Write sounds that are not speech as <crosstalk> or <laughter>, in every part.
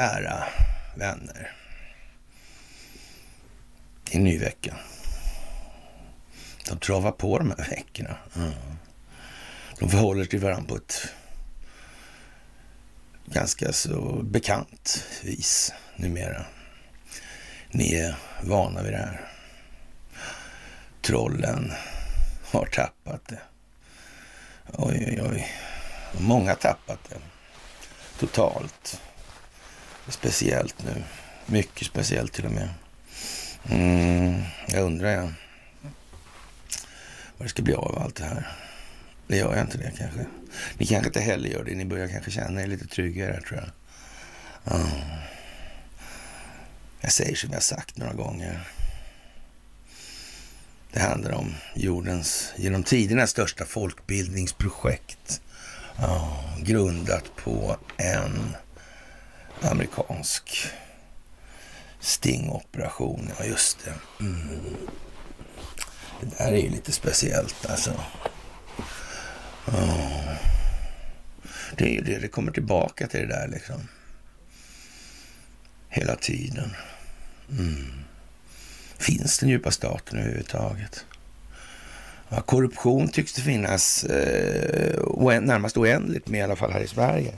Kära vänner. Det är en ny vecka. De travar på de här veckorna. Mm. De förhåller sig till varandra på ett ganska så bekant vis numera. Ni är vana vid det här. Trollen har tappat det. Oj, oj, oj. Många har tappat det. Totalt. Speciellt nu. Mycket speciellt till och med. Mm, jag undrar jag. Vad det ska bli av allt det här. Det gör jag inte det kanske. Ni kanske inte heller gör det. Ni börjar kanske känna er lite tryggare tror jag. Mm. Jag säger som jag sagt några gånger. Det handlar om jordens, genom tiderna största folkbildningsprojekt. Mm. grundat på en amerikansk stingoperation. Ja, just det. Mm. Det där är ju lite speciellt alltså. Oh. Det är ju det, det kommer tillbaka till det där liksom. Hela tiden. Mm. Finns den djupa staten överhuvudtaget? Ja, korruption tycks det finnas eh, närmast oändligt med i alla fall här i Sverige.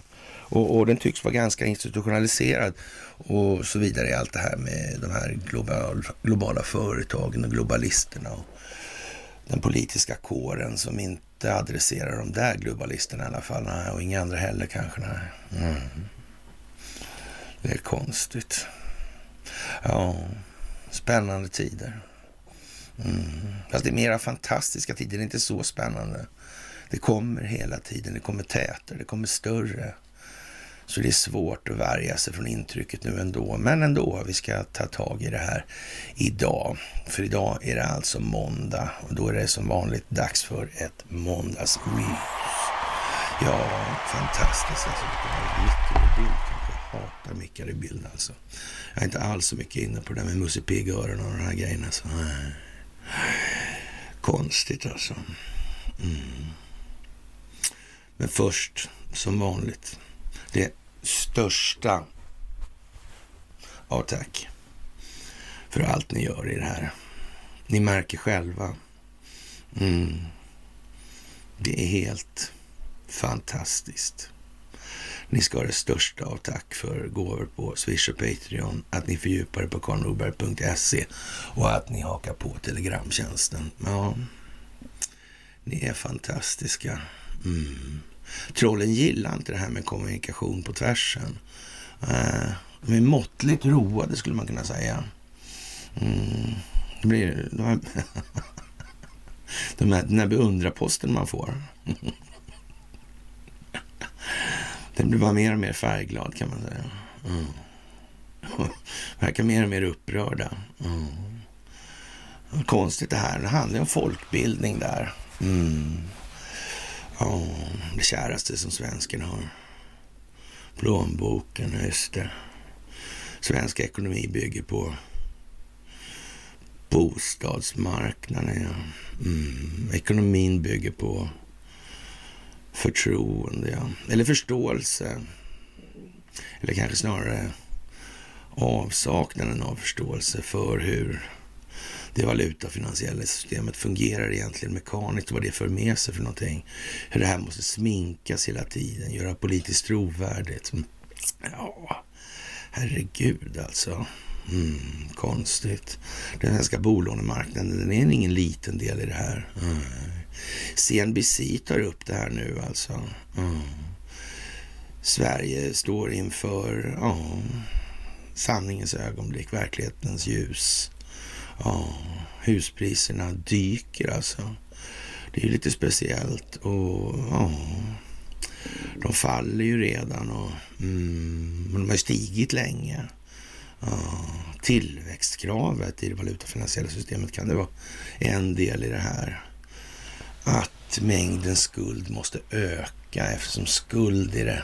Och, och, den tycks vara ganska institutionaliserad och så vidare i allt det här med de här global, globala företagen och globalisterna och den politiska kåren som inte adresserar de där globalisterna i alla fall. Nej, och inga andra heller kanske. Nej. Mm. Det är konstigt. Ja, spännande tider. Mm. Fast det är mera fantastiska tider, det är inte så spännande. Det kommer hela tiden, det kommer tätare, det kommer större. Så det är svårt att värja sig från intrycket nu ändå. Men ändå, vi ska ta tag i det här idag. För idag är det alltså måndag och då är det som vanligt dags för ett måndagsmys. Ja, fantastiskt. Alltså, mickar i bild kanske. Jag hatar mickar i bild alltså. Jag är inte alls så mycket inne på det där med Musse Pigg och de här grejerna. Så. Konstigt alltså. Mm. Men först, som vanligt, det största ja tack för allt ni gör i det här. Ni märker själva. Mm. Det är helt fantastiskt. Ni ska ha det största av tack för gåvor på Swish och Patreon, att ni fördjupar er på karlnorberg.se och att ni hakar på Telegramtjänsten. Ja, ni är fantastiska. Mm. Trollen gillar inte det här med kommunikation på tvärsen. Eh, de är måttligt roade skulle man kunna säga. Mm. Det blir de här, <laughs> de här, den här beundrarposten man får. <laughs> Den blir bara mer och mer färgglad kan man säga. Mm. <laughs> Verkar mer och mer upprörda. Mm. Konstigt det här. Det handlar om folkbildning där. Mm. Ja, det käraste som svensken har. Plånboken, just det. Svensk ekonomi bygger på bostadsmarknaden. Ja. Mm. Ekonomin bygger på förtroende, ja. eller förståelse. Eller kanske snarare avsaknaden av förståelse för hur det valutafinansiella systemet fungerar egentligen mekaniskt, vad det för med sig för någonting. Hur det här måste sminkas hela tiden, göra politiskt trovärdigt. Mm. Ja, herregud alltså. Mm, konstigt. Den svenska bolånemarknaden, den är ingen liten del i det här. Mm. CNBC tar upp det här nu alltså. Mm. Sverige står inför ja, sanningens ögonblick, verklighetens ljus. Ja, huspriserna dyker alltså. Det är ju lite speciellt och ja, de faller ju redan och mm, de har stigit länge. Ja, tillväxtkravet i det valutafinansiella systemet kan det vara en del i det här. Att mängden skuld måste öka eftersom skuld är det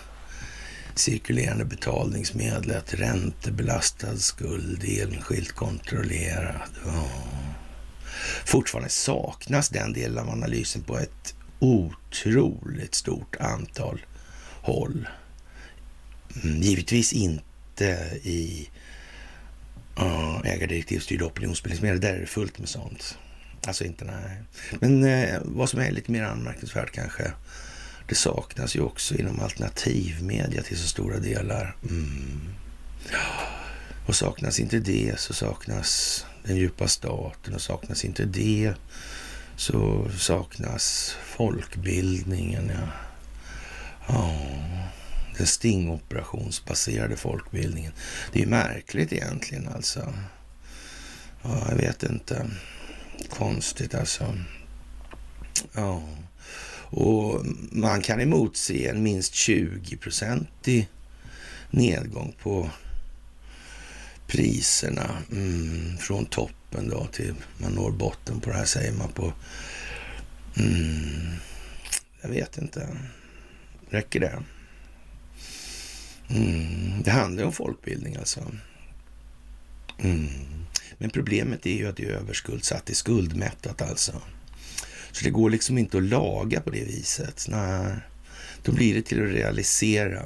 cirkulerande betalningsmedlet, räntebelastad skuld, enskilt kontrollerad. Fortfarande saknas den delen av analysen på ett otroligt stort antal håll mm, givetvis inte i uh, ägardirektivstyrda opinionsbildningsmedel. Där är det fullt med sånt. Alltså inte nej. Men eh, vad som är lite mer anmärkningsvärt kanske. Det saknas ju också inom alternativmedia till så stora delar. Mm. Och saknas inte det så saknas den djupa staten och saknas inte det så saknas folkbildningen. Ja. Oh, Den stingoperationsbaserade folkbildningen. Det är ju märkligt egentligen alltså. Ja, jag vet inte. Konstigt alltså. Ja. Och man kan emotse en minst 20-procentig nedgång på priserna mm, från toppen då till man når botten på det här säger man på... Mm, jag vet inte. Räcker det? Mm, det handlar om folkbildning alltså. Mm. Men problemet är ju att det är överskuldsatt, det är skuldmättat alltså. Så det går liksom inte att laga på det viset. Nej, då blir det till att realisera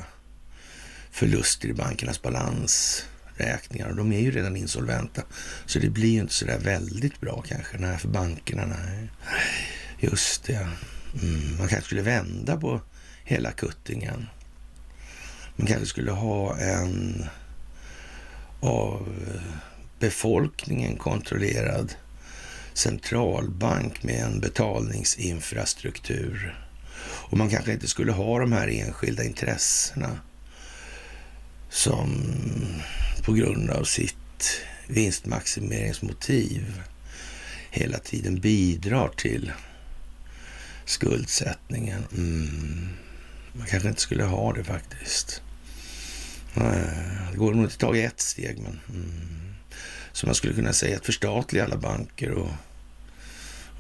förluster i bankernas balansräkningar. Och de är ju redan insolventa. Så det blir ju inte så där väldigt bra kanske. Nej, för bankerna. Nej, just det. Mm, man kanske skulle vända på hela kuttingen. Man kanske skulle ha en av befolkningen kontrollerad centralbank med en betalningsinfrastruktur. Och man kanske inte skulle ha de här enskilda intressena som på grund av sitt vinstmaximeringsmotiv hela tiden bidrar till skuldsättningen. Mm. Man kanske inte skulle ha det faktiskt. Det går nog inte att ta i ett steg, men... Mm. Så man skulle kunna säga att förstatliga alla banker och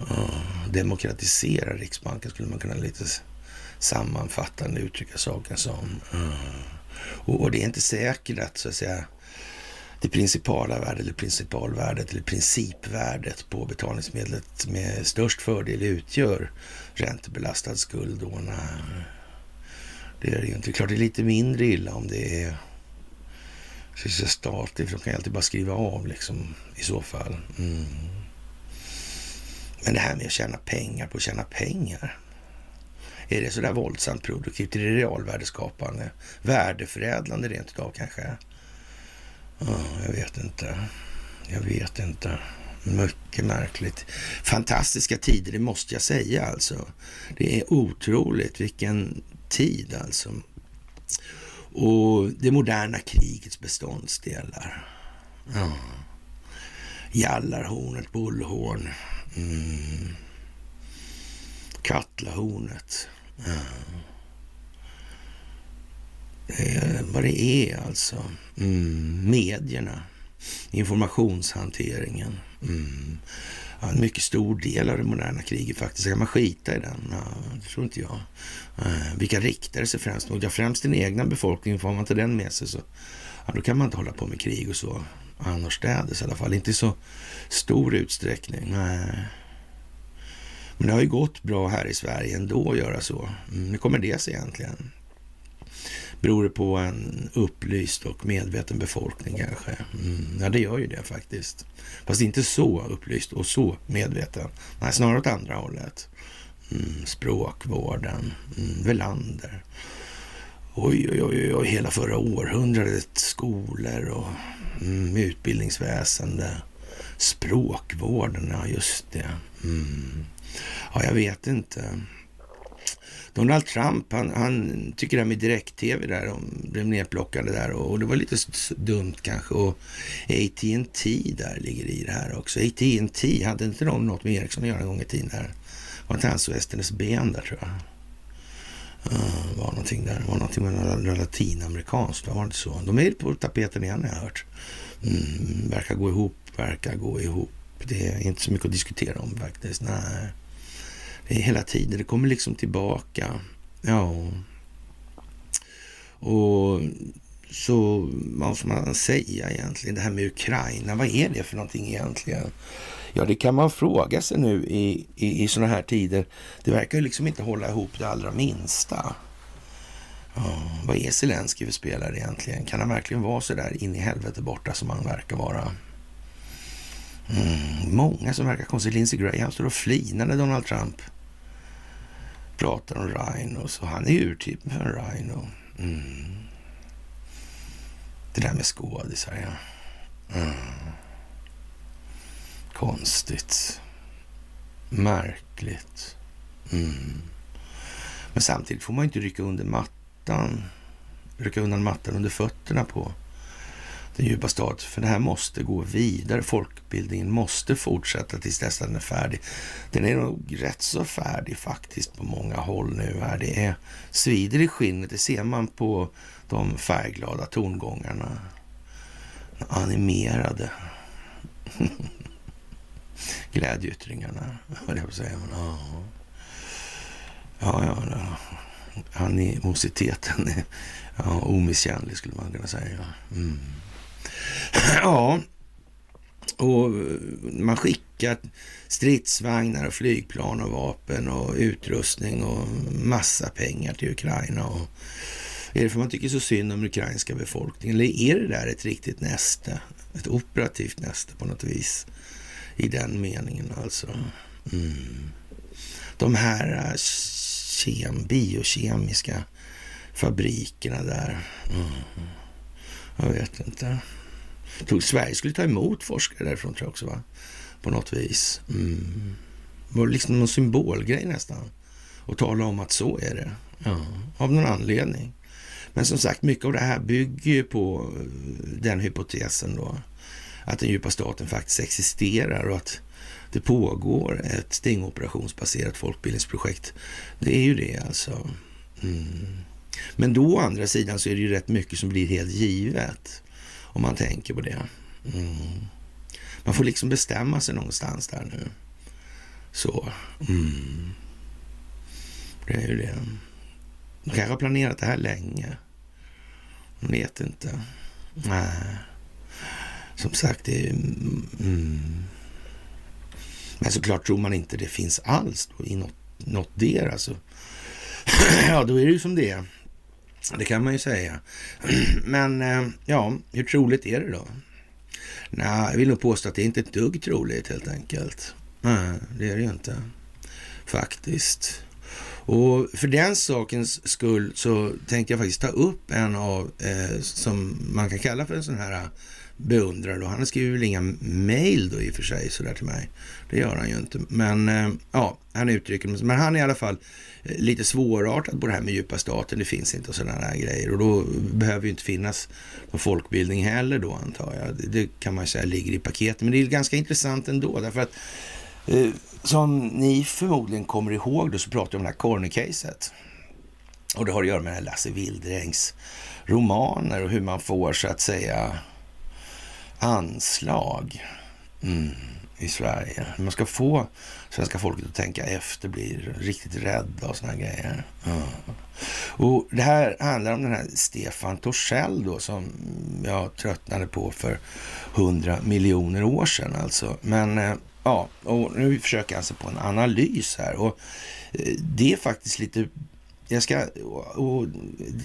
och demokratisera Riksbanken skulle man kunna lite sammanfattande uttrycka saken som. Eh, och, och, det är inte säkert att så att säga det principala värdet eller principalvärdet eller principvärdet på betalningsmedlet med störst fördel utgör räntebelastad skuld. Då, när, Det är ju inte. Klart det är lite mindre illa om det är Sysselsättning statligt, för de kan ju alltid bara skriva av liksom i så fall. Mm. Men det här med att tjäna pengar på att tjäna pengar. Är det sådär våldsamt produktivt? Är det realvärdeskapande? Värdeförädlande rent utav kanske? Oh, jag vet inte. Jag vet inte. Mycket märkligt. Fantastiska tider, det måste jag säga alltså. Det är otroligt vilken tid alltså. Och det moderna krigets beståndsdelar. Ja. Jallarhornet, bullhorn, mm. Katlahornet. Ja. Det är vad det är alltså. Mm. Medierna, informationshanteringen. Mm ja, en mycket stor del av det moderna kriget faktiskt. Kan man skita i den? Ja, det tror inte jag. Eh, vilka riktar det sig främst mot? Ja, främst den egna befolkningen. Får man inte den med sig så ja, då kan man inte hålla på med krig och så annorstädes i alla fall. Inte i så stor utsträckning. Nej. Men det har ju gått bra här i Sverige ändå att göra så. Mm, hur kommer det sig egentligen? Beror det på en upplyst och medveten befolkning kanske? Mm, ja, det gör ju det faktiskt. Fast inte så upplyst och så medveten. Nej, snarare åt andra hållet. Mm, språkvården, mm, Velander. Oj, oj, oj, oj, hela förra århundradet. Skolor och mm, utbildningsväsende. Språkvården, ja just det. Mm. Ja, jag vet inte. Donald Trump, han, han tycker det här med direkt-tv där, de blev nedplockade där och, och, det var lite dumt kanske. Och AT&T där ligger i det här också. AT&T hade inte de något med Ericsson att göra en gång i tiden där? Var inte hans Westernes ben där tror jag? Uh, var någonting där. var någonting med latinamerikanskt, var det inte så? De är på tapeten igen har jag hört. Mm, verkar gå ihop, verkar gå ihop. Det är inte så mycket att diskutera om faktiskt. Nej hela tiden. Det kommer liksom tillbaka. Ja. Och så vad ska man säga egentligen? Det här med Ukraina, vad är det för någonting egentligen? Ja, det kan man fråga sig nu i, i, i sådana här tider. Det verkar ju liksom inte hålla ihop det allra minsta. Ja, vad är Zelenskyj för spelare egentligen? Kan han verkligen vara så där in i helvete borta som han verkar vara? Mm, många som verkar konstigt. Lindsey Graham står och flinar när Donald Trump pratar om Rhino. Så han är urtypen för en Rhino. Mm. Det där med skådisar, ja. Mm. Konstigt. Märkligt. Mm. Men samtidigt får man inte rycka under mattan. Rycka undan mattan under fötterna på den djupa stat. För det här måste gå vidare. Folkbildningen måste fortsätta tills dess den är färdig. Den är nog rätt så färdig faktiskt på många håll nu. Här. Det är svider i skinnet. Det ser man på de färgglada tongångarna. Animerade <laughs> glädjeyttringarna, höll jag på att säga. Men, ja. Ja, ja, ja. Animositeten är ja, omisskännlig skulle man kunna säga. Mm. <clears throat> Ja, och eh, man skickar stridsvagnar och flygplan och vapen och utrustning och massa pengar till Ukraina. Och är det för att man tycker så synd om den ukrainska befolkningen? Eller är det där ett riktigt näste? Ett operativt näste på något vis? I den meningen alltså. Mm. De här eh, kem, biokemiska fabrikerna där. Mm. Jag vet inte. Jag tror Sverige skulle ta emot forskare därifrån tror jag också, va? På något vis. Mm. Det var liksom någon symbolgrej nästan. Och tala om att så är det. Ja, av någon anledning. Men som sagt, mycket av det här bygger ju på eh, den hypotesen då. Att den djupa staten faktiskt existerar och att det pågår ett stingoperationsbaserat folkbildningsprojekt. Det är ju det alltså. Mm. Men då å andra sidan så är det ju rätt mycket som blir helt givet. Om man tänker på det. Mm. Man får liksom bestämma sig någonstans där nu. Så. Mm. Det är ju det. De kanske har planerat det här länge. Man vet inte. Nej. Som sagt, det är... Mm. Men såklart tror man inte det finns alls då, i något, något der alltså. <clears throat> ja, då är det ju som det är. Det kan man ju säga. <clears throat> Men eh, ja, hur troligt är det då? Nej, jag vill nog påstå att det är inte ett dugg troligt helt enkelt. Nej, det är det ju inte. Faktiskt. Och för den sakens skull så tänkte jag faktiskt ta upp en av, eh, som man kan kalla för en sån här beundrare då. Han skriver väl inga mejl då i och för sig sådär till mig. Det gör han ju inte. Men eh, ja, han uttrycker Men han är i alla fall eh, lite svårartad på det här med djupa staten. Det finns inte och sådana här grejer. Och då behöver ju inte finnas någon folkbildning heller då antar jag. Det, det kan man ju säga ligger i paketet. Men det är ganska intressant ändå därför att eh, som ni förmodligen kommer ihåg då så pratar vi om det här Corner-caset. Och det har att göra med Lasse Wildrängs romaner och hur man får så att säga anslag mm, i Sverige. Man ska få svenska folket att tänka efter, bli riktigt rädda och såna grejer. Mm. Och Det här handlar om den här Stefan Torssell då som jag tröttnade på för hundra miljoner år sedan alltså. Men eh, ja, och nu försöker jag sig på en analys här och eh, det är faktiskt lite jag ska, och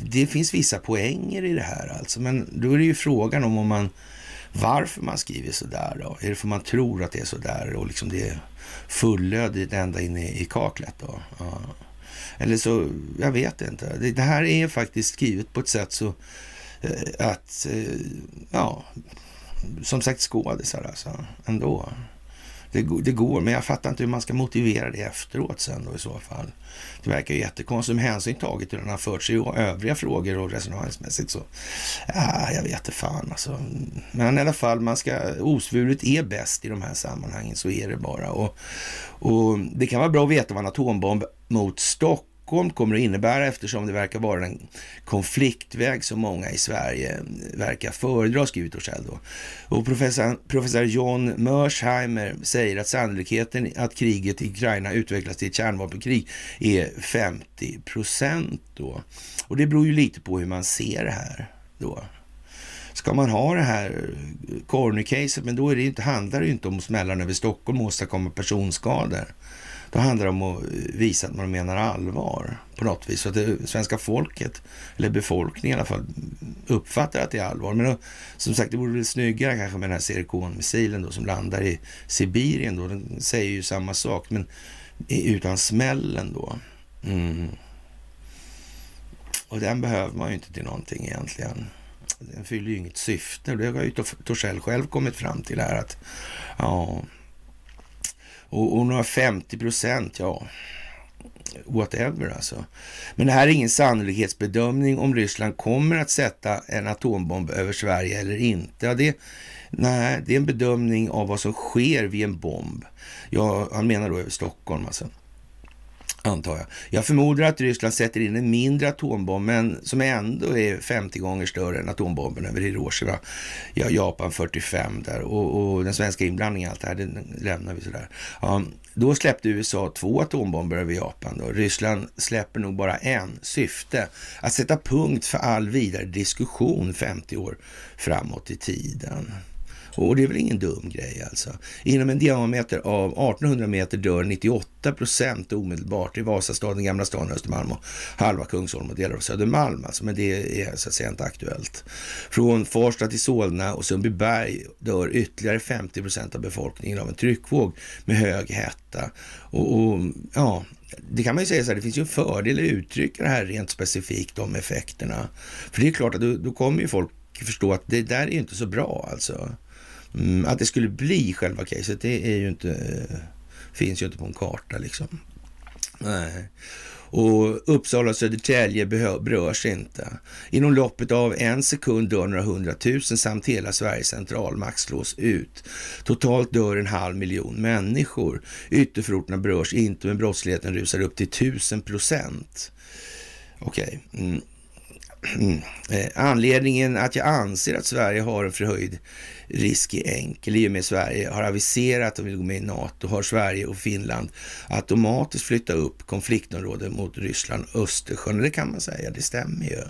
det finns vissa poänger i det här alltså, men då är det ju frågan om om man varför man skriver så där då? Är det för man tror att det är så där och liksom det är fullödigt ända in i, i kaklet då? Ja. Eller så, jag vet inte. Det, det, här är faktiskt skrivet på ett sätt så eh, att, eh, ja, som sagt skådisar alltså, ändå. Det, det, går, men jag fattar inte hur man ska motivera det efteråt sen då i så fall. Det verkar ju jättekonstigt med hänsyn taget till hur den har förts i övriga frågor och resonemangsmässigt så. Ja, jag vet inte fan alltså. Men i alla fall, man ska, osvuret är bäst i de här sammanhangen, så är det bara. Och, och det kan vara bra att veta vad en atombomb mot Stockholm Stockholm kommer att innebära eftersom det verkar vara en konfliktväg som många i Sverige verkar föredra, skriver Torssell då. Och professor, professor John Mörsheimer säger att sannolikheten att kriget i Ukraina utvecklas till ett kärnvapenkrig är 50 procent då. Och det beror ju lite på hur man ser det här då. Ska man ha det här corner-caset, men då är det inte, handlar det ju inte om att smälla över Stockholm och åstadkomma personskador. Då handlar det om att visa att man menar allvar på något vis. Så att det svenska folket, eller befolkningen i alla fall, uppfattar att det är allvar. Men då, som sagt, det vore väl snyggare kanske med den här Zircon-missilen då som landar i Sibirien då. Den säger ju samma sak, men utan smällen då. Mm. Och den behöver man ju inte till någonting egentligen. Den fyller ju inget syfte. Det har ju Torssell själv kommit fram till här att ja, och, och några 50 procent, ja, whatever alltså. Men det här är ingen sannolikhetsbedömning om Ryssland kommer att sätta en atombomb över Sverige eller inte. Ja, det, nej, det är en bedömning av vad som sker vid en bomb. Ja, han menar då över Stockholm alltså antar jag. Jag förmodar att Ryssland sätter in en mindre atombomb, men som ändå är 50 gånger större än atombomben över Hiroshima. Ja, Japan 45 där och, och den svenska inblandningen i allt det här, den lämnar vi sådär. Ja, då släppte USA två atombomber över Japan. Då. Ryssland släpper nog bara en. Syfte att sätta punkt för all vidare diskussion 50 år framåt i tiden. Och det är väl ingen dum grej alltså. Inom en diameter av 1800 meter dör 98 procent omedelbart i Vasastaden, Gamla stan, Östermalm och halva Kungsholm och delar av Södermalm. Alltså, men det är så att säga inte aktuellt. Från Farsta till Solna och Sundbyberg dör ytterligare 50 procent av befolkningen av en tryckvåg med hög hetta. Och, och ja, det kan man ju säga så här, det finns ju en fördel att uttrycka det här rent specifikt, de effekterna. För det är klart att då, då kommer ju folk förstå att det där är inte så bra alltså. Mm, att det skulle bli själva caset, det är ju inte, finns ju inte på en karta liksom. Nej. Och Uppsala och Södertälje berörs inte. Inom loppet av en sekund dör några hundratusen samt hela Sveriges centralmakt slås ut. Totalt dör en halv miljon människor. Ytterförorterna berörs inte, men brottsligheten rusar upp till tusen procent. Okej. Okay. Mm. Eh, anledningen att jag anser att Sverige har en förhöjd risk är enkel. I och med Sverige har aviserat att de vill gå med i NATO har Sverige och Finland automatiskt flyttat upp konfliktområden mot Ryssland och Östersjön. Det kan man säga, det stämmer ju.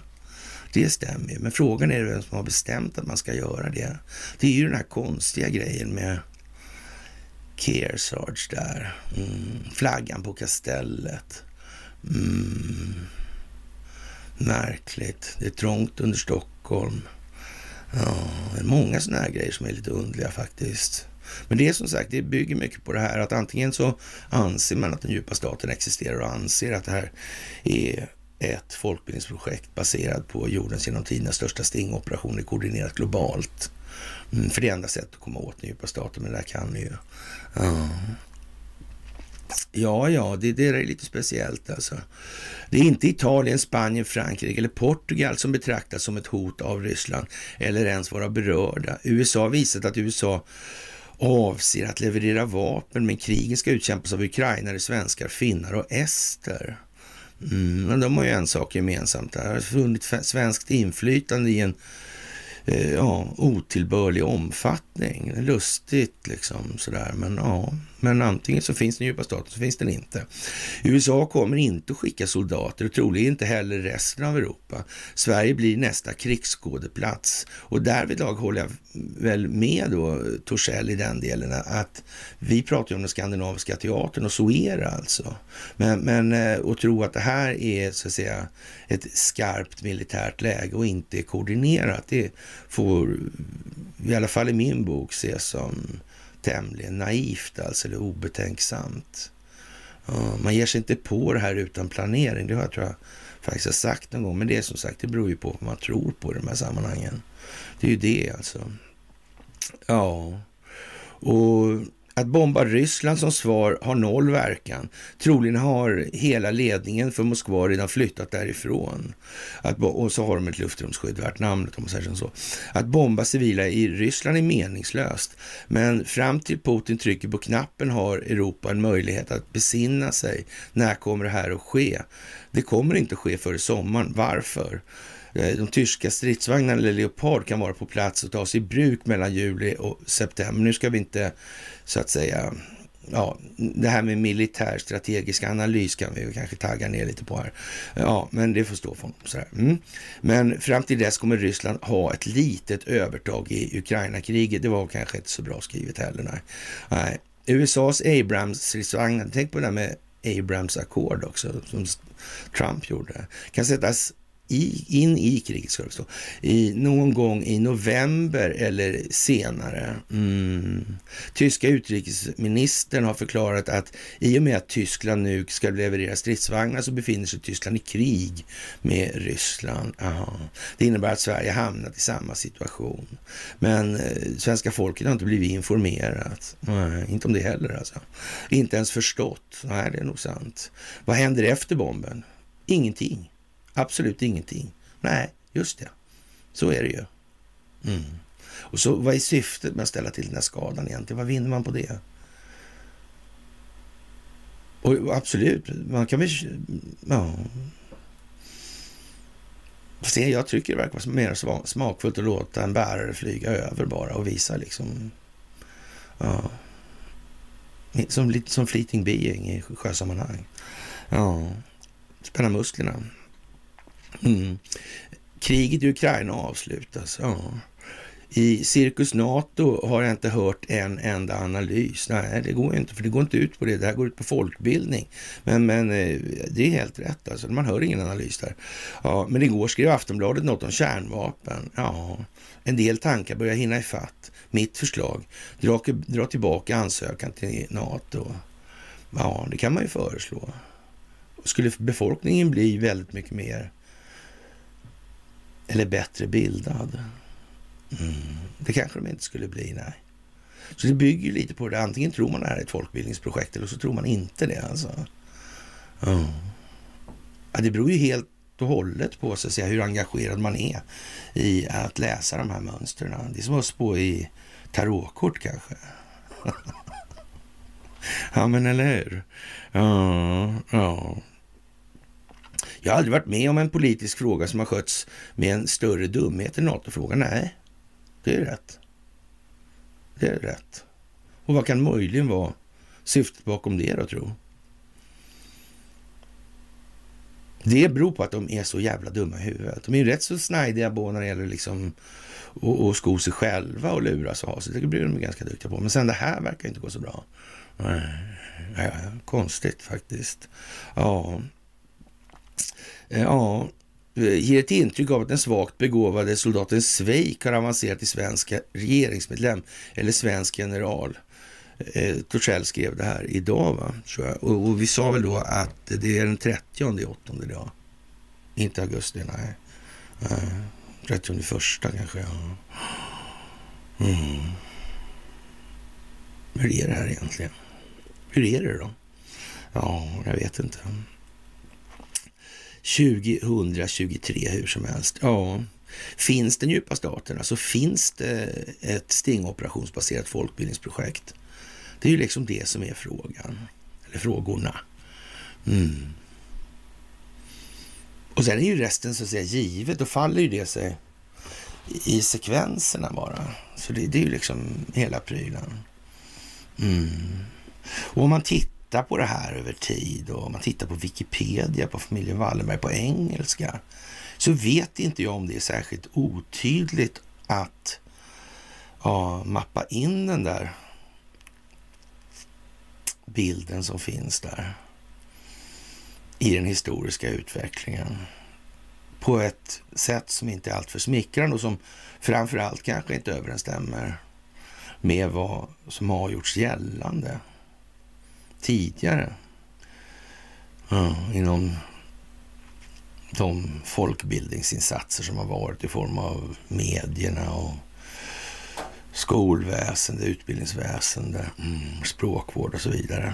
Det stämmer ju. Men frågan är vem som har bestämt att man ska göra det. Det är ju den här konstiga grejen med Kearsarge där. Mm. Flaggan på kastellet. Mm. Märkligt. Det är trångt under Stockholm. Ja, det är många sådana här grejer som är lite underliga faktiskt. Men det är som sagt, det bygger mycket på det här att antingen så anser man att den djupa staten existerar och anser att det här är ett folkbildningsprojekt baserat på jordens genom tiderna största stingoperationer koordinerat globalt. Mm, för det är enda sättet att komma åt den djupa staten, men det där kan ni ju. Ja. Ja, ja, det, det är lite speciellt alltså. Det är inte Italien, Spanien, Frankrike eller Portugal som betraktas som ett hot av Ryssland eller ens vara berörda. USA har visat att USA avser att leverera vapen, men krigen ska utkämpas av ukrainare, svenskar, finnar och ester. Mm, men de har ju en sak gemensamt. Det har funnit svenskt inflytande i en eh, ja, otillbörlig omfattning. Lustigt liksom sådär, men ja. Men antingen så finns den djupa staten så finns den inte. USA kommer inte att skicka soldater och troligen inte heller resten av Europa. Sverige blir nästa krigsskådeplats och därvidlag håller jag väl med då Torssell i den delen att vi pratar ju om den skandinaviska teatern och så är det alltså. Men, men eh, att tro att det här är så att säga ett skarpt militärt läge och inte är koordinerat, det får i alla fall i min bok ses som tämligen naivt alltså, eller obetänksamt. Man ger sig inte på det här utan planering. Det har jag tror jag faktiskt har sagt någon gång. Men det är som sagt, det beror ju på vad man tror på i de här sammanhangen. Det är ju det alltså. Ja, och att bomba Ryssland som svar har noll verkan. Troligen har hela ledningen för Moskva redan flyttat därifrån. Att, och så har de ett luftrumsskydd värt namnet om man säger så. Att bomba civila i Ryssland är meningslöst. Men fram till Putin trycker på knappen har Europa en möjlighet att besinna sig. När kommer det här att ske? Det kommer inte att ske före sommaren. Varför? Eh, de tyska stridsvagnarna eller Leopard kan vara på plats och tas i bruk mellan juli och september. Nu ska vi inte så att säga ja, det här med militär strategisk analys kan vi kanske tagga ner lite på här. Ja, men det får stå för honom. Sådär. Mm. Men fram till dess kommer Ryssland ha ett litet övertag i Ukraina-kriget. Det var kanske inte så bra skrivet heller. Nej. nej. USAs Abrams-stridsvagnar, tänk på det där med Abrams ackord också, som Trump gjorde, kan sättas i, in i kriget, ska det stå, i, någon gång i november eller senare. Mm. Tyska utrikesministern har förklarat att i och med att Tyskland nu ska leverera stridsvagnar så befinner sig Tyskland i krig med Ryssland. Aha. Det innebär att Sverige hamnat i samma situation. Men eh, svenska folket har inte blivit informerat. Nej, inte om det heller alltså. Inte ens förstått. Nej, det är nog sant. Vad händer efter bomben? Ingenting. Absolut ingenting. Nej, just det. Så är det ju. Mm. Och så vad är syftet med att ställa till den här skadan egentligen? Vad vinner man på det? Och absolut, man kan väl... Ja. Se, jag tycker det verkar mer smakfullt att låta en bärare flyga över bara och visa liksom... Ja. Som, som fleeting being i sjösammanhang. Ja. Spänna musklerna. Mm. Kriget i Ukraina avslutas. Ja. I Cirkus NATO har jag inte hört en enda analys. Nej, det går inte, för det går inte ut på det. Det här går ut på folkbildning. Men, men eh, det är helt rätt alltså. Man hör ingen analys där. Ja, men igår skrev Aftonbladet något om kärnvapen. Ja, en del tankar börjar hinna ifatt. Mitt förslag, dra, dra tillbaka ansökan till NATO. Ja, det kan man ju föreslå. Skulle befolkningen bli väldigt mycket mer eller bättre bildad. Mm. Det kanske de inte skulle bli, nej. Så det bygger lite på det. Antingen tror man det här är ett folkbildningsprojekt eller så tror man inte det. Alltså. Mm. Ja, det beror ju helt och hållet på så att säga, hur engagerad man är i att läsa de här mönstren. Det är som att spå i tarotkort kanske. <laughs> ja, men eller hur? Ja, ja. Jag har aldrig varit med om en politisk fråga som har skötts med en större dumhet än NATO-frågan. Nej, det är rätt. Det är rätt. Och vad kan möjligen vara syftet bakom det då, tro? Det beror på att de är så jävla dumma i huvudet. De är ju rätt så snajdiga på när det gäller liksom att sko sig själva och luras och ha sig. Det blir de ganska duktiga på. Men sen det här verkar inte gå så bra. Nej, konstigt faktiskt. Ja, Eh, ja, eh, ger ett intryck av att den svagt begåvade soldaten Sveik har avancerat till svensk regeringsmedlem eller svensk general. Eh, Torssell skrev det här idag, va? Tror jag. Och, och, vi sa väl då att det är den 30 åttonde idag. Inte augusti, nej. Eh, 30 första kanske, ja. Mm. Hur är det här egentligen? Hur är det då? Ja, jag vet inte. 2023 hur som helst. Ja, finns den djupa staten, alltså finns det ett stingoperationsbaserat folkbildningsprojekt? Det är ju liksom det som är frågan, eller frågorna. Mm. Och sen är ju resten så att säga givet, då faller ju det sig i sekvenserna bara. Så det, det är ju liksom hela prylen. Mm. Och om man tittar tittar på det här över tid och man tittar på Wikipedia på familjen Wallenberg på engelska så vet inte jag om det är särskilt otydligt att ja, mappa in den där bilden som finns där i den historiska utvecklingen på ett sätt som inte är alltför smickrande och som framförallt kanske inte överensstämmer med vad som har gjorts gällande tidigare. Ja, inom de folkbildningsinsatser som har varit i form av medierna och skolväsende, utbildningsväsende, mm, språkvård och så vidare.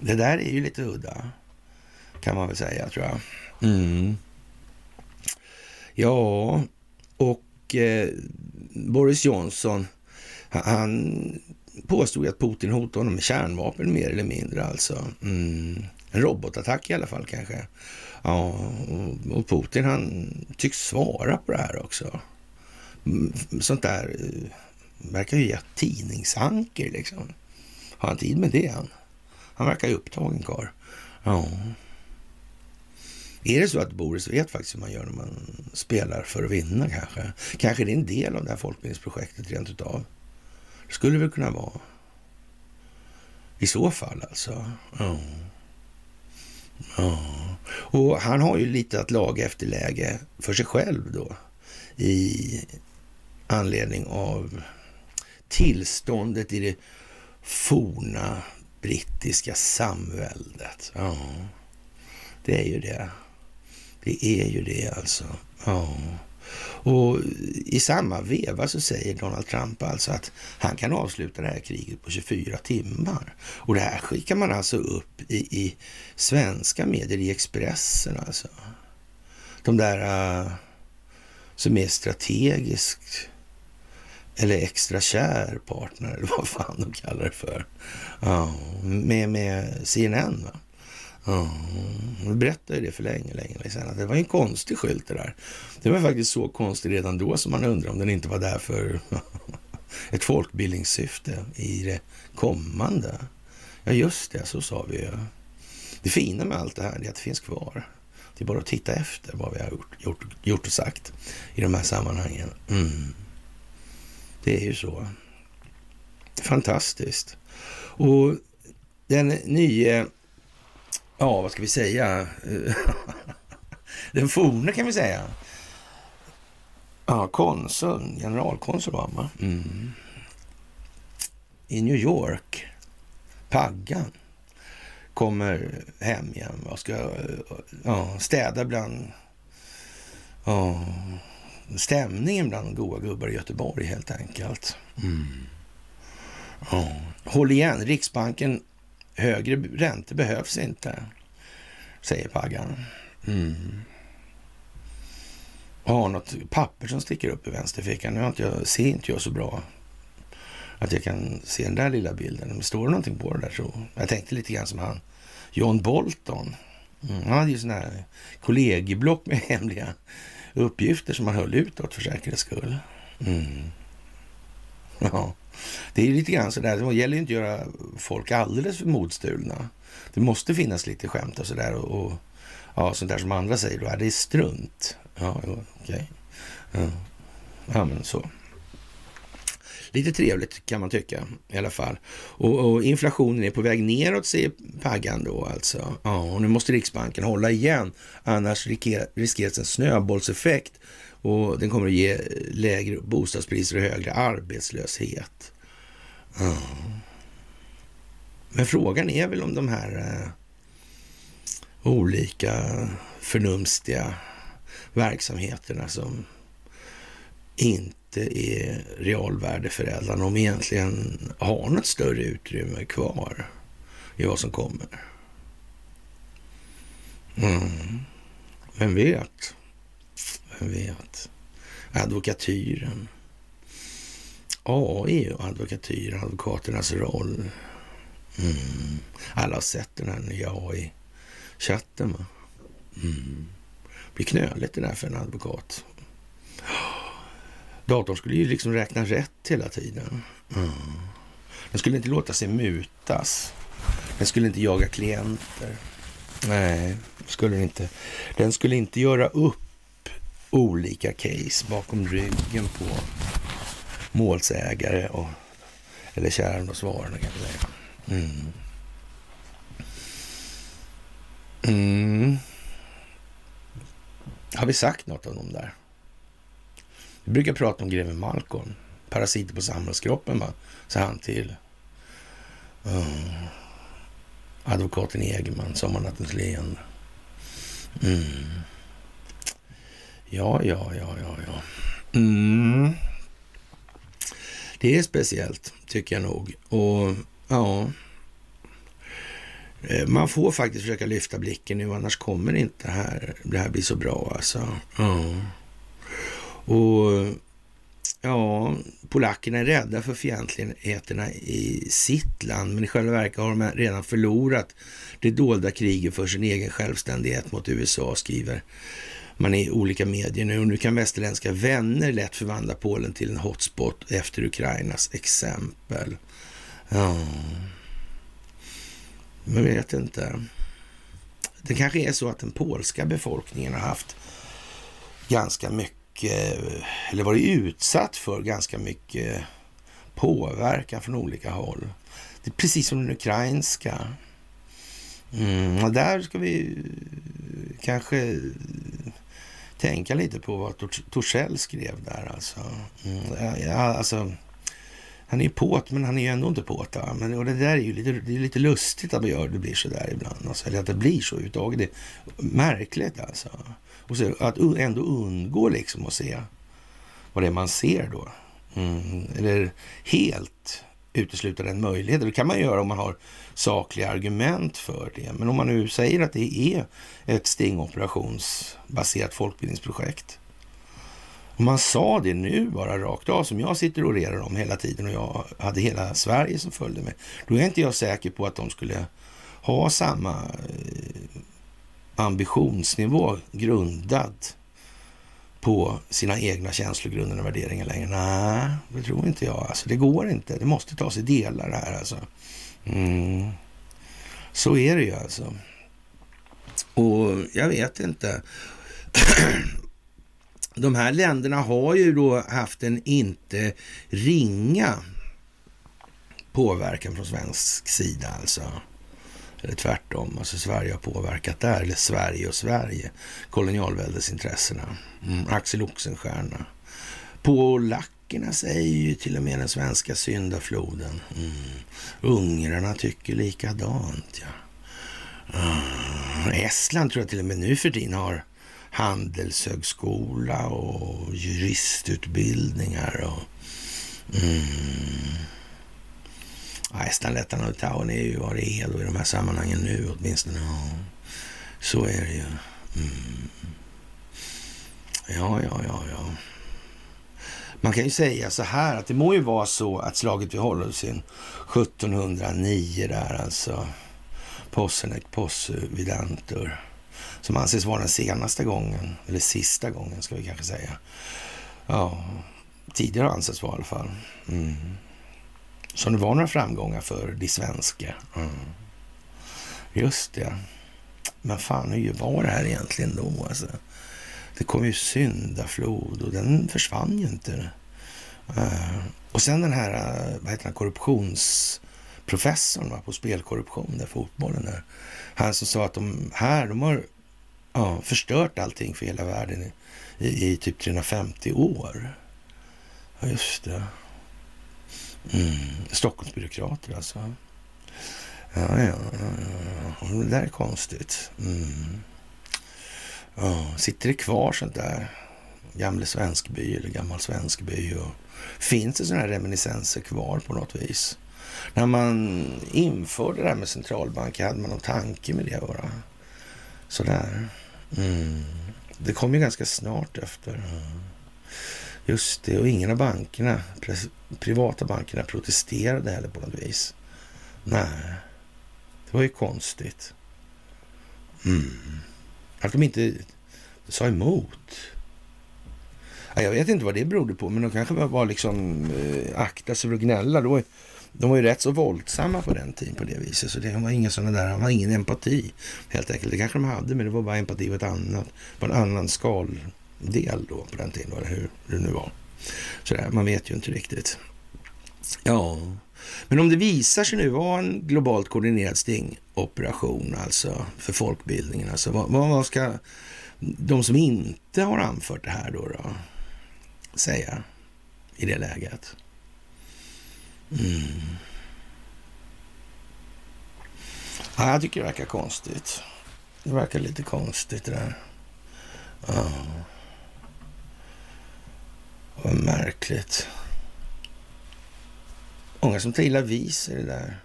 Det där är ju lite udda, kan man väl säga, tror jag. Mm. Ja, och eh, Boris Johnson, han påstod att Putin hotade honom med kärnvapen mer eller mindre alltså. Mm. En robotattack i alla fall kanske. Ja, och Putin han tycks svara på det här också. Mm, sånt där eh, verkar ju ge tidningsanker liksom. Har han tid med det? Han, han verkar ju upptagen karl. Ja. Är det så att Boris vet faktiskt hur man gör när man spelar för att vinna kanske? Kanske det är en del av det här folkbildningsprojektet rent utav. Det skulle väl kunna vara. I så fall alltså. Ja. ja. Och han har ju lite att laga efter läge för sig själv då. I anledning av tillståndet i det forna brittiska samväldet. Ja, det är ju det. Det är ju det alltså. Ja. Och i samma veva så säger Donald Trump alltså att han kan avsluta det här kriget på 24 timmar. Och det här skickar man alltså upp i, i svenska medier, i Expressen alltså. De där uh, som är strategiskt eller extra kär partner, eller <laughs> vad fan de kallar det för. Ja, med, med CNN. Va? Ja, vi berättade det för länge, länge sedan. Att det var en konstig skylt det där. Det var faktiskt så konstigt redan då som man undrar om den inte var där för <laughs> ett folkbildningssyfte i det kommande. Ja, just det, så sa vi ju. Det fina med allt det här är att det finns kvar. Det är bara att titta efter vad vi har gjort, gjort, gjort och sagt i de här sammanhangen. Mm. Det är ju så. Fantastiskt. Och den nya, ja vad ska vi säga, den forne kan vi säga. Ja, konsul, generalkonsul var han mm. I New York, Paggan, kommer hem igen och ska ja, städa bland ja, stämningen bland goa gubbar i Göteborg helt enkelt. Mm. Ja. Håll igen, Riksbanken, högre räntor behövs inte, säger Paggan. Mm. Har något papper som sticker upp i vänsterfickan. Nu har inte jag, ser inte jag så bra att jag kan se den där lilla bilden. Men står det någonting på det där så... Jag tänkte lite grann som han, John Bolton. Mm, han hade ju sådana här kollegieblock med <laughs> hemliga uppgifter som man höll utåt för säkerhets skull. Mm. Ja, det är lite grann sådär. Det gäller ju inte att göra folk alldeles för modstulna. Det måste finnas lite skämt och sådär och, och ja, sånt där som andra säger då. det är strunt. Ja, okej. Okay. Ja. ja, men så. Lite trevligt kan man tycka i alla fall. Och, och inflationen är på väg neråt, säger Paggan då alltså. Ja, och nu måste Riksbanken hålla igen, annars riskeras en snöbollseffekt och den kommer att ge lägre bostadspriser och högre arbetslöshet. Ja. Men frågan är väl om de här eh, olika förnumstiga verksamheterna som inte inte är realvärdeförädlande, om egentligen har något större utrymme kvar i vad som kommer. Mm. Vem vet? Vem vet? Advokatyren. AI och advokatyren, advokaternas roll. Mm. Alla har sett den här nya AI-chatten. Va? Mm. Det blir knöligt det där för en advokat. Datorn skulle ju liksom räkna rätt hela tiden. Mm. Den skulle inte låta sig mutas. Den skulle inte jaga klienter. Nej, skulle den inte. Den skulle inte göra upp olika case bakom ryggen på målsägare och, eller kärn och svarande kan man säga. Mm. Mm. Har vi sagt något om de där? Vi brukar prata om greve Malcolm. Parasiter på samhällskroppen, va? Så han till Mm. advokaten Egerman, Sommarnattens leende. Mm. Ja, ja, ja, ja, ja. Mm. Det är speciellt, tycker jag nog. Och ja, eh, man får faktiskt försöka lyfta blicken nu, annars kommer det inte här, det här bli så bra alltså. Ja. Och ja, polackerna är rädda för fientligheterna i sitt land, men i själva verket har de redan förlorat det dolda kriget för sin egen självständighet mot USA, skriver man är i olika medier nu. Och nu kan västerländska vänner lätt förvandla Polen till en hotspot efter Ukrainas exempel. Ja, man vet inte. Det kanske är så att den polska befolkningen har haft ganska mycket mycket, eller varit utsatt för ganska mycket påverkan från olika håll. Det är precis som den ukrainska. Mm, och där ska vi kanske tänka lite på vad Torssell skrev där alltså. Mm, ja, alltså han är ju påt, men han är ju ändå inte påt. Men, och det där är ju lite, det är lite lustigt att det, gör, det blir så där ibland. Alltså, eller att det blir så överhuvudtaget. Det är märkligt alltså. Och så, att ändå undgå liksom att se vad det är man ser då. Mm, eller helt utesluta den möjligheten. Det kan man göra om man har sakliga argument för det. Men om man nu säger att det är ett stingoperationsbaserat folkbildningsprojekt. Om man sa det nu bara rakt av, som jag sitter och orerar om hela tiden och jag hade hela Sverige som följde med, då är inte jag säker på att de skulle ha samma eh, ambitionsnivå grundad på sina egna känslogrunder och värderingar längre. Nej, det tror inte jag. Alltså, det går inte. Det måste tas i delar det här alltså. Mm. Så är det ju alltså. Och jag vet inte. <clears throat> De här länderna har ju då haft en inte ringa påverkan från svensk sida alltså. Eller tvärtom, alltså Sverige har påverkat där, eller Sverige och Sverige. Kolonialväldesintressena. Mm. Axel Oxenstierna. Polackerna säger ju till och med den svenska syndafloden. Mm. Ungrarna tycker likadant, ja. Mm. Estland tror jag till och med nu för tiden har handelshögskola och juristutbildningar. Och, mm. Estland, Lettland och Litauen är ju vad det är då i de här sammanhangen nu åtminstone. Ja, så är det ju. Mm. Ja, ja, ja, ja. Man kan ju säga så här att det må ju vara så att slaget vid sin 1709 där alltså. Possenek possu vidantur som anses vara den senaste gången, eller sista gången ska vi kanske säga. Ja, tidigare anses vara i alla fall. Mm. Så det var några framgångar för de svenska. Mm. Just det. Men fan, hur var det här egentligen då? Alltså, det kom ju syndaflod och den försvann ju inte. Uh, och sen den här, eh, vad heter han, korruptionsprofessorn va, på spelkorruption, där fotbollen där. Han som sa att de här, de har ja, förstört allting för hela världen i, i, i typ 350 år. Ja, just det. Mm. Stockholmsbyråkrater alltså. Ja, ja, ja, ja. Det där är konstigt. Mm. Ja, sitter det kvar sånt där? Gamle Svenskby eller gammal Svenskby? Och finns det sådana här reminiscenser kvar på något vis? När man införde det här med centralbanker, hade man någon tanke med det bara? Sådär. Mm. Det kom ju ganska snart efter. Just det, och ingen av bankerna, privata bankerna protesterade heller på något vis. Nej, det var ju konstigt. Mm. Att de inte sa emot. Jag vet inte vad det berodde på, men de kanske var liksom eh, akta sig för att gnälla. Då de var ju rätt så våldsamma på den tiden på det viset. Så det var inga sådana där, de hade ingen empati helt enkelt. Det kanske de hade, men det var bara empati på ett annat, på en annan del då på den tiden, eller hur det nu var. Så där, man vet ju inte riktigt. Ja, men om det visar sig nu vara en globalt koordinerad stingoperation alltså för folkbildningen, alltså vad, vad ska de som inte har anfört det här då, då säga i det läget? Mm. Ja, jag tycker det verkar konstigt. Det verkar lite konstigt det där. Ja. Vad märkligt. Många som tar illa vis i det där.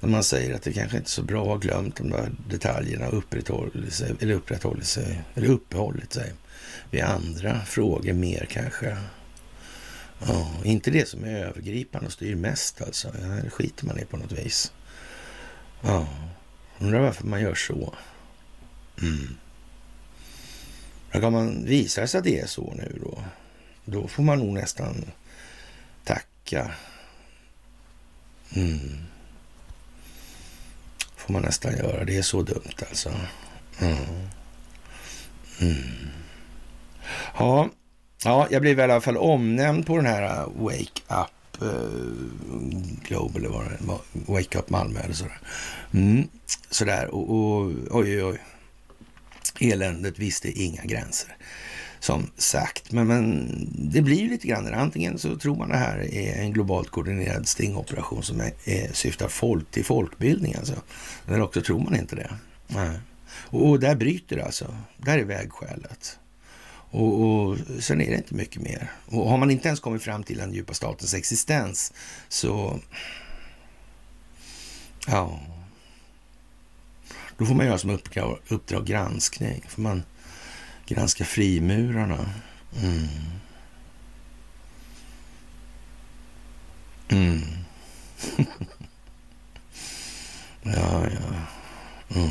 När man säger att det kanske inte är så bra att ha glömt de där detaljerna och upprätthållit sig, eller upprätthållit sig, eller uppehållit sig vid andra frågor mer kanske. Ja, inte det som är övergripande och styr mest alltså. Det skiter man i på något vis. Ja, undrar varför man gör så. Mm kan man visa sig att det är så nu då, då får man nog nästan tacka. Mm. Får man nästan göra. Det är så dumt alltså. Mm. Mm. Ja, Ja, jag blev i alla fall omnämnd på den här äh, Wake Up eh, Globe eller vad det var. Wake Up Malmö eller sådär. Mm, sådär och, och oj, oj, oj. Eländet visste inga gränser som sagt. Men, men det blir ju lite grann Antingen så tror man det här är en globalt koordinerad stingoperation som är, är, syftar folk till folkbildning alltså. Eller också tror man inte det. Nej. Och, och där bryter det alltså. Där är vägskälet. Och, och sen är det inte mycket mer. Och har man inte ens kommit fram till den djupa statens existens så... Ja... Då får man göra som uppdrag, uppdrag granskning. Får man granska frimurarna. Mm. Mm. <laughs> ja, ja. Mm.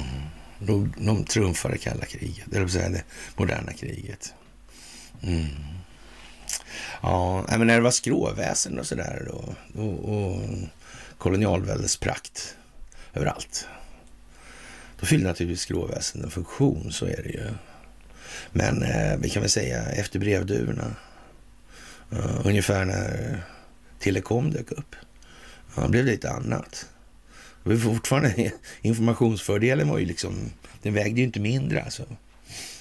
De, de det kalla kriget, eller säga det moderna kriget. Mm. Ja, men när det var skråväsen och sådär och, och, och kolonialväldesprakt överallt. Då fyllde naturligtvis skråväsen en funktion, så är det ju. Men eh, vi kan väl säga efter brevduvorna, uh, ungefär när telekom dök upp, ja, blev det lite annat. Det fortfarande <laughs> informationsfördelen var ju liksom, den vägde ju inte mindre alltså.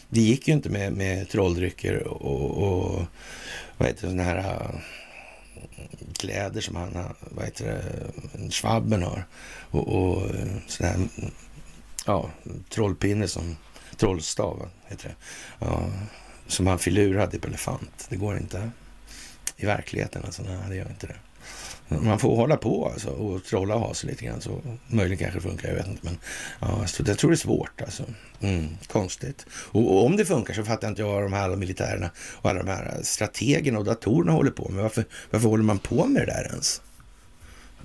Det gick ju inte med, med trolldrycker och, och vad heter det, sådana här uh, kläder som han, vad heter det, Schwabben har och, och eh, sådana här, ja, trollpinne som trollstav, heter det. Ja, som han filur hade på typ elefant. Det går inte i verkligheten. Alltså, nej, det gör inte det. Man får hålla på alltså, och trolla och ha sig lite grann. Så möjligen kanske det funkar, jag vet inte. Men ja, så jag tror det är svårt alltså. Mm, konstigt. Och, och, om det funkar så fattar jag inte vad de här alla militärerna och alla de här strategerna och datorerna håller på med. Varför, varför håller man på med det där ens?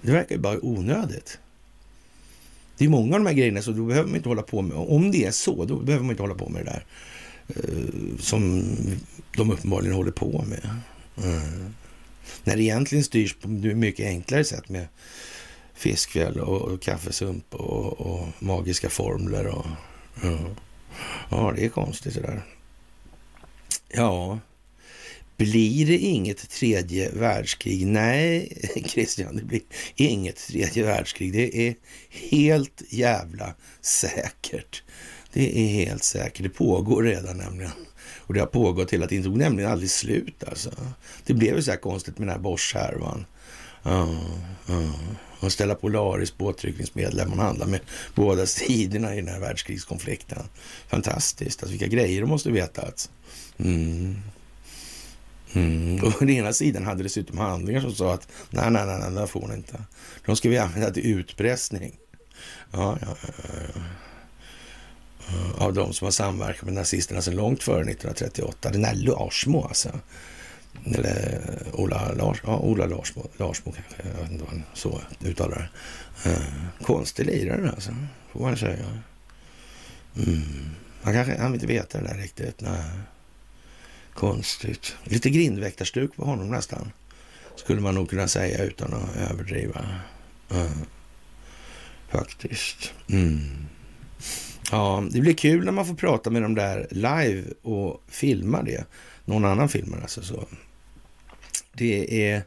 Det verkar ju bara onödigt. Det är många av de här grejerna, så då behöver man inte hålla på med. Om det är så, då behöver man inte hålla på med det där eh, som de uppenbarligen håller på med. Mm. När det egentligen styrs på mycket enklare sätt med fiskfjäll och, och kaffesump och, och, magiska formler. Och, ja. ja, det är konstigt det där. Ja, blir det inget tredje världskrig? Nej, <laughs> Christian, det blir inget tredje världskrig. Det är helt jävla säkert. Det är helt säkert. Det pågår redan nämligen. Och det har pågått hela tiden. Det tog nämligen aldrig slut alltså. Det blev ju så här konstigt med den här Bosch-härvan. Ja, ja. Och ställa Polaris påtryckningsmedel man handlar med båda sidorna i den här världskrigskonflikten. Fantastiskt. Alltså vilka grejer de måste veta. Alltså. Mm. Mm. <laughs> Och den ena sidan hade dessutom handlingar som sa att nej, nej, nej, nej det får ni inte. De ska vi använda till utpressning. Ja, ja, ja, Av de som har samverkat med nazisterna sedan långt före 1938. Den där Larsmo alltså. Eller eh, Ola, Lars, ja, Ola Larsmo, Larsmo kanske, jag vet inte vad han så uttalar det. Uh, konstig lirare alltså, får man säga. Mm. Han kanske han vill inte veta det där riktigt. Nej. Konstigt. Lite grindväktarstuk på honom nästan. Skulle man nog kunna säga utan att överdriva. Mm. Faktiskt. Mm. Ja, det blir kul när man får prata med dem där live och filma det. Någon annan filmar alltså så. Det är,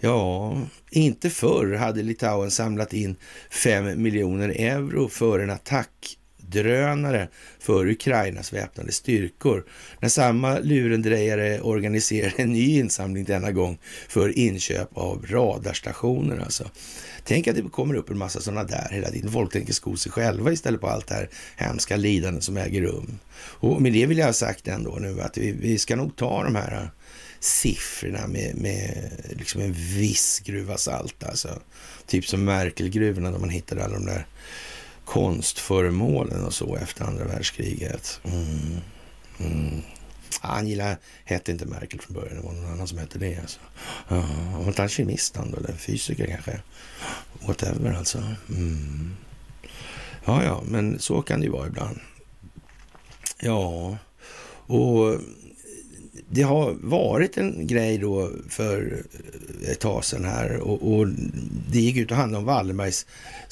ja, inte förr hade Litauen samlat in fem miljoner euro för en attack drönare för Ukrainas väpnade styrkor. När samma lurendrejare organiserar en ny insamling denna gång för inköp av radarstationer alltså. Tänk att det kommer upp en massa sådana där hela tiden. Folk tänker sko sig själva istället på allt det här hemska lidandet som äger rum. Och med det vill jag ha sagt ändå nu att vi, vi ska nog ta de här äh, siffrorna med, med liksom en viss gruva salt alltså. Typ som Merkelgruvorna där man hittade alla de där konstföremålen och så efter andra världskriget. Mm. Mm. Ah, Angela hette inte Merkel från början, det var någon annan som hette det. Alltså. Ah, ja, var inte han kemist han eller fysiker kanske? Whatever alltså. Mm. Ja, ja, men så kan det ju vara ibland. Ja, och det har varit en grej då för ett tag sedan här och, och det gick ut och handlade om Wallenbergs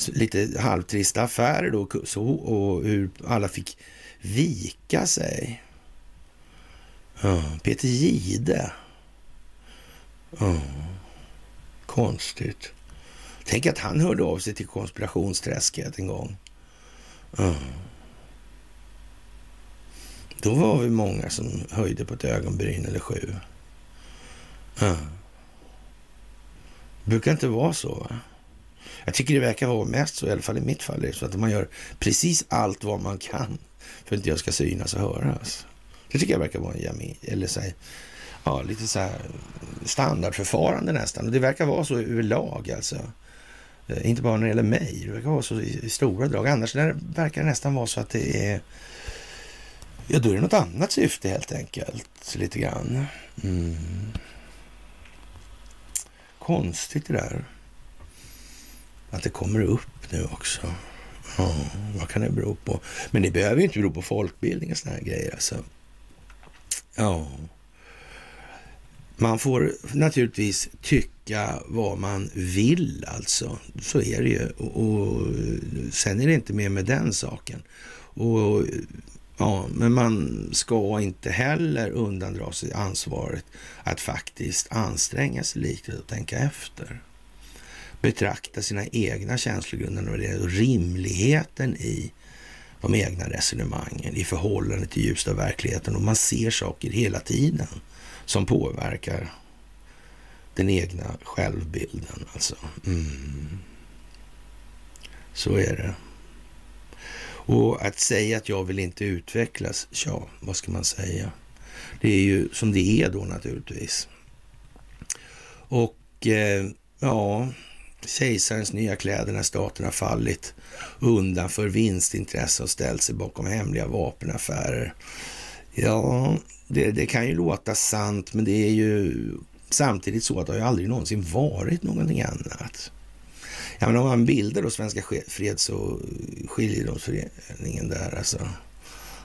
lite halvtrista affärer då så, och hur alla fick vika sig. Ja, Peter Gide. Ja. Konstigt. Tänk att han hörde av sig till konspirationsträsket en gång. Ja. Då var vi många som höjde på ett ögonbryn eller sju. Mm. Det brukar inte vara så. Va? Jag tycker det verkar vara mest så, i alla fall i mitt fall, så att man gör precis allt vad man kan för att inte jag ska synas och höras. Det tycker jag verkar vara en jami, eller så här, ja, lite så här standardförfarande nästan. Och det verkar vara så överlag alltså. Eh, inte bara när det gäller mig, det verkar vara så i, i stora drag. Annars verkar det nästan vara så att det är, ja då är det något annat syfte helt enkelt, lite grann. Mm. Konstigt det där. Att det kommer upp nu också. Ja, vad kan det bero på? Men det behöver ju inte bero på folkbildning och sådana här grejer alltså. Ja. Man får naturligtvis tycka vad man vill alltså. Så är det ju. Och, och sen är det inte mer med den saken. Och Ja, men man ska inte heller undandra sig ansvaret att faktiskt anstränga sig lite och tänka efter. Betrakta sina egna känslogrunder och rimligheten i de egna resonemangen i förhållande till ljuset av verkligheten och man ser saker hela tiden som påverkar den egna självbilden. Alltså. Mm. Så är det. Och att säga att jag vill inte utvecklas, ja, vad ska man säga? Det är ju som det är då naturligtvis. Och eh, ja, kejsarens nya kläder när staten har fallit undan för vinstintresse och ställt sig bakom hemliga vapenaffärer. Ja, det, det, kan ju låta sant, men det är ju samtidigt så att det har ju aldrig någonsin varit någonting annat. Ja, men om man bildar då Svenska Freds och skiljedomsföreningen där, alltså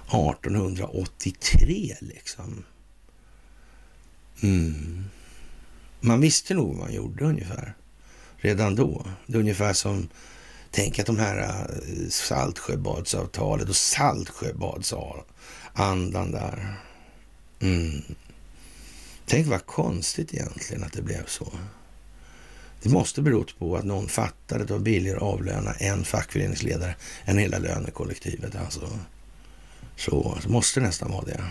1883 liksom. Mm. Man visste nog vad man gjorde ungefär redan då. Det är ungefär som, tänk att de här eh, Saltsjöbadsavtalet och Saltsjöbadsandan där. Mm. Tänk vad konstigt egentligen att det blev så. Det måste berott på att någon fattade att det var billigare att avlöna en fackföreningsledare än hela lönekollektivet. Alltså. Så, så måste det nästan vara det.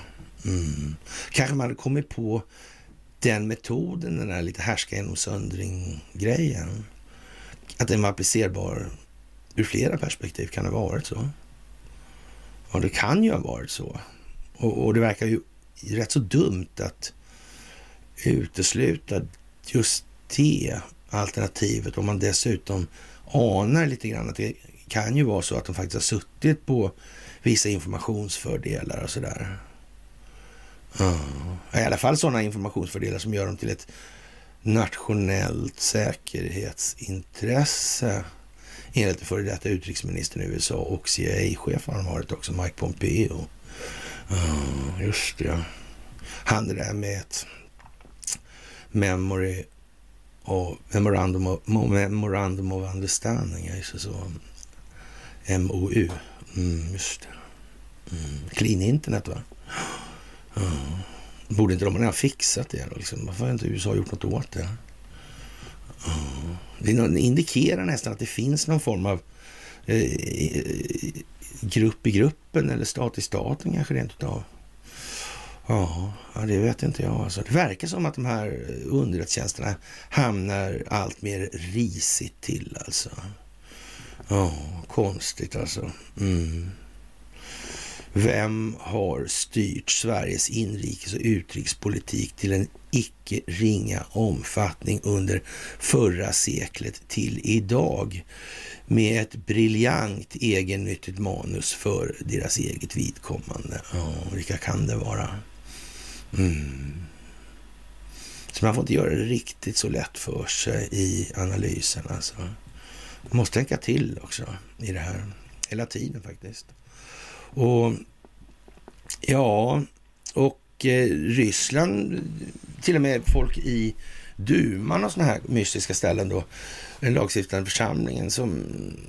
Mm. Kanske man hade kommit på den metoden, den där lite härska genom söndring-grejen, att den var applicerbar ur flera perspektiv. Kan det ha varit så? Ja, det kan ju ha varit så. Och, och det verkar ju rätt så dumt att utesluta just det alternativet om man dessutom anar lite grann att det kan ju vara så att de faktiskt har suttit på vissa informationsfördelar och sådär. Ja. I alla fall sådana informationsfördelar som gör dem till ett nationellt säkerhetsintresse enligt före detta utrikesministern i USA och CIA-chefen har de varit också, Mike Pompeo. Ja, just det. Han det där med ett memory och memorandum of, memorandum of understanding, alltså så. MOU. Mm, just det. Mm. Clean internet va? Mm. Borde inte de ha fixat det då? Liksom? Varför har inte USA gjort något åt det? Mm. Det indikerar nästan att det finns någon form av eh, grupp i gruppen eller stat i staten kanske rent utav. Ja, det vet inte jag. Alltså, det verkar som att de här eh, underrättelsetjänsterna hamnar allt mer risigt till alltså. Ja, konstigt alltså. Mm. Vem har styrt Sveriges inrikes och utrikespolitik till en icke ringa omfattning under förra seklet till idag med ett briljant egennyttigt manus för deras eget vidkommande? Ja, vilka kan det vara? Mm. Så man får inte göra det riktigt så lätt för sig i analysen. Alltså. Man måste tänka till också i det här, hela tiden faktiskt. Och ja, och eh, Ryssland, till och med folk i duman och sådana här mystiska ställen då, den lagstiftande församlingen som,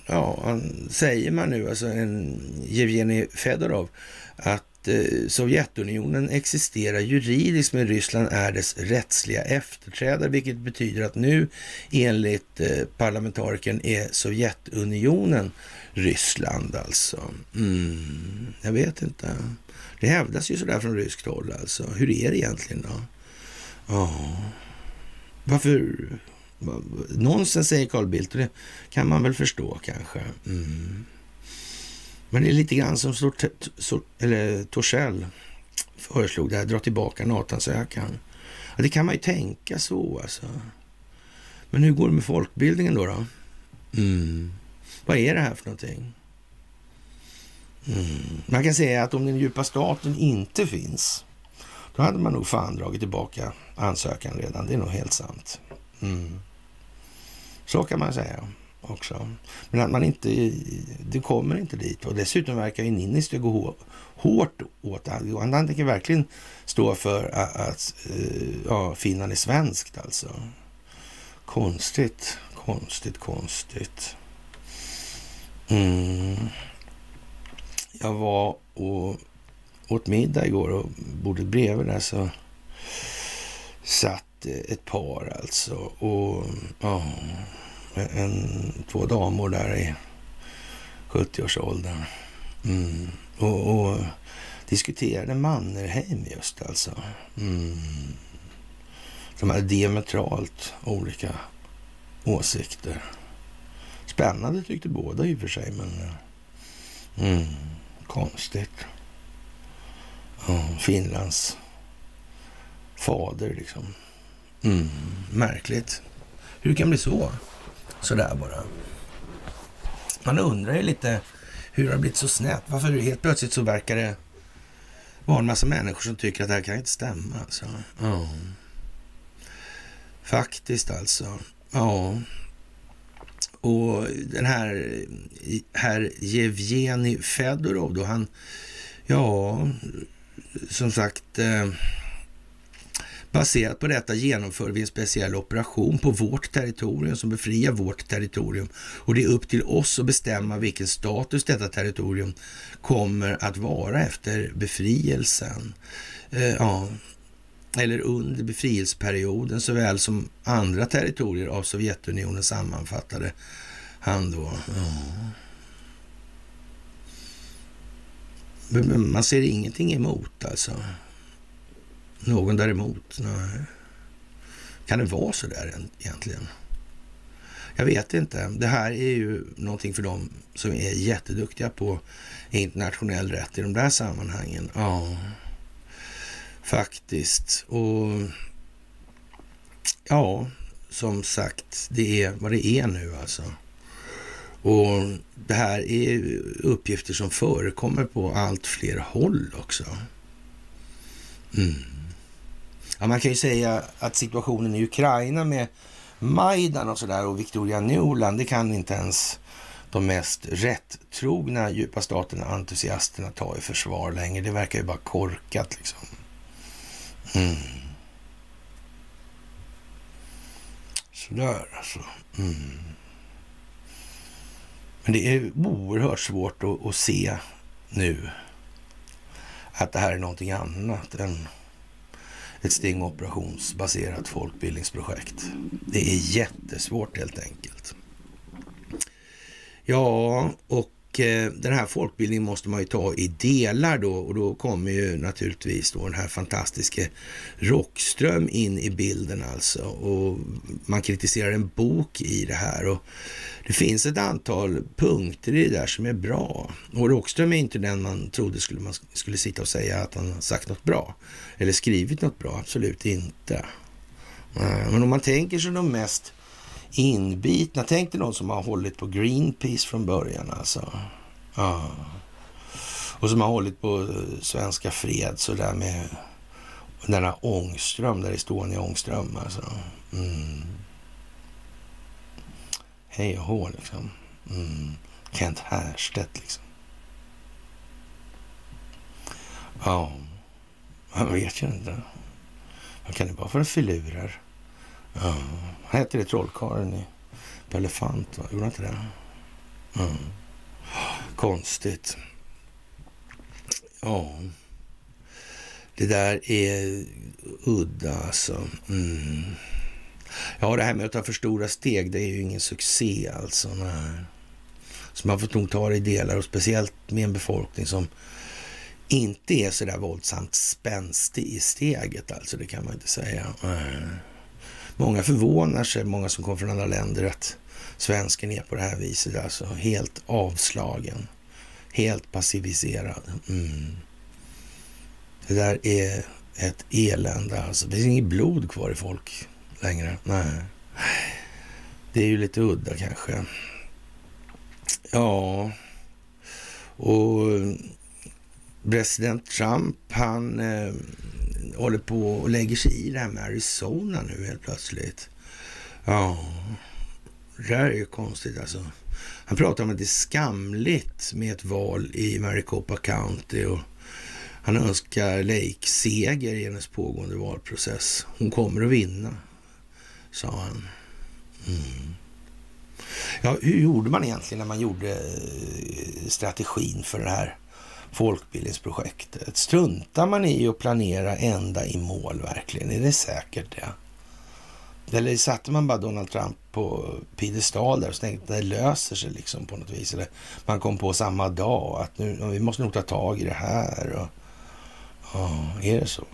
ja, säger man nu, alltså en Jevgenij Fedorov, att att eh, Sovjetunionen existerar juridiskt men Ryssland är dess rättsliga efterträdare, vilket betyder att nu enligt eh, parlamentarikern är Sovjetunionen Ryssland alltså. Mm, jag vet inte. Det hävdas ju sådär från ryskt håll alltså. Hur är det egentligen då? Ja, varför? Nonsens säger Carl Bildt och det kan man väl förstå kanske. Mm. Men det är lite grann som eller Torssell föreslog det här, dra tillbaka NATO-ansökan. Ja, det kan man ju tänka så alltså. Men hur går det med folkbildningen då? då? Mm. Vad är det här för någonting? Mm. Man kan säga att om den djupa staten inte finns, då hade man nog fan dragit tillbaka ansökan redan. Det är nog helt sant. Mm. Så kan man säga också. Men att man inte, det kommer inte dit. Och dessutom verkar ju Niinistö gå hårt åt det. Han tänker verkligen stå för att, att ja, Finland är svenskt alltså. Konstigt, konstigt, konstigt. Mm. Jag var och åt middag igår och bordet bredvid där så satt ett par alltså. Och ja, en, två damer där i 70-årsåldern. Mm. Och, och diskuterade Mannerheim just alltså. Mm. De hade diametralt olika åsikter. Spännande tyckte båda i och för sig, men mm, konstigt. Ja, Finlands fader liksom. Mm, märkligt. Hur kan det bli så? Sådär bara. Man undrar ju lite hur det har blivit så snett. Varför helt plötsligt så verkar det vara en massa människor som tycker att det här kan inte stämma. Alltså. Ja. Faktiskt alltså. Ja. Och den här herr Jevgenij Fedorov då, han, ja, som sagt, eh, Baserat på detta genomför vi en speciell operation på vårt territorium som befriar vårt territorium. Och det är upp till oss att bestämma vilken status detta territorium kommer att vara efter befrielsen. Eh, ja, eller under befrielseperioden såväl som andra territorier av Sovjetunionen sammanfattade han då. Ja. Man ser ingenting emot alltså. Någon däremot? Nej. Kan det vara så där egentligen? Jag vet inte. Det här är ju någonting för dem som är jätteduktiga på internationell rätt i de där sammanhangen. Ja, faktiskt. Och ja, som sagt, det är vad det är nu alltså. Och det här är uppgifter som förekommer på allt fler håll också. Mm. Ja, man kan ju säga att situationen i Ukraina med Majdan och sådär och Victoria Nuland, det kan inte ens de mest rättrogna djupa staterna, entusiasterna, ta i försvar längre. Det verkar ju bara korkat liksom. Mm. Sådär alltså. Mm. Men det är oerhört svårt att, att se nu att det här är någonting annat än ett stingoperationsbaserat folkbildningsprojekt. Det är jättesvårt helt enkelt. Ja, och Eh, den här folkbildningen måste man ju ta i delar då och då kommer ju naturligtvis då den här fantastiska Rockström in i bilden alltså och man kritiserar en bok i det här och det finns ett antal punkter i det där som är bra. Och Rockström är inte den man trodde skulle, man skulle sitta och säga att han sagt något bra. Eller skrivit något bra, absolut inte. Eh, men om man tänker sig de mest inbitna, tänk dig någon som har hållit på Greenpeace från början alltså. Ja. Och som har hållit på eh, Svenska Fred sådär med denna Ångström, där Estonia Ångström. alltså. Mm hej och hå liksom. Mm. Kent Härstedt liksom. Ja, man vet ju inte. Man kan det vara för filurer? Ja, han hette det trollkarlen i Pelle Fant, va? Gjorde han inte det? Mm. Konstigt. Ja, Det där är udda alltså. Mm. Ja, det här med att ta för stora steg, det är ju ingen succé alltså. Nej. Så man får nog ta det i delar och speciellt med en befolkning som inte är så där våldsamt spänstig i steget alltså, det kan man inte säga. Nej. Många förvånar sig, många som kommer från andra länder, att svensken är på det här viset. Alltså helt avslagen, helt passiviserad. Mm. Det där är ett elände alltså. Det finns inget blod kvar i folk längre. Nej. Det är ju lite udda kanske. Ja, och president Trump, han eh, håller på och lägger sig i det här med Arizona nu helt plötsligt. Ja, det här är ju konstigt alltså. Han pratar om att det är skamligt med ett val i Maricopa County och han önskar Lake seger i hennes pågående valprocess. Hon kommer att vinna, sa han. Mm. Ja, hur gjorde man egentligen när man gjorde eh, strategin för det här folkbildningsprojektet? Struntar man i att planera ända i mål verkligen? Är det säkert det? Eller satte man bara Donald Trump på piedestal där och tänkte att det löser sig liksom på något vis? Eller man kom på samma dag att nu, vi måste nog ta tag i det här. Och, ja, är det så?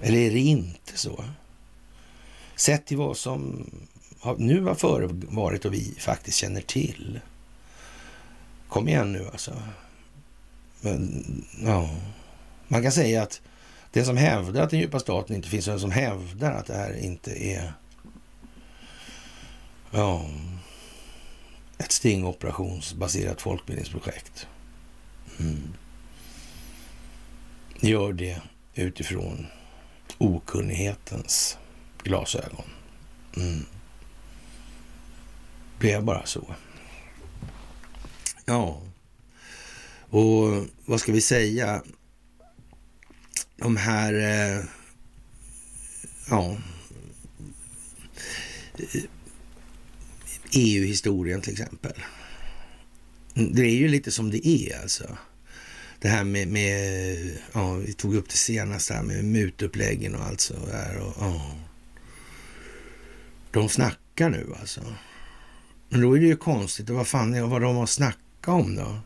Eller är det inte så? Sett till vad som nu har förevarit och vi faktiskt känner till. Kom igen nu alltså. Men, ja. Man kan säga att den som hävdar att den djupa staten inte finns Det den som hävdar att det här inte är ja, ett stingoperationsbaserat folkbildningsprojekt. Mm. Gör det utifrån okunnighetens glasögon. Mm. Det är bara så. Ja, och vad ska vi säga? De här... Eh, ja... Eh, e EU-historien till exempel. Det är ju lite som det är alltså. Det här med, med ja, vi tog upp det senast här med mutuppläggen och allt så där. Och, ja. De snackar nu alltså. Men då är det ju konstigt. Vad fan är vad de har snackat om då?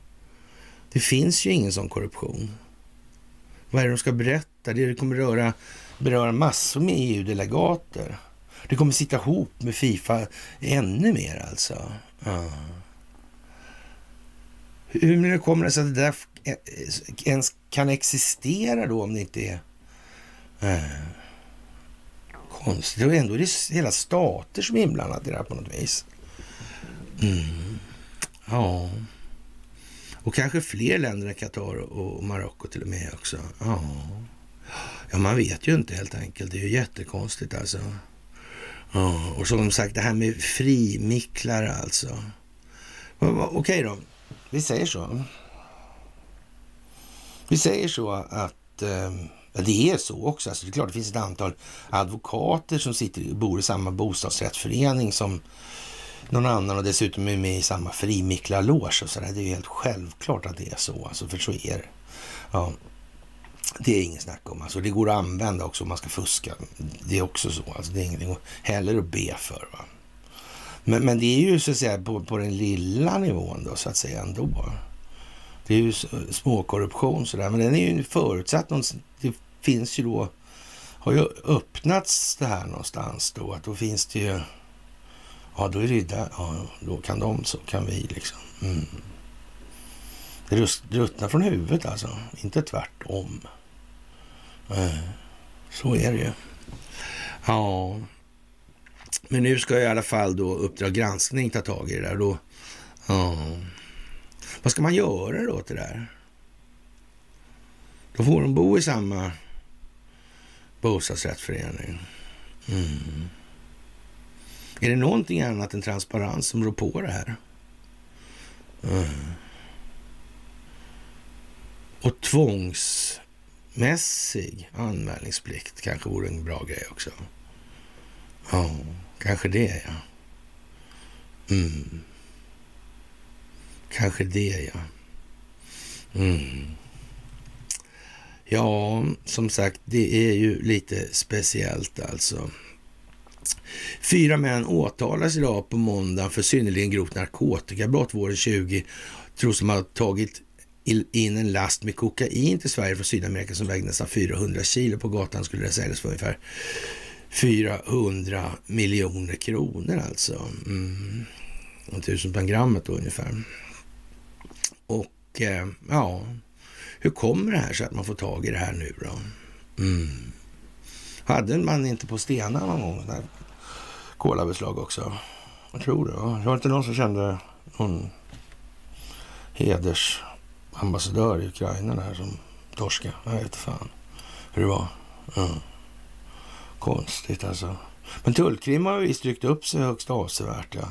Det finns ju ingen sån korruption. Vad är det de ska berätta? Det kommer röra, beröra massor med EU-delegater. Det kommer sitta ihop med Fifa ännu mer alltså. Ja. Hur kommer det sig att det där ens kan existera då om det inte är eh, konstigt? Och ändå är det hela stater som är inblandade i det här på något vis. Mm. Ja. Och kanske fler länder än Qatar och Marocko till och med också. Ja. ja, man vet ju inte helt enkelt. Det är ju jättekonstigt alltså. Ja, och som sagt det här med frimicklare alltså. Okej då, vi säger så. Vi säger så att eh, det är så också. Alltså det är klart det finns ett antal advokater som sitter, bor i samma bostadsrättsförening som någon annan och dessutom är med i samma frimicklarloge. och sådär. Det är ju helt självklart att det är så, alltså, för så är det. Ja, det är inget snack om. Alltså, det går att använda också om man ska fuska. Det är också så. Alltså, det är ingenting heller att be för. Va? Men, men det är ju så att säga på, på den lilla nivån då, så att säga ändå. Det är ju småkorruption sådär, men den är ju förutsatt. Det finns ju då, har ju öppnats det här någonstans då, att då finns det ju Ja, då är det där. Ja, då kan de så kan vi liksom. Mm. Det ruttnar från huvudet alltså, inte tvärtom. Eh, så är det ju. Ja, men nu ska i alla fall då Uppdrag granskning ta tag i det där. Då, ja. Vad ska man göra då till det där? Då får de bo i samma bostadsrättsförening. Mm. Är det någonting annat än transparens som rår på det här? Mm. Och tvångsmässig anmälningsplikt kanske vore en bra grej också. Ja, kanske det ja. Mm. Kanske det ja. Mm. Ja, som sagt, det är ju lite speciellt alltså. Fyra män åtalas idag på måndag för synnerligen grovt narkotikabrott våren 20. Tros de ha tagit in en last med kokain till Sverige från Sydamerika som vägde nästan 400 kilo. På gatan skulle det säljas för ungefär 400 miljoner kronor alltså. Mm. Tusen per grammet då ungefär. Och eh, ja, hur kommer det här så att man får tag i det här nu då? Mm. Hade man inte på Stena någon gång kolabeslag också? Jag tror det. Va? Det var inte någon som kände någon hedersambassadör i Ukraina där som torska. Jag vet fan hur det var. Mm. Konstigt alltså. Men tullkrim har visst ryckt upp sig högst avsevärt. Ja.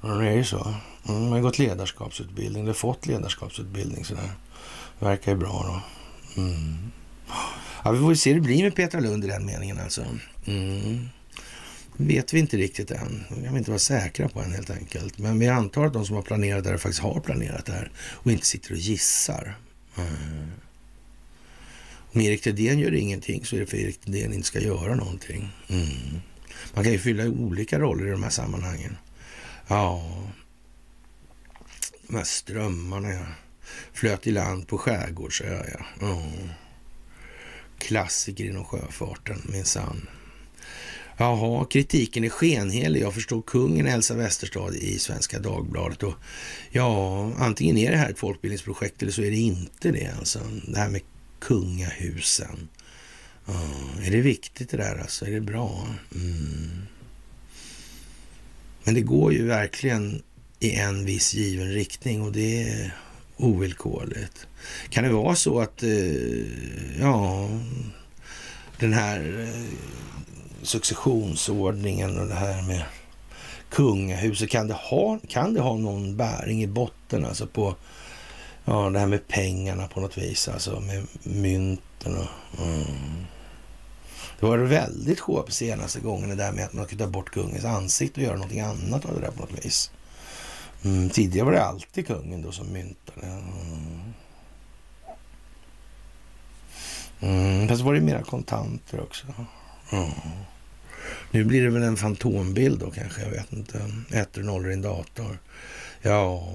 det är ju så. Mm, man har gått ledarskapsutbildning, eller fått ledarskapsutbildning sådär. Verkar ju bra då. Mm. Ja, vi får se hur det blir med Petra Lund i den meningen alltså. Mm vet vi inte riktigt än. Det kan vi inte vara säkra på än helt enkelt. Men vi antar att de som har planerat det här faktiskt har planerat det här och inte sitter och gissar. Mm. Om Erik Thedéen gör ingenting så är det för Erik Thedéen inte ska göra någonting. Mm. Man kan ju fylla olika roller i de här sammanhangen. Ja, de här strömmarna ja. Flöt i land på skärgårdsö ja. Mm. Klassiker inom sjöfarten minsann. Jaha, kritiken är skenhelig. Jag förstår kungen Elsa Westerstad i Svenska Dagbladet. Och ja, antingen är det här ett folkbildningsprojekt eller så är det inte det. Alltså. Det här med kungahusen. Ja, är det viktigt det där alltså? Är det bra? Mm. Men det går ju verkligen i en viss given riktning och det är ovillkorligt. Kan det vara så att, eh, ja, den här eh, successionsordningen och det här med kungahuset, kan det ha, kan det ha någon bäring i botten alltså på ja, det här med pengarna på något vis, alltså med mynten och... Mm. Det var väldigt hårt senaste gången det där med att man kunde ta bort kungens ansikte och göra någonting annat av det där på något vis. Mm, tidigare var det alltid kungen då som myntade. Mm. Mm, fast var det mera kontanter också. Mm. Nu blir det väl en fantombild då kanske, jag vet inte. Ettor och nollor i en dator. Ja,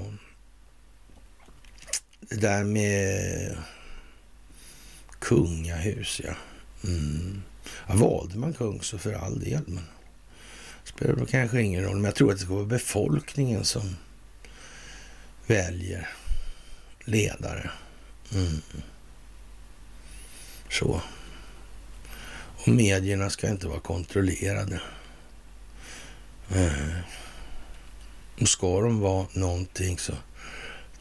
det där med kungahus, ja. Mm. ja valde man kung så för all del, men spelar det kanske ingen roll. Men jag tror att det ska vara befolkningen som väljer ledare. Mm. Så. Medierna ska inte vara kontrollerade. Mm. Och ska de vara någonting så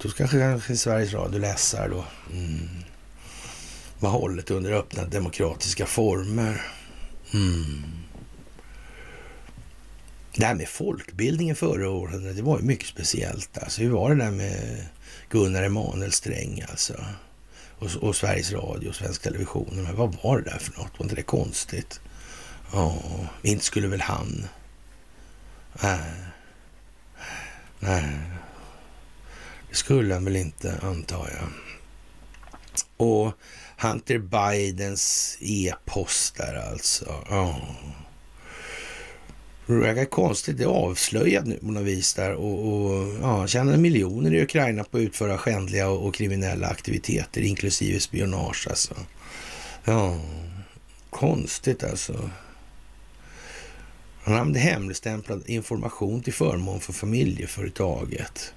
då kanske, kanske Sveriges Radio-läsare då. Mm. Var hållet under öppna demokratiska former. Mm. Det här med folkbildningen förra året, det var ju mycket speciellt. Alltså, hur var det där med Gunnar Emanuel Sträng alltså? Och, och Sveriges Radio och Svensk Television. Men vad var det där för något? Var inte det konstigt? Ja, inte skulle väl han... Nej. Nej. Det skulle han väl inte, antar jag. Och Hunter Bidens e-post där alltså. Ja. Det verkar konstigt. Det är avslöjat nu på något vis där och, och ja, tjänar miljoner i Ukraina på att utföra skändliga och, och kriminella aktiviteter, inklusive spionage alltså. Ja, konstigt alltså. Han använde hemligstämplad information till förmån för familjeföretaget.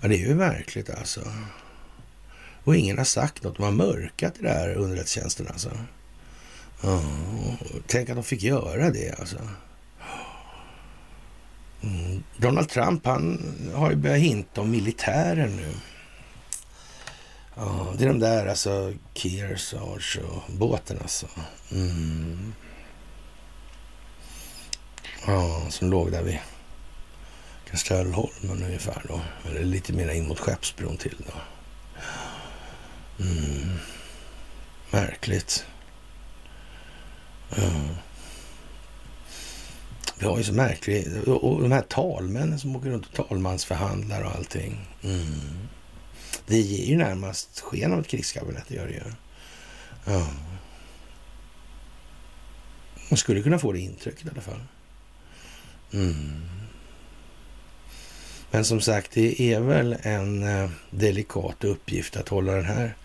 Ja, det är ju märkligt alltså. Och ingen har sagt något. De har mörkat det där underrättelsetjänsten alltså. Ja, tänk att de fick göra det alltså. Mm. Donald Trump han har ju börjat hinta om militären nu. Ja, det är de där alltså Kearsarge och båten alltså. Mm. Ja, som låg där vid Kastellholmen ungefär då. Eller lite mer in mot Skeppsbron till då. Mm. Märkligt. Mm. Vi har ju så märkligt. Och de här talmännen som åker runt och talmansförhandlar och allting. Mm. Det ger ju närmast sken av ett krigskabinett, det gör det ju. Ja. Man skulle kunna få det intrycket i alla fall. Mm. Men som sagt, det är väl en eh, delikat uppgift att hålla den här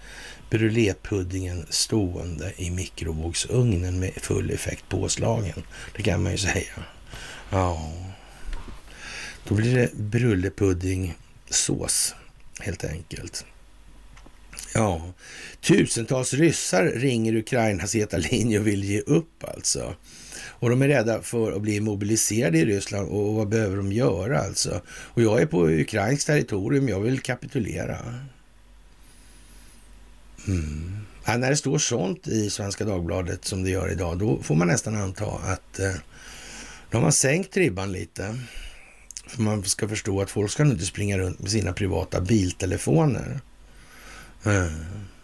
brulépuddingen stående i mikrovågsugnen med full effekt påslagen. Det kan man ju säga. Ja, då blir det brullepuddingsås helt enkelt. Ja, tusentals ryssar ringer Ukrainas heta linje och vill ge upp alltså. Och de är rädda för att bli mobiliserade i Ryssland och vad behöver de göra alltså? Och jag är på ukrainskt territorium, jag vill kapitulera. Mm. Ja, när det står sånt i Svenska Dagbladet som det gör idag, då får man nästan anta att eh, då har man sänkt ribban lite. För man ska förstå att folk ska inte springa runt med sina privata biltelefoner. Eh,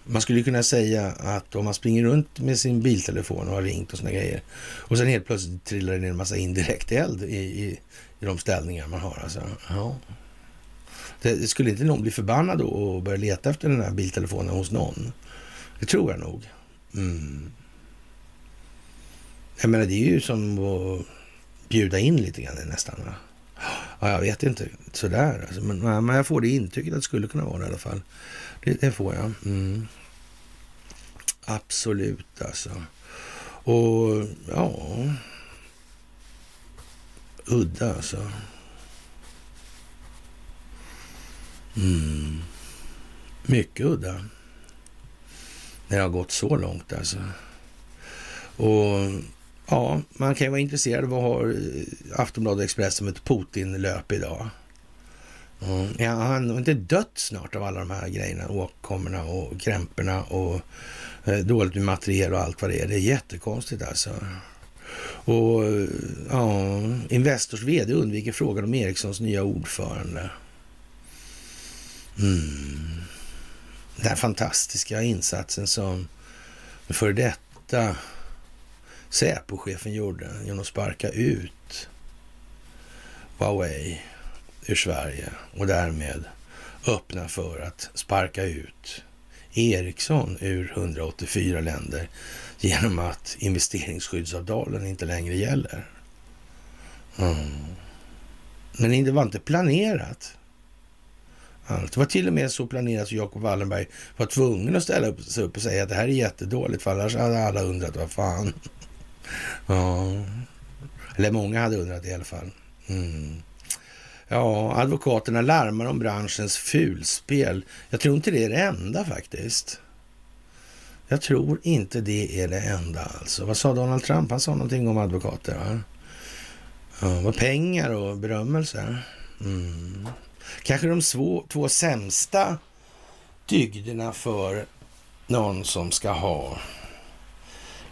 man skulle kunna säga att om man springer runt med sin biltelefon och har ringt och såna grejer och sen helt plötsligt trillar det ner en massa indirekt eld i, i, i de ställningar man har. Alltså, ja. det skulle inte någon bli förbannad då och börja leta efter den här biltelefonen hos någon? Det tror jag nog. Mm. Jag menar, det är ju som att bjuda in lite grann nästan. Va? Ja, jag vet inte sådär. Alltså, men, men jag får det intrycket att det skulle kunna vara det i alla fall. Det, det får jag. Mm. Absolut alltså. Och ja... Udda alltså. Mm. Mycket udda. När det har gått så långt alltså. Och ja, man kan ju vara intresserad av vad har eh, Aftonbladet Expressen ett Putin-löp idag. Mm. Ja, han har inte dött snart av alla de här grejerna, åkommorna och krämporna och eh, dåligt med materiel och allt vad det är. Det är jättekonstigt alltså. Och eh, ja, Investors vd undviker frågan om Ericssons nya ordförande. Mm. Den fantastiska insatsen som för detta Säpochefen gjorde genom att sparka ut Huawei ur Sverige och därmed öppna för att sparka ut Ericsson ur 184 länder genom att investeringsskyddsavtalen inte längre gäller. Mm. Men det var inte planerat. Allt. Det var till och med så planerat att Jacob Wallenberg var tvungen att ställa sig upp och säga att det här är jättedåligt, för annars hade alla undrat vad fan ja. Eller många hade undrat i alla fall. Mm. Ja, advokaterna larmar om branschens fulspel. Jag tror inte det är det enda faktiskt. Jag tror inte det är det enda alltså. Vad sa Donald Trump? Han sa någonting om advokater. Va? Ja, vad pengar och berömmelse. Mm. Kanske de svå, två sämsta dygderna för någon som ska ha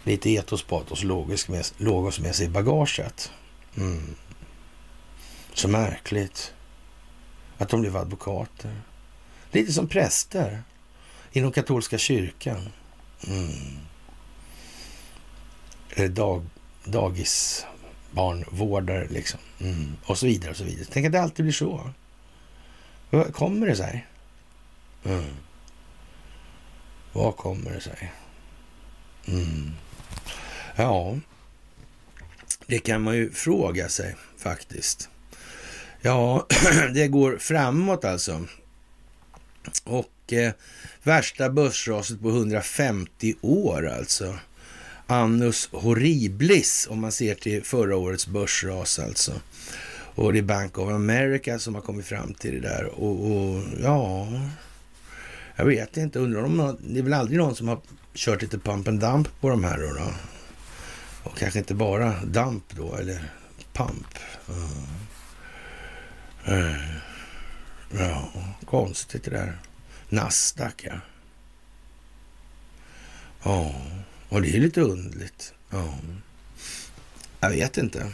lite etos, patos, logos med, logos med sig i bagaget. Mm. Så märkligt att de blev advokater. Lite som präster inom katolska kyrkan. Mm. Eller dag, dagisbarnvårdare liksom. Mm. Och så vidare och så vidare. Tänk att det alltid blir så. Vad kommer det sig? Mm. Vad kommer det sig? Mm. Ja, det kan man ju fråga sig faktiskt. Ja, <clears throat> det går framåt alltså. Och eh, värsta börsraset på 150 år alltså. Annus horriblis om man ser till förra årets börsras alltså. Och det är Bank of America som har kommit fram till det där. Och, och ja, jag vet inte. Undrar om det är väl aldrig någon som har kört lite pump and dump på de här då? då? Och kanske inte bara damp då, eller pump. Mm. Ja, konstigt det där. Nasdaq, ja. Ja, och det är lite underligt. Ja. Jag vet inte,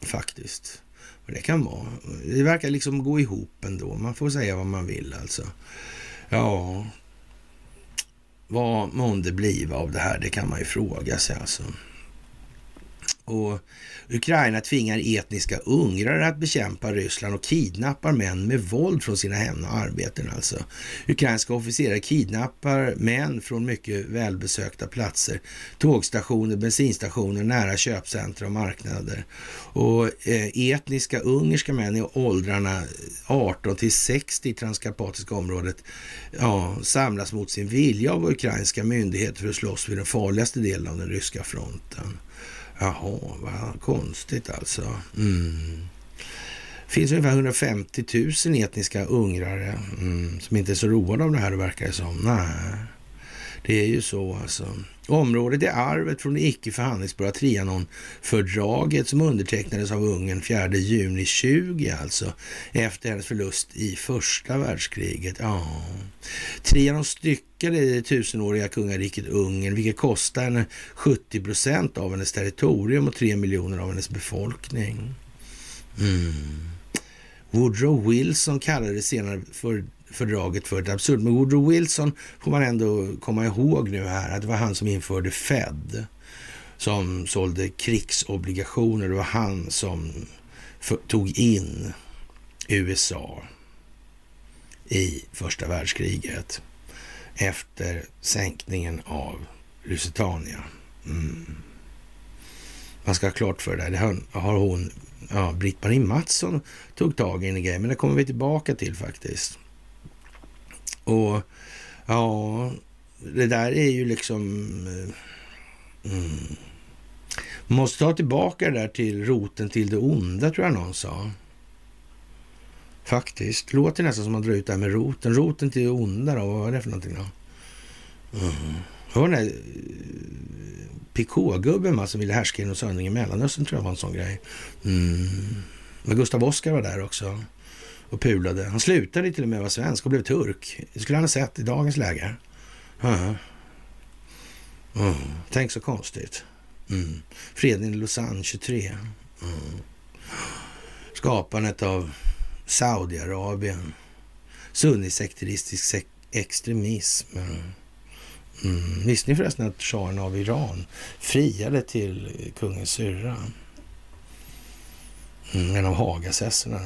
faktiskt. Vad det kan vara. Det verkar liksom gå ihop ändå. Man får säga vad man vill alltså. Ja, vad månde bliva av det här? Det kan man ju fråga sig alltså. Och Ukraina tvingar etniska ungrare att bekämpa Ryssland och kidnappar män med våld från sina hem och arbeten alltså. Ukrainska officerare kidnappar män från mycket välbesökta platser, tågstationer, bensinstationer, nära köpcentra och marknader. Och eh, etniska ungerska män i åldrarna 18 till 60 i transkarpatiska området ja, samlas mot sin vilja av ukrainska myndigheter för att slåss vid den farligaste delen av den ryska fronten. Jaha, vad konstigt alltså. Mm. Det finns ungefär 150 000 etniska ungrare mm, som inte är så roade av det här, verkar det som. Nej, det är ju så alltså. Området är arvet från det icke förhandlingsbara Trianon-fördraget som undertecknades av Ungern 4 juni 20 alltså, efter hennes förlust i första världskriget. Ja. Trianon styckade det tusenåriga kungariket Ungern, vilket kostade henne 70 procent av hennes territorium och 3 miljoner av hennes befolkning. Mm. Woodrow Wilson kallade det senare för fördraget för ett absurt. Men Woodrow Wilson får man ändå komma ihåg nu här att det var han som införde Fed som sålde krigsobligationer. Det var han som tog in USA i första världskriget efter sänkningen av Lusitania. Mm. Man ska ha klart för det. Det har hon, ja, Britt-Marie Mattsson tog tag i en grej, men det kommer vi tillbaka till faktiskt. Och ja, det där är ju liksom... Eh, mm. Man måste ta tillbaka det där till roten till det onda, tror jag någon sa. Faktiskt. Låter nästan som man drar ut det här med roten. Roten till det onda då, vad var det för någonting då? Mm. Det var den eh, där PK-gubben som ville härska genom söndring i Mellanöstern, tror jag var en sån grej. Mm. Men Gustav Oskar var där också och pulade. Han slutade till och med vara svensk och blev turk. Det skulle han ha sett i dagens läge. Uh. Uh. Tänk så konstigt. Mm. Freden i Lausanne 23. Mm. Skapandet av Saudiarabien. Sunnisekteristisk extremism. Mm. Visste ni förresten att shahen av Iran friade till kungens syrra? Mm, en av Hagasesserna.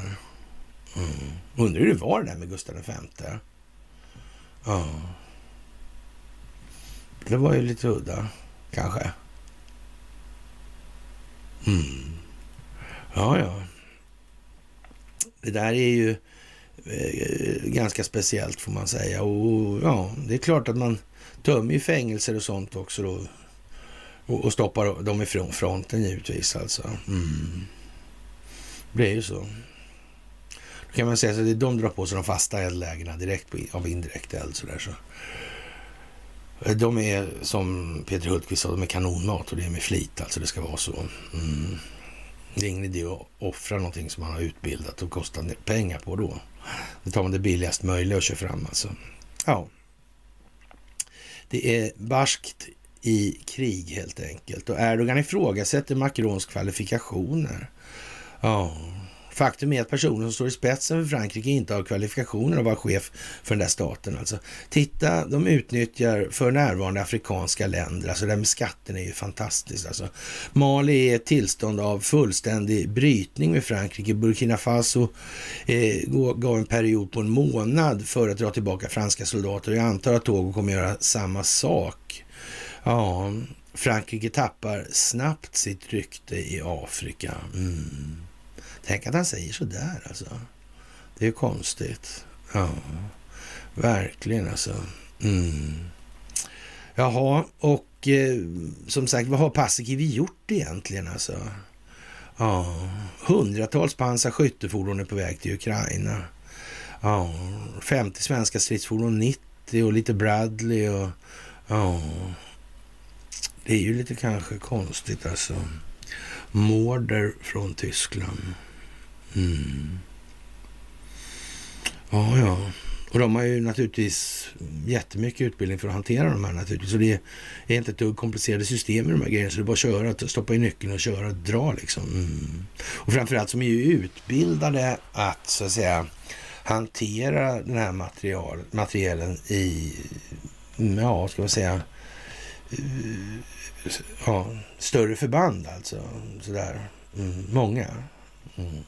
Mm. Undrar hur det var det där med Gustav V. Ja. Det var ju lite udda, kanske. Mm. Ja, ja. Det där är ju eh, ganska speciellt får man säga. Och ja, det är klart att man tömmer ju fängelser och sånt också då. Och, och stoppar dem ifrån fronten givetvis alltså. Mm. Det är ju så kan man säga så att de drar på sig de fasta eldlägena direkt på, av indirekt eld. Så där, så. De är som Peter Hultqvist sa, de är kanonmat och det är med flit. Alltså det ska vara så. Mm. Det är ingen idé att offra någonting som man har utbildat och kostar pengar på då. Då tar man det billigast möjliga och kör fram alltså. Ja. Det är barskt i krig helt enkelt och Erdogan ifrågasätter Macrons kvalifikationer. Ja, Faktum är att personen som står i spetsen för Frankrike inte har kvalifikationer att vara chef för den där staten. Alltså, titta, de utnyttjar för närvarande afrikanska länder. Alltså det där med skatten är ju fantastiskt. Alltså, Mali är ett tillstånd av fullständig brytning med Frankrike. Burkina Faso eh, gav en period på en månad för att dra tillbaka franska soldater. Jag antar att Togo kommer göra samma sak. Ja, Frankrike tappar snabbt sitt rykte i Afrika. Mm. Tänk att han säger sådär alltså. Det är konstigt. Ja, verkligen alltså. Mm. Jaha, och eh, som sagt, vad har Paasikivi gjort egentligen alltså? Ja, hundratals pansar skyttefordon är på väg till Ukraina. Ja, 50 svenska stridsfordon, 90 och lite Bradley och ja, det är ju lite kanske konstigt alltså. Mårder från Tyskland. Mm. Ja, ja. Och de har ju naturligtvis jättemycket utbildning för att hantera de här naturligtvis. Så det är inte ett dugg komplicerade system i de här grejerna. Så det är bara att köra, stoppa i nyckeln och köra och dra liksom. Mm. Och framförallt som är ju utbildade att så att säga hantera den här material, materialen i, ja, ska man säga, ja, större förband alltså. Sådär. Mm, många. Mm.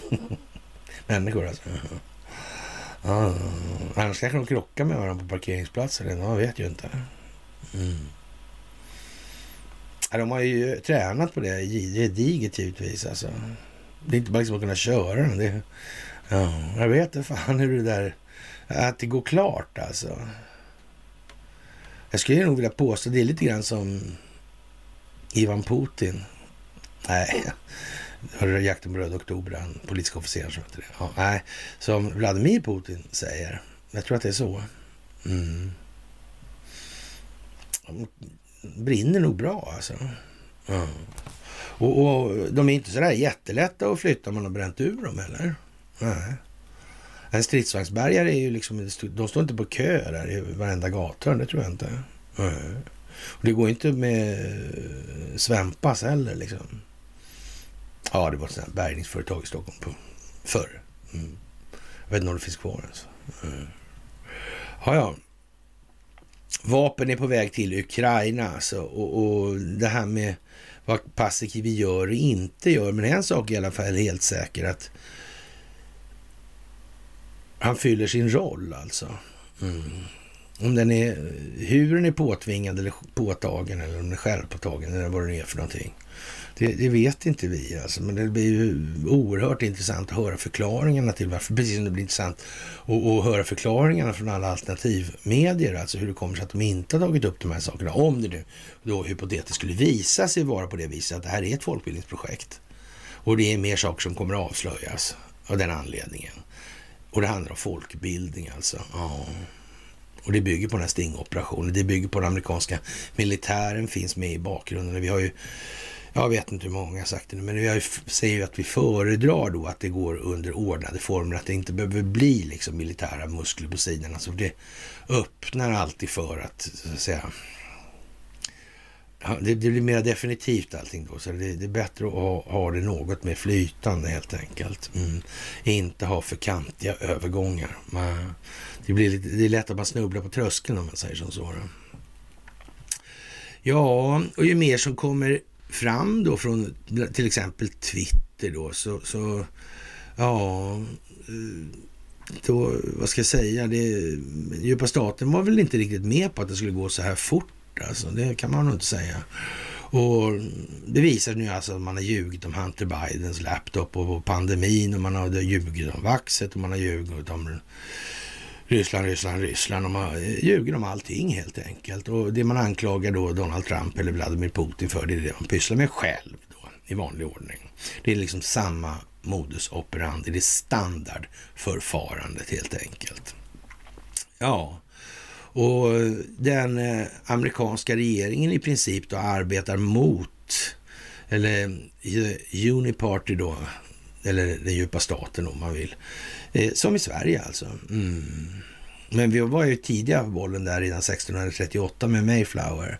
<laughs> Människor alltså. Ja, annars kanske de krockar med varandra på parkeringsplatser. Man vet ju inte. Mm. Ja, de har ju tränat på det gediget givetvis. Alltså. Det är inte bara liksom att kunna köra den. Det, ja, jag vet inte fan hur det där... Att det går klart alltså. Jag skulle nog vilja påstå det är lite grann som Ivan Putin. Nej, hörde du jakten på röda oktober, han politiska officer som heter det. Ja, nej, som Vladimir Putin säger. Jag tror att det är så. Mm. De brinner nog bra alltså. Mm. Och, och, de är inte sådär jättelätta att flytta om man har bränt ur dem heller. Nej. En stridsvagnsbärgare är ju liksom, de står inte på kö där i varenda gathörn, det tror jag inte. Nej. Och det går inte med eh, svempas heller liksom. Ja, det var ett sånt bärgningsföretag i Stockholm på, förr. Mm. Jag vet inte om det finns kvar alltså. Mm. Ja, ja. Vapen är på väg till Ukraina alltså. Och, och det här med vad Paasikivi gör och inte gör. Men en sak är i alla fall helt säker att han fyller sin roll alltså. Mm. Om den är, hur den är påtvingad eller påtagen eller om den är självpåtagen eller vad det är för någonting. Det, det, vet inte vi alltså, men det blir ju oerhört intressant att höra förklaringarna till varför, precis som det blir intressant att, att höra förklaringarna från alla alternativmedier, alltså hur det kommer sig att de inte har tagit upp de här sakerna. Om det nu då hypotetiskt skulle visa sig vara på det viset att det här är ett folkbildningsprojekt och det är mer saker som kommer att avslöjas av den anledningen. Och det handlar om folkbildning alltså. Ja. Och det bygger på den här stingoperationen. Det bygger på den amerikanska militären finns med i bakgrunden. Vi har ju jag vet inte hur många har sagt det nu, men jag säger ju att vi föredrar då att det går under ordnade former, att det inte behöver bli liksom militära muskler på sidorna. Så det öppnar alltid för att, så att säga, det, det, blir mer definitivt allting då, så det, det är bättre att ha, ha, det något mer flytande helt enkelt. Mm. Inte ha för kantiga övergångar. Man, det, blir lite, det är lätt att man snubblar på tröskeln om man säger som så. Ja, och ju mer som kommer fram då från till exempel Twitter då, så, så ja, eh, då, vad ska jag säga, det, djupa staten var väl inte riktigt med på att det skulle gå så här fort. Alltså, det kan man nog inte säga. Och det visar nu alltså att man har ljugit om Hunter Bidens laptop och pandemin och man har ljugit om vaxet och man har ljugit om Ryssland, Ryssland, Ryssland. Och eh, man ljuger om allting helt enkelt. Och det man anklagar då Donald Trump eller Vladimir Putin för, det är det man pysslar med själv då, i vanlig ordning. Det är liksom samma modus operandi, det är standardförfarandet helt enkelt. Ja, och den eh, amerikanska regeringen i princip då arbetar mot, eller eh, Uniparty då, eller den djupa staten om man vill, Eh, som i Sverige alltså. Mm. Men vi var ju tidiga på bollen där redan 1638 med Mayflower.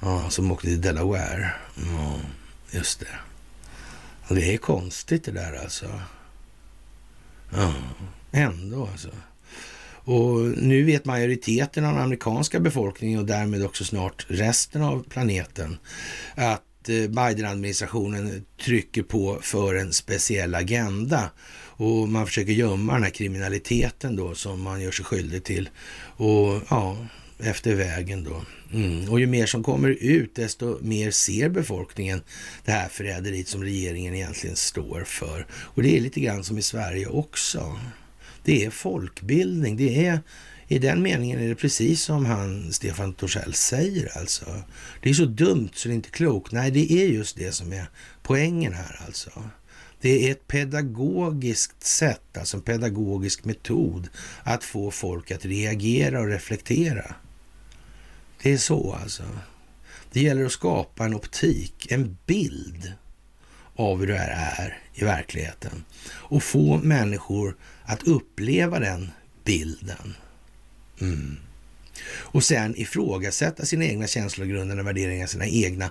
Ja, som åkte till Delaware. Ja, just det. Och det är konstigt det där alltså. Ja, ändå alltså. Och nu vet majoriteten av den amerikanska befolkningen och därmed också snart resten av planeten att eh, Biden-administrationen trycker på för en speciell agenda och man försöker gömma den här kriminaliteten då som man gör sig skyldig till. Och ja, efter vägen då. Mm. Och ju mer som kommer ut, desto mer ser befolkningen det här förräderiet som regeringen egentligen står för. Och det är lite grann som i Sverige också. Det är folkbildning. Det är i den meningen är det precis som han Stefan Torssell säger alltså. Det är så dumt så det är inte klokt. Nej, det är just det som är poängen här alltså. Det är ett pedagogiskt sätt, alltså en pedagogisk metod att få folk att reagera och reflektera. Det är så alltså. Det gäller att skapa en optik, en bild av hur det här är i verkligheten och få människor att uppleva den bilden. Mm. Och sen ifrågasätta sina egna känslogrundande värderingar, sina egna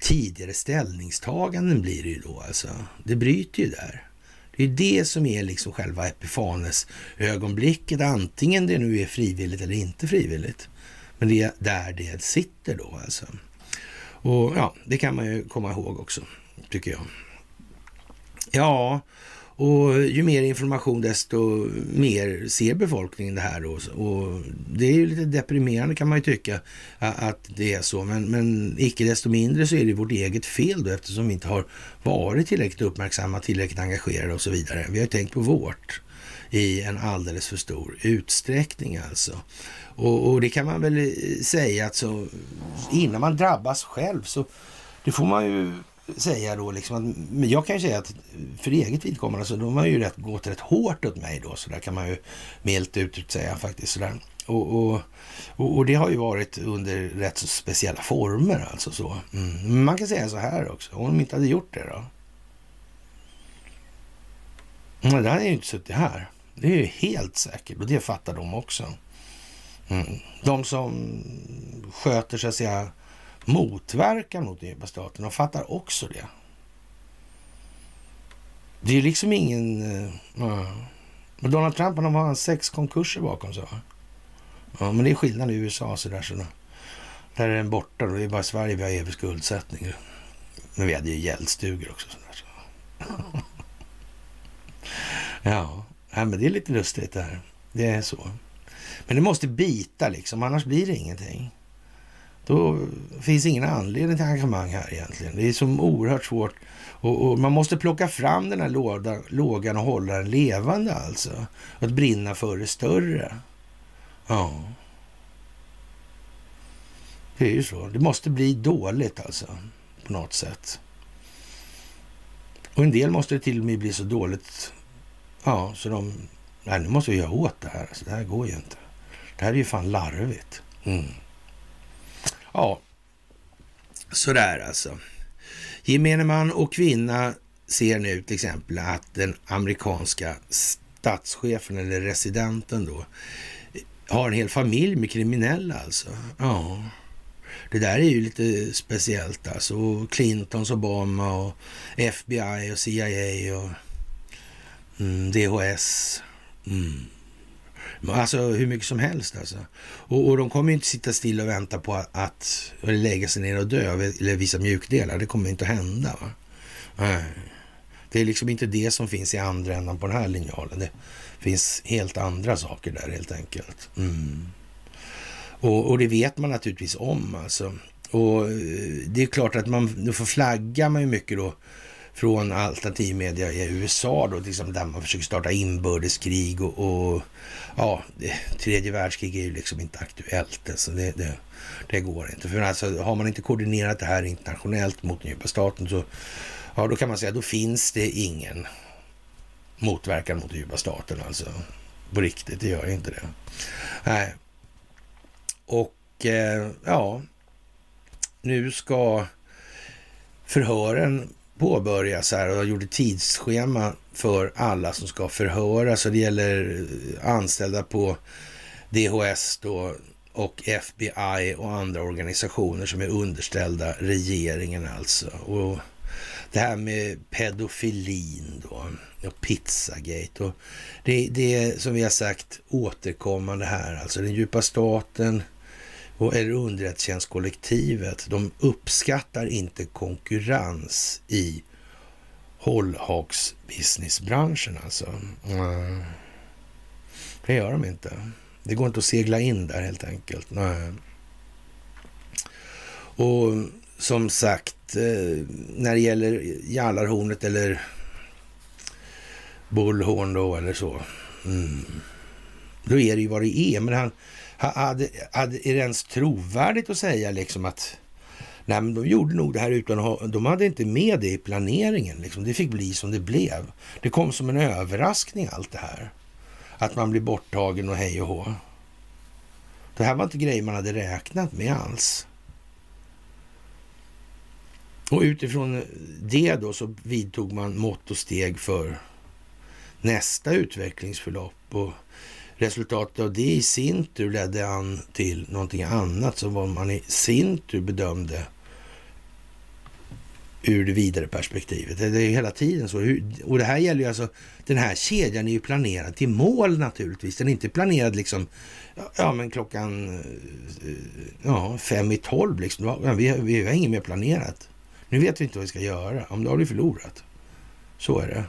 tidigare ställningstaganden blir det ju då alltså. Det bryter ju där. Det är det som är liksom själva Epifanes ögonblicket, antingen det nu är frivilligt eller inte frivilligt. Men det är där det sitter då alltså. Och ja, det kan man ju komma ihåg också, tycker jag. Ja, och ju mer information desto mer ser befolkningen det här. Och, och det är ju lite deprimerande kan man ju tycka att det är så. Men, men icke desto mindre så är det vårt eget fel då eftersom vi inte har varit tillräckligt uppmärksamma, tillräckligt engagerade och så vidare. Vi har ju tänkt på vårt i en alldeles för stor utsträckning alltså. Och, och det kan man väl eh, säga att så innan man drabbas själv så det får man ju säga då liksom att, men jag kan ju säga att för eget vidkommande så de har ju rätt, gått rätt hårt åt mig då, så där kan man ju milt uttryckt säga faktiskt. Sådär. Och, och, och, och, det har ju varit under rätt så speciella former alltså så. Mm. Man kan säga så här också, om de inte hade gjort det då? Men det hade ju inte suttit här. Det är ju helt säkert och det fattar de också. Mm. De som sköter så att säga motverkan mot djupa staten De fattar också det. Det är liksom ingen... Uh, men Donald Trump han har sex konkurser bakom sig. Ja, men det är skillnad i USA så där. Så där är den borta. Då. Det är bara Sverige vi har evig skuldsättning. Men vi hade ju gäldstugor också. Så där, <laughs> så. ja, ja, men det är lite lustigt det här. Det är så. Men det måste bita liksom, annars blir det ingenting. Då finns ingen anledning till engagemang här egentligen. Det är som oerhört svårt. Och, och man måste plocka fram den här låda, lågan och hålla den levande alltså. Att brinna för det större. Ja. Det är ju så. Det måste bli dåligt alltså. På något sätt. Och en del måste det till och med bli så dåligt. Ja, så de... Nej, nu måste vi göra åt det här. Alltså, det här går ju inte. Det här är ju fan larvigt. Mm. Ja, sådär alltså. Gemene man och kvinna ser nu till exempel att den amerikanska statschefen eller residenten då har en hel familj med kriminella alltså. Ja, det där är ju lite speciellt alltså. Clintons, Obama och FBI och CIA och mm, DHS. Mm. Alltså hur mycket som helst alltså. Och, och de kommer inte sitta still och vänta på att, att lägga sig ner och dö eller visa mjukdelar. Det kommer inte att hända. Va? Det är liksom inte det som finns i andra änden på den här linjalen. Det finns helt andra saker där helt enkelt. Mm. Och, och, det vet man naturligtvis om alltså. Och eh, det är klart att man, då får flagga man ju mycket då från alternativmedia i USA då, liksom där man försöker starta inbördeskrig och, och ja, det, tredje världskrig är ju liksom inte aktuellt. Alltså det, det, det, går inte. För alltså, har man inte koordinerat det här internationellt mot den djupa staten så ja, då kan man säga då finns det ingen motverkan mot den djupa staten alltså. På riktigt, det gör inte det. Nej. Och eh, ja, nu ska förhören påbörjas här och jag gjorde tidsschema för alla som ska förhöras. Det gäller eh, anställda på DHS då och FBI och andra organisationer som är underställda regeringen alltså. Och det här med pedofilin då och Pizzagate och det, det är som vi har sagt återkommande här alltså den djupa staten och eller underrättelsetjänstkollektivet, de uppskattar inte konkurrens i hållhaksbusinessbranschen alltså. Mm. Det gör de inte. Det går inte att segla in där helt enkelt. Nej. Och som sagt, eh, när det gäller Jallarhornet eller Bullhorn då eller så. Mm. Då är det ju vad det är. Men han, hade, hade, är det ens trovärdigt att säga liksom att nej, men de gjorde nog det här utan att ha, de hade inte med det i planeringen. Liksom. Det fick bli som det blev. Det kom som en överraskning allt det här. Att man blir borttagen och hej och hå. Det här var inte grejer man hade räknat med alls. Och utifrån det då så vidtog man mått och steg för nästa utvecklingsförlopp. Och Resultatet av det i sin tur ledde an till någonting annat som man i sin tur bedömde ur det vidare perspektivet. Det är hela tiden så. Och det här gäller ju alltså, den här kedjan är ju planerad till mål naturligtvis. Den är inte planerad liksom, ja men klockan eh, ja, fem i tolv liksom. Vi, vi har inget mer planerat. Nu vet vi inte vad vi ska göra. Om då har vi förlorat. Så är det.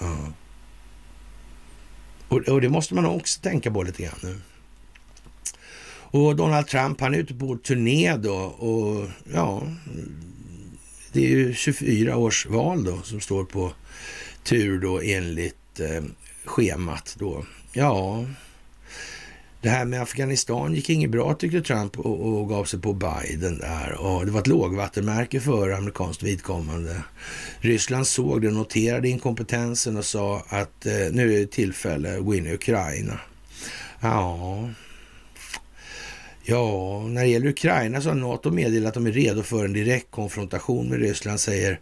Ja. Och, och det måste man också tänka på lite grann nu. Och Donald Trump, han är ute på turné då och ja, det är ju 24 års val då som står på tur då enligt eh, schemat då. Ja, det här med Afghanistan gick inget bra tyckte Trump och, och gav sig på Biden där. Och det var ett lågvattenmärke för amerikanskt vidkommande. Ryssland såg det, noterade inkompetensen och sa att eh, nu är det tillfälle att gå in i Ukraina. Ja, Ja, när det gäller Ukraina så har NATO meddelat att de är redo för en direkt konfrontation med Ryssland, säger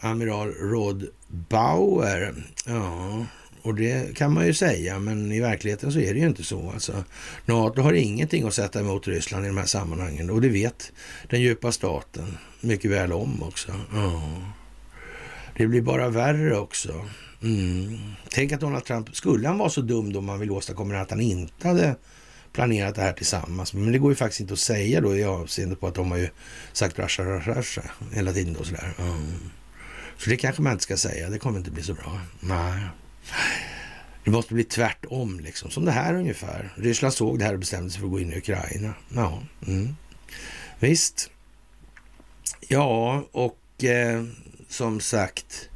amiral Rod Bauer. Ja, och det kan man ju säga, men i verkligheten så är det ju inte så. Alltså, NATO har ingenting att sätta emot Ryssland i de här sammanhangen och det vet den djupa staten mycket väl om också. Ja. Det blir bara värre också. Mm. Tänk att Donald Trump, skulle han vara så dum då man vill åstadkomma att han inte hade planerat det här tillsammans. Men det går ju faktiskt inte att säga då i avseende på att de har ju sagt rasha, rasha, rasha hela tiden då sådär. Mm. Så det kanske man inte ska säga. Det kommer inte bli så bra. Nej. Det måste bli tvärtom, liksom. Som det här ungefär. Ryssland såg det här och bestämde sig för att gå in i Ukraina. Ja, mm. visst. Ja, och eh, som sagt,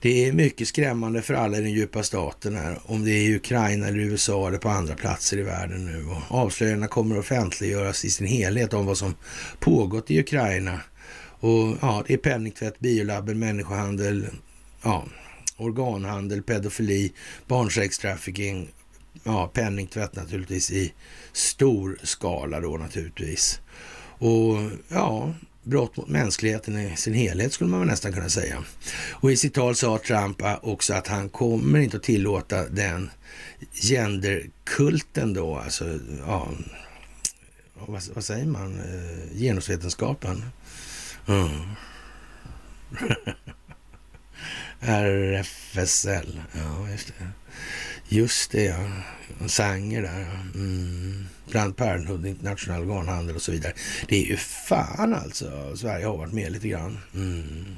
det är mycket skrämmande för alla i den djupa staten här, om det är i Ukraina eller USA eller på andra platser i världen nu. Och avslöjandena kommer att offentliggöras i sin helhet om vad som pågått i Ukraina. Och ja, det är penningtvätt, biolabben, människohandel, ja, organhandel, pedofili, barnsextrafficking, ja, penningtvätt naturligtvis i stor skala då naturligtvis. Och ja, brott mot mänskligheten i sin helhet skulle man väl nästan kunna säga. Och i sitt tal sa Trump också att han kommer inte att tillåta den genderkulten då, alltså, ja, vad, vad säger man, eh, genusvetenskapen. Mm. <laughs> RFSL, ja just det. Just det, ja. Sanger där, ja. Mm. Planned Parenthood, internationell organhandel och så vidare. Det är ju fan alltså. Sverige har varit med lite grann. Mm.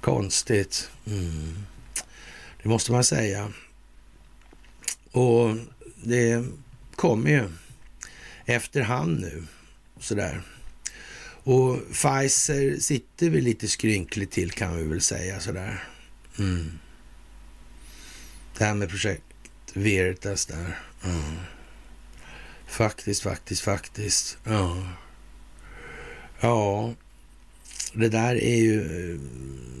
Konstigt. Mm. Det måste man säga. Och det kommer ju efterhand nu. Sådär. Och Pfizer sitter väl lite skrynkligt till kan vi väl säga sådär. Mm. Det här med projekt Veritas där. Mm. Faktiskt, faktiskt, faktiskt. Ja. Ja, det där är ju... Eh,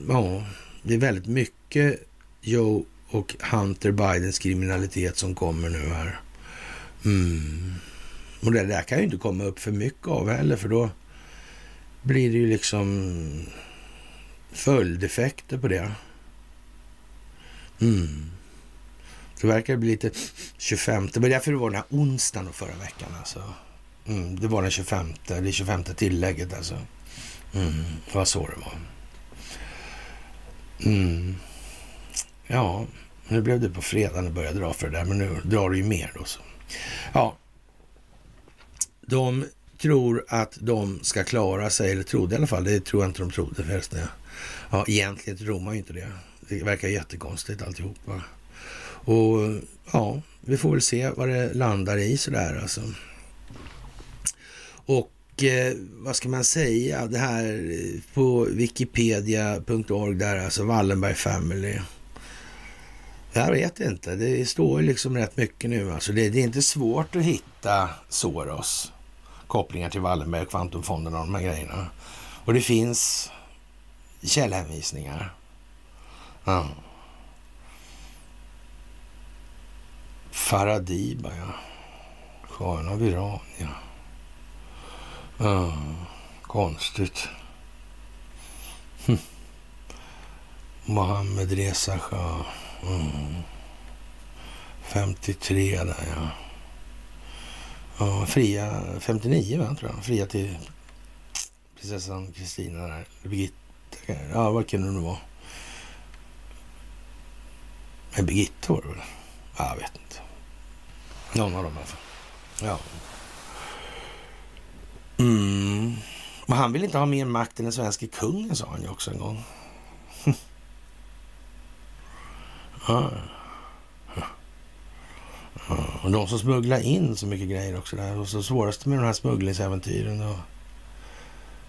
ja, det är väldigt mycket Joe och Hunter Bidens kriminalitet som kommer nu här. Mm. Och det där kan ju inte komma upp för mycket av heller, för då blir det ju liksom följdeffekter på det. Mm. Verkar bli lite 25. Det var därför det var den här onsdagen förra veckan. Alltså. Mm, det var den 25, det 25 tillägget alltså. Mm, det var så det var. Mm. Ja, nu blev det på fredag det började dra för det där, men nu drar det ju mer då. Så. Ja, de tror att de ska klara sig, eller trodde i alla fall, det tror jag inte de trodde förresten. Ja, egentligen tror man ju inte det. Det verkar jättekonstigt alltihopa. Och ja, vi får väl se vad det landar i sådär alltså. Och eh, vad ska man säga, det här eh, på wikipedia.org där, alltså Wallenberg Family. Jag vet inte, det står ju liksom rätt mycket nu alltså. Det, det är inte svårt att hitta Soros kopplingar till Wallenberg, Kvantumfonden och de här grejerna. Och det finns källhänvisningar. Ja. Faradiba, ja. Schahen av Iran, ja. ja. Konstigt. Hm. Mohammed Reza Shah. Mm. 53 där, ja. ja. Fria 59, va, tror jag. Fria till prinsessan Kristina där. Birgitta, ja vad kunde det nu vara? Men Birgitta var det väl? Jag vet inte. Någon av dem i alla fall. Ja. Mm. Men han vill inte ha mer makt än den svenska kungen, sa han ju också en gång. <laughs> ja. Och de som smugglar in så mycket grejer också där. Och så svåraste med de här smugglingsäventyren då.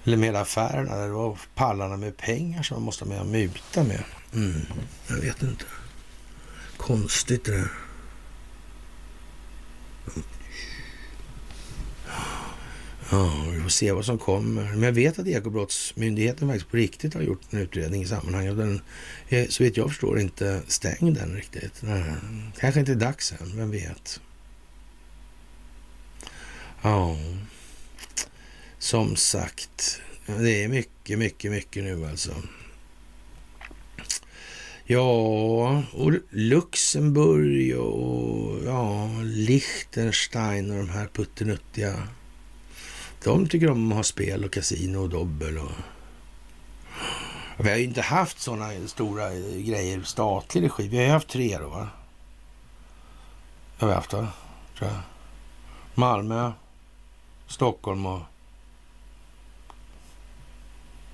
Eller med affärerna, där det var pallarna med pengar som man måste med och muta med. Mm. Jag vet inte. Konstigt det där. Ja, vi får se vad som kommer. Men jag vet att Ekobrottsmyndigheten faktiskt på riktigt har gjort en utredning i sammanhanget. Den är så vitt jag förstår inte stängd än riktigt. Nej. Kanske inte dags än, vem vet. Ja, som sagt. Det är mycket, mycket, mycket nu alltså. Ja, och Luxemburg och ja, Liechtenstein och de här puttenuttiga de tycker om att ha spel och kasino och dobbel. Och... Vi har ju inte haft sådana stora grejer statlig regi. Vi har ju haft tre då, va? har vi haft, va? Tror jag. Malmö, Stockholm och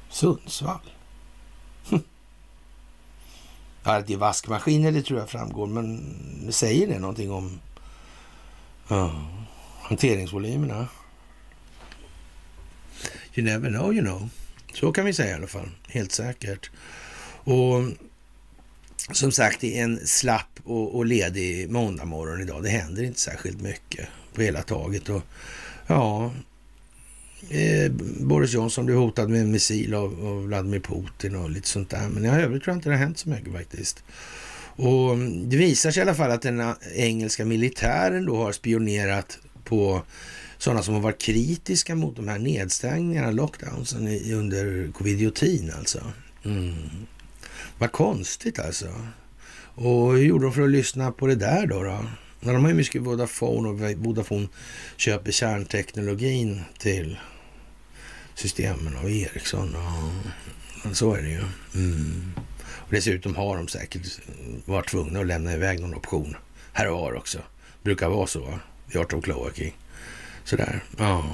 Sundsvall. Ja, det är vaskmaskiner, det tror jag framgår, men säger det någonting om ja, hanteringsvolymerna? You never know, you know. Så kan vi säga i alla fall, helt säkert. Och som sagt, det är en slapp och, och ledig måndagmorgon idag. Det händer inte särskilt mycket på hela taget. Och ja, eh, Boris Johnson blev hotad med en missil av, av Vladimir Putin och lite sånt där. Men i övrigt tror jag inte det har hänt så mycket faktiskt. Och mm, det visar sig i alla fall att den eh, engelska militären då har spionerat på sådana som har varit kritiska mot de här nedstängningarna, lockdownsen under covid-19 alltså. Mm. Vad konstigt alltså. Och hur gjorde de för att lyssna på det där då? då? Men de har ju mycket Vodafone och Vodafone köper kärnteknologin till systemen av Ericsson. Och så är det ju. Mm. Och dessutom har de säkert varit tvungna att lämna iväg någon option här och var också. Brukar vara så, va? The Art of Cloaking. Sådär, ja.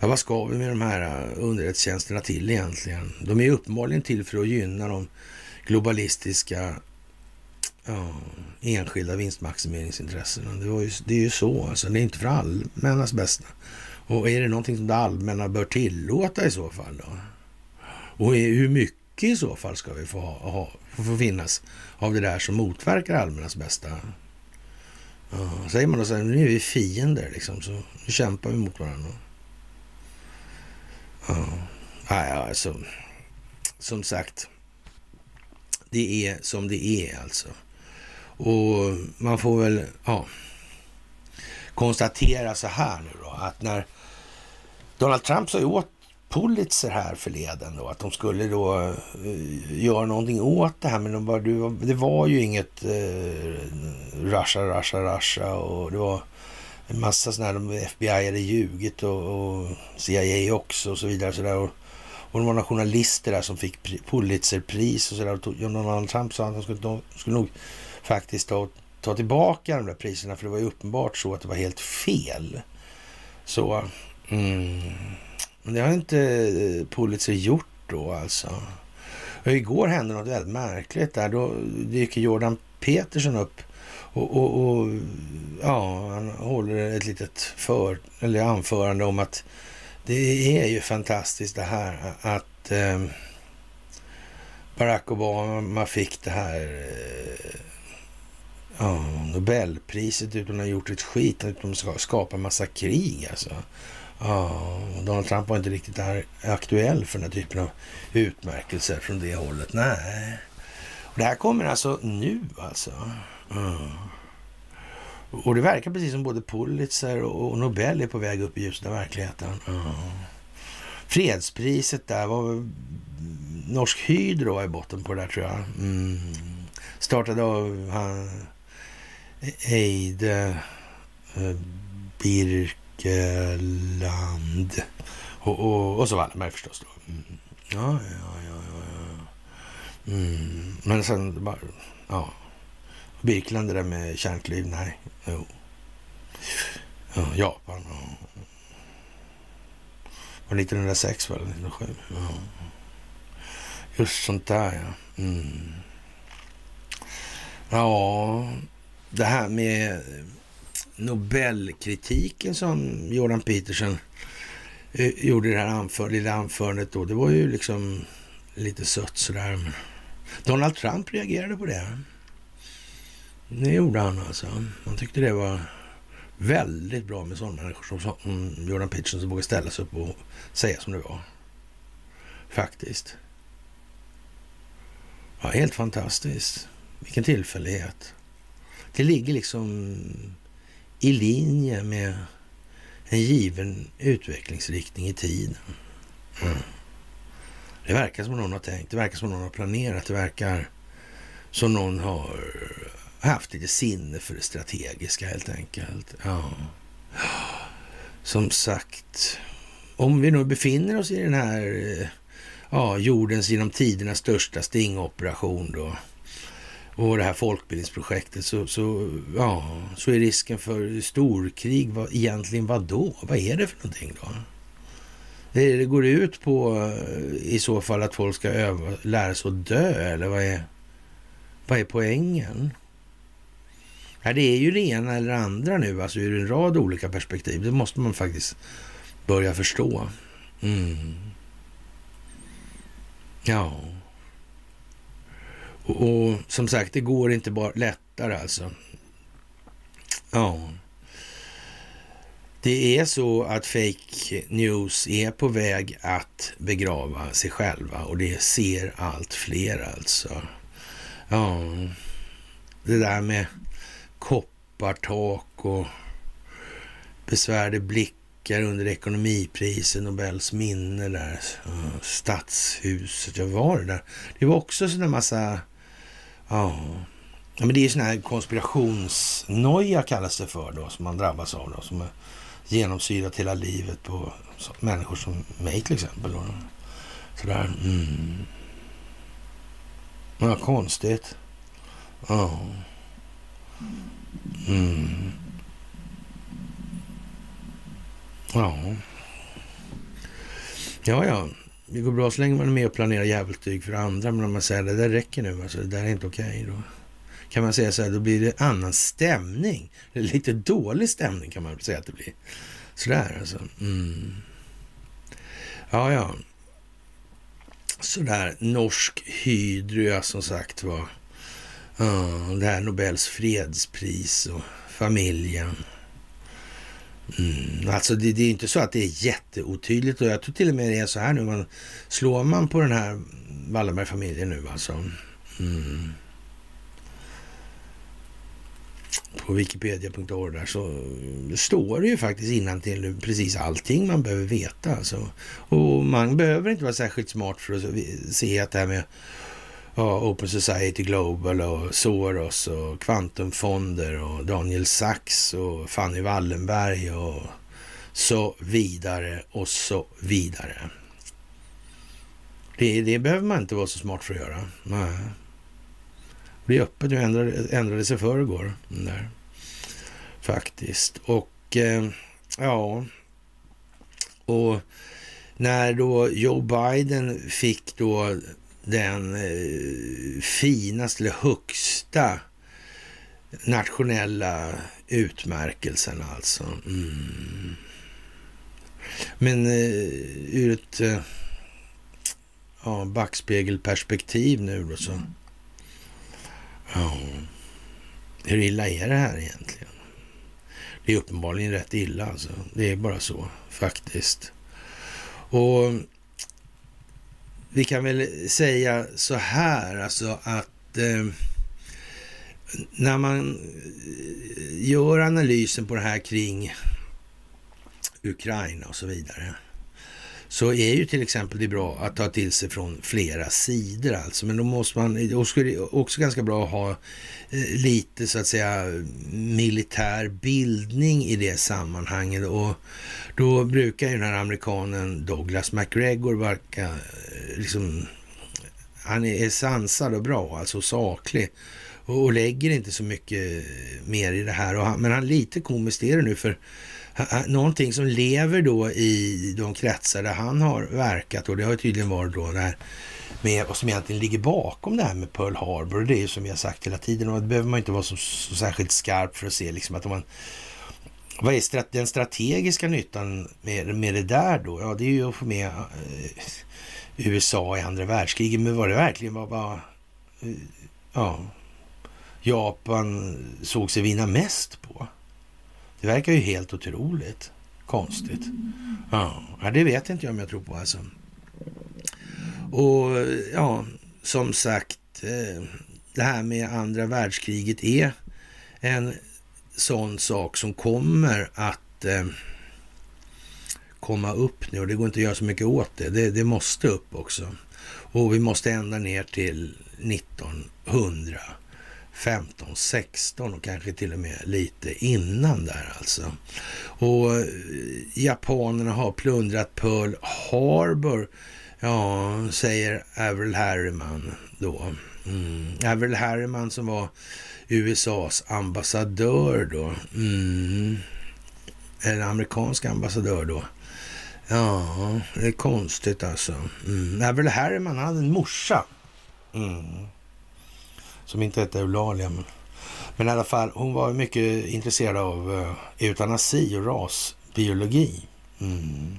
ja. Vad ska vi med de här äh, underrättelsetjänsterna till egentligen? De är uppenbarligen till för att gynna de globalistiska ja, enskilda vinstmaximeringsintressena. Det, var ju, det är ju så, alltså. Det är inte för allmännas bästa. Och är det någonting som det allmänna bör tillåta i så fall då? Och hur mycket i så fall ska vi få, ha, ha, få finnas av det där som motverkar allmännas bästa? Ja, säger man då så här, nu är vi fiender liksom, så nu kämpar vi mot varandra. Ja, ja alltså, som sagt, det är som det är alltså. Och man får väl, ja, konstatera så här nu då, att när Donald Trump sa åt Pulitzer här förleden då, att de skulle då eh, göra någonting åt det här. Men de bara, det var ju inget eh, rasha, rasha, rasha och det var en massa sådana här, FBI hade ljugit och, och CIA också och så vidare. Så där, och, och det var några journalister där som fick Pulitzerpris och sådär. Donald Trump sa att de skulle, de skulle nog faktiskt ta, ta tillbaka de där priserna för det var ju uppenbart så att det var helt fel. Så, mm. Men det har inte eh, Pulitzer gjort då alltså. Och igår hände något väldigt märkligt där. Då dyker Jordan Peterson upp och, och, och, ja, han håller ett litet för, eller anförande om att det är ju fantastiskt det här att eh, Barack Obama fick det här eh, ja, Nobelpriset utan att ha gjort ett skit, utan att skapa massa krig alltså. Ja, Donald Trump var inte riktigt aktuell för den här typen av utmärkelser från det hållet. Nej. Och det här kommer alltså nu alltså. Mm. Och det verkar precis som både Pulitzer och Nobel är på väg upp i ljuset av verkligheten. Mm. Fredspriset där var Norsk Hydro i botten på det där tror jag. Mm. Startade av han Eide uh, Birk Land. Och, och, och så Wallenberg förstås då. Mm. Ja, ja, ja, ja. ja. Mm. Men sen bara, ja. Birkeland det där med kärnklyv, nej. Jo. Ja, Japan. Ja. Var 1906 var det? 1907? Ja. Just sånt där ja. Mm. Ja, det här med Nobelkritiken som Jordan Peterson eh, gjorde i det här anför lilla anförandet då. Det var ju liksom lite sött sådär. Donald Trump reagerade på det. Det gjorde han alltså. Han tyckte det var väldigt bra med sådana människor som, Jordan Peterson som vågar ställa sig upp och säga som det var. Faktiskt. Ja, helt fantastiskt. Vilken tillfällighet. Det ligger liksom i linje med en given utvecklingsriktning i tiden. Mm. Det verkar som någon har tänkt, det verkar som någon har planerat, det verkar som någon har haft lite sinne för det strategiska helt enkelt. Ja. Som sagt, om vi nu befinner oss i den här eh, ja, jordens genom tiderna största stingoperation då och det här folkbildningsprojektet så, så, ja, så är risken för storkrig vad, egentligen vad då? Vad är det för någonting då? Det, det går ut på eh, i så fall att folk ska öva, lära sig att dö eller vad är, vad är poängen? Ja, det är ju det ena eller andra nu, alltså ur en rad olika perspektiv. Det måste man faktiskt börja förstå. Mm. Ja. Och, som sagt, det går inte bara lättare alltså. Ja. Det är så att fake news är på väg att begrava sig själva och det ser allt fler alltså. Ja, det där med koppartak och besvärade blickar under ekonomipriset, Nobels minne där, stadshuset, ja var det där? Det var också sådana massa Ja. ja men det är sån här konspirationsnoja kallas det för då, som man drabbas av då, som är genomsyrat hela livet på människor som mig till exempel. Då. Sådär. Mm. Ja, konstigt. Ja. Mm. Ja. Ja, ja det går bra så länge man är med och planerar djävulstyg för andra. Men om man säger att det där räcker nu, alltså, det där är inte okej. Okay, då kan man säga så här, då blir det annan stämning. Lite dålig stämning kan man säga att det blir. Sådär alltså. Mm. Ja, ja. Sådär, norsk hydro, ja, som sagt var. Ja, det här Nobels fredspris och familjen. Mm, alltså det, det, är inte så att det är jätteotydligt och jag tror till och med det är så här nu. Man, slår man på den här Wallenberg-familjen nu alltså. Mm, på wikipedia.org där så står det ju faktiskt till precis allting man behöver veta. Alltså. Och man behöver inte vara särskilt smart för att se att det här med ja, Open Society Global och Soros och kvantumfonder och Daniel Sachs och Fanny Wallenberg och så vidare och så vidare. Det, det behöver man inte vara så smart för att göra. Nej. Det är öppet nu, ändrade, ändrade sig förrgår. Där. Faktiskt. Och eh, ja, och när då Joe Biden fick då den eh, finaste eller högsta nationella utmärkelsen alltså. Mm. Men eh, ur ett eh, ja, backspegelperspektiv nu då så. Ja, hur illa är det här egentligen? Det är uppenbarligen rätt illa alltså. Det är bara så faktiskt. Och vi kan väl säga så här, alltså att eh, när man eh, gör analysen på det här kring Ukraina och så vidare, så är ju till exempel det bra att ta till sig från flera sidor alltså. Men då måste man, och skulle också ganska bra att ha eh, lite så att säga militär bildning i det sammanhanget. Och då brukar ju den här amerikanen Douglas McGregor verka eh, liksom, han är sansad och bra, alltså saklig och, lägger inte så mycket eh, mer i det här. Han, men han lite komiskt är det nu för någonting som lever då i de kretsar där han har verkat och det har tydligen varit då när med vad som egentligen ligger bakom det här med Pearl Harbor. Och det är ju som vi har sagt hela tiden och det behöver man inte vara så, så särskilt skarp för att se liksom att om man vad är strat den strategiska nyttan med, med det där då? Ja, det är ju att få med eh, USA i andra världskriget. Men var det verkligen var bara... Eh, ja, Japan såg sig vinna mest på? Det verkar ju helt otroligt konstigt. Ja, det vet inte jag om jag tror på alltså. Och ja, som sagt, eh, det här med andra världskriget är en sån sak som kommer att eh, komma upp nu och det går inte att göra så mycket åt det. det. Det måste upp också. Och vi måste ända ner till 1900 15, 16 och kanske till och med lite innan där alltså. Och eh, japanerna har plundrat Pearl Harbor, ja, säger Avril Harriman då. Mm. Avril Harriman som var USAs ambassadör då. Mm. Eller amerikansk ambassadör då. Ja, det är konstigt alltså. Mm. Avril Harriman hade en morsa. Mm som inte hette Eulalia. Men, men i alla fall, hon var mycket intresserad av uh, eutanasi och rasbiologi. Mm.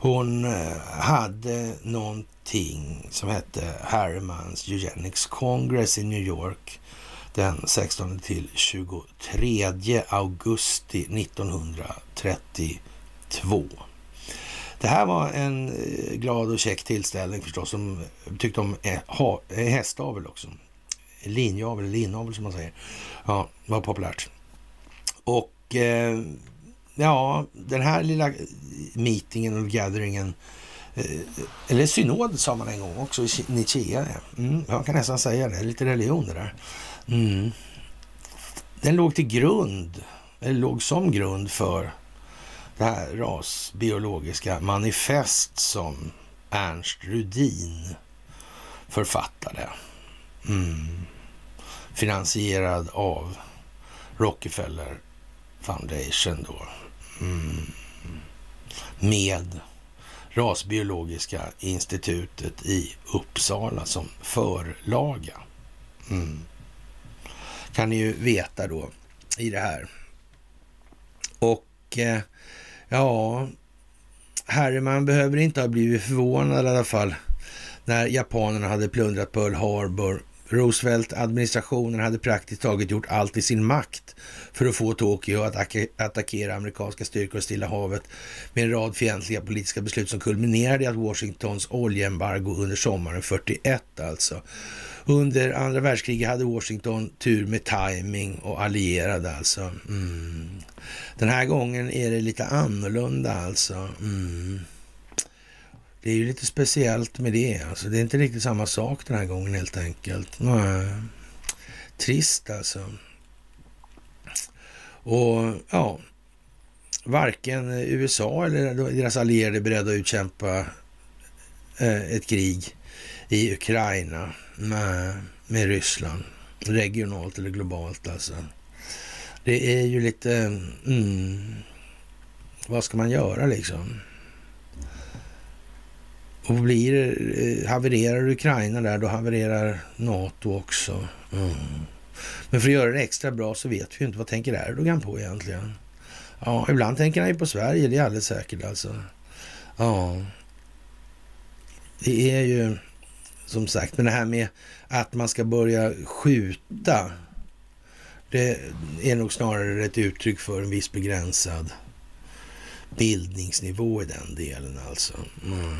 Hon uh, hade någonting som hette Harrimans Eugenics Congress i New York den 16 till 23 augusti 1932. Det här var en eh, glad och käck tillställning förstås, som tyckte om hästavel också linjavel, eller linnavel som man säger. Ja, var populärt. Och eh, ja, den här lilla meetingen och gatheringen, eh, eller synod sa man en gång också i Nietzschea. Mm, jag kan nästan säga det, lite religion det där. Mm. Den låg till grund, eller låg som grund för det här rasbiologiska manifest som Ernst Rudin författade. Mm. Finansierad av Rockefeller Foundation då. Mm. Med Rasbiologiska institutet i Uppsala som förlaga. Mm. Kan ni ju veta då i det här. Och eh, ja, Harriman behöver inte ha blivit förvånad i alla fall när japanerna hade plundrat Pearl Harbor Roosevelt-administrationen hade praktiskt taget gjort allt i sin makt för att få Tokyo att attackera amerikanska styrkor i Stilla havet med en rad fientliga politiska beslut som kulminerade i att Washingtons oljeembargo under sommaren 41 alltså. Under andra världskriget hade Washington tur med timing och allierade alltså. Mm. Den här gången är det lite annorlunda alltså. Mm. Det är ju lite speciellt med det. Alltså, det är inte riktigt samma sak den här gången helt enkelt. Nej. Eh, trist alltså. Och ja, varken USA eller deras allierade är beredda att utkämpa eh, ett krig i Ukraina med, med Ryssland. Regionalt eller globalt alltså. Det är ju lite... Mm, vad ska man göra liksom? Och blir eh, havererar Ukraina där, då havererar NATO också. Mm. Men för att göra det extra bra så vet vi ju inte vad tänker Erdogan på egentligen. Ja, ibland tänker han ju på Sverige, det är alldeles säkert alltså. Ja, det är ju som sagt, men det här med att man ska börja skjuta, det är nog snarare ett uttryck för en viss begränsad bildningsnivå i den delen alltså. Mm.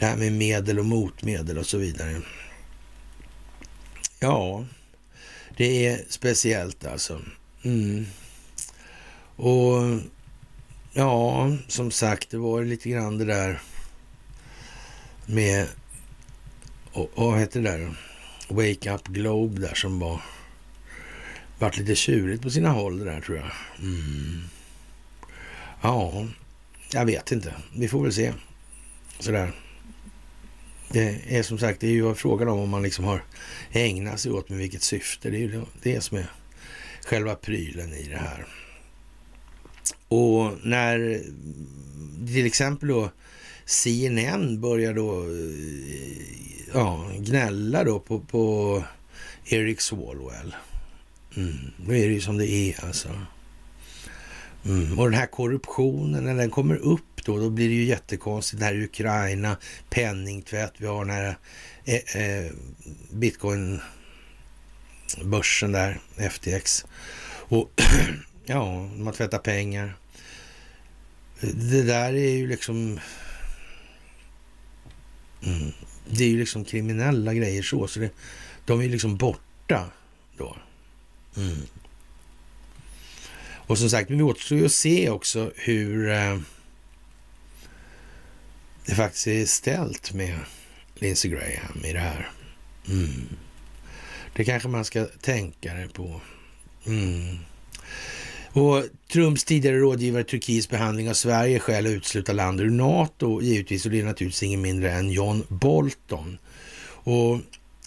Det här med medel och motmedel och så vidare. Ja, det är speciellt alltså. Mm. Och ja, som sagt, det var lite grann det där med, och, vad heter det där? Wake Up Globe där som var Vart lite tjurigt på sina håll det där tror jag. Mm. Ja, jag vet inte. Vi får väl se. Sådär. Det är som sagt, det är ju frågan om om man liksom har ägnat sig åt med vilket syfte. Det är ju det som är själva prylen i det här. Och när till exempel då CNN börjar då eh, ja, gnälla då på, på Eric Swalwell. Mm, då är det ju som det är alltså. Mm. Och den här korruptionen, när den kommer upp då, då blir det ju jättekonstigt. Det här Ukraina, penningtvätt, vi har den här eh, eh, bitcoin-börsen där, FTX. Och <clears throat> ja, man tvättar pengar. Det där är ju liksom... Mm, det är ju liksom kriminella grejer så, så det, de är ju liksom borta då. Mm. Och som sagt, vi återstår ju att se också hur eh, det faktiskt är ställt med Lindsey Graham i det här. Mm. Det kanske man ska tänka det på. Mm. Och Trumps tidigare rådgivare Turkiets behandling av Sverige skäl att utesluta landet ur NATO givetvis och det är naturligtvis ingen mindre än John Bolton. Och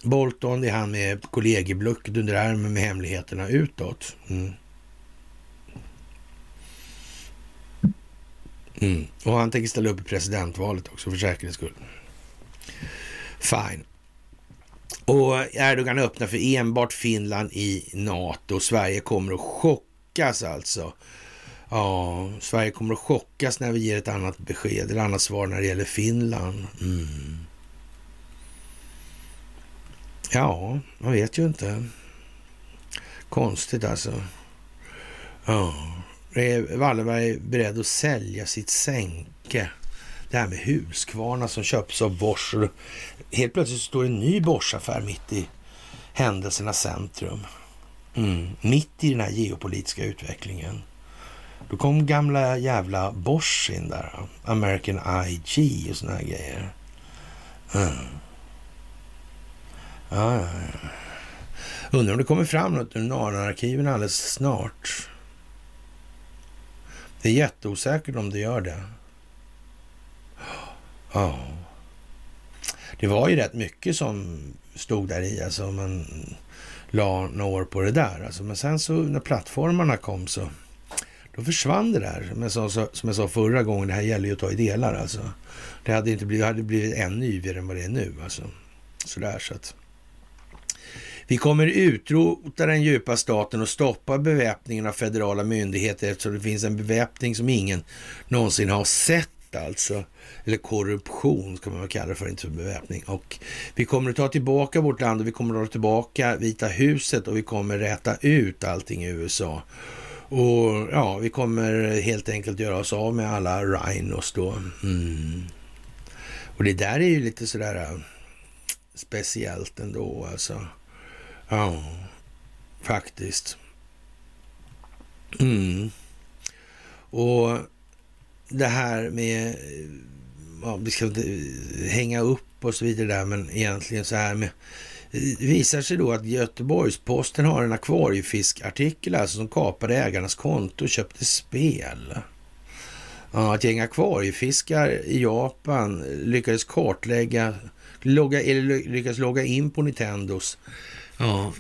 Bolton, det är han med kollegieblock under armen med hemligheterna utåt. Mm. Mm. Och han tänker ställa upp i presidentvalet också för säkerhets skull. Fine. Och Erdogan öppnar för enbart Finland i NATO. Sverige kommer att chockas alltså. Ja, Sverige kommer att chockas när vi ger ett annat besked eller annat svar när det gäller Finland. Mm. Ja, man vet ju inte. Konstigt alltså. Ja. Är Wallenberg beredd att sälja sitt sänke? Det här med Husqvarna som köps av Bosch. Helt plötsligt står en ny Bosch-affär mitt i händelsernas centrum. Mm. Mitt i den här geopolitiska utvecklingen. Då kom gamla jävla Bosch in där. American IG och såna här grejer. Mm. Ja, ja, ja. Undrar om det kommer fram något ur Narnarkiven alldeles snart. Det är jätteosäkert om det gör det. Ja. Det var ju rätt mycket som stod där i, alltså man la några år på det där. Alltså, men sen så när plattformarna kom så då försvann det där. Som som jag sa förra gången, det här gäller ju att ta i delar alltså. Det hade inte blivit, det hade blivit ännu yvigare än vad det är nu alltså. Sådär så att. Vi kommer utrota den djupa staten och stoppa beväpningen av federala myndigheter eftersom det finns en beväpning som ingen någonsin har sett alltså. Eller korruption ska man väl kalla det för, inte för beväpning. Och vi kommer att ta tillbaka vårt land och vi kommer att ta tillbaka Vita huset och vi kommer räta ut allting i USA. Och ja, vi kommer helt enkelt göra oss av med alla rhinos då. Mm. Och det där är ju lite sådär äh, speciellt ändå alltså. Ja, faktiskt. Mm. Och det här med, ja, vi ska inte hänga upp och så vidare där, men egentligen så här med, det visar sig då att Göteborgs-Posten har en akvariefiskartikel alltså som kapade ägarnas konto och köpte spel. Ja, ett gäng akvariefiskar i Japan lyckades kartlägga, logga, eller lyckades logga in på Nintendos Ja,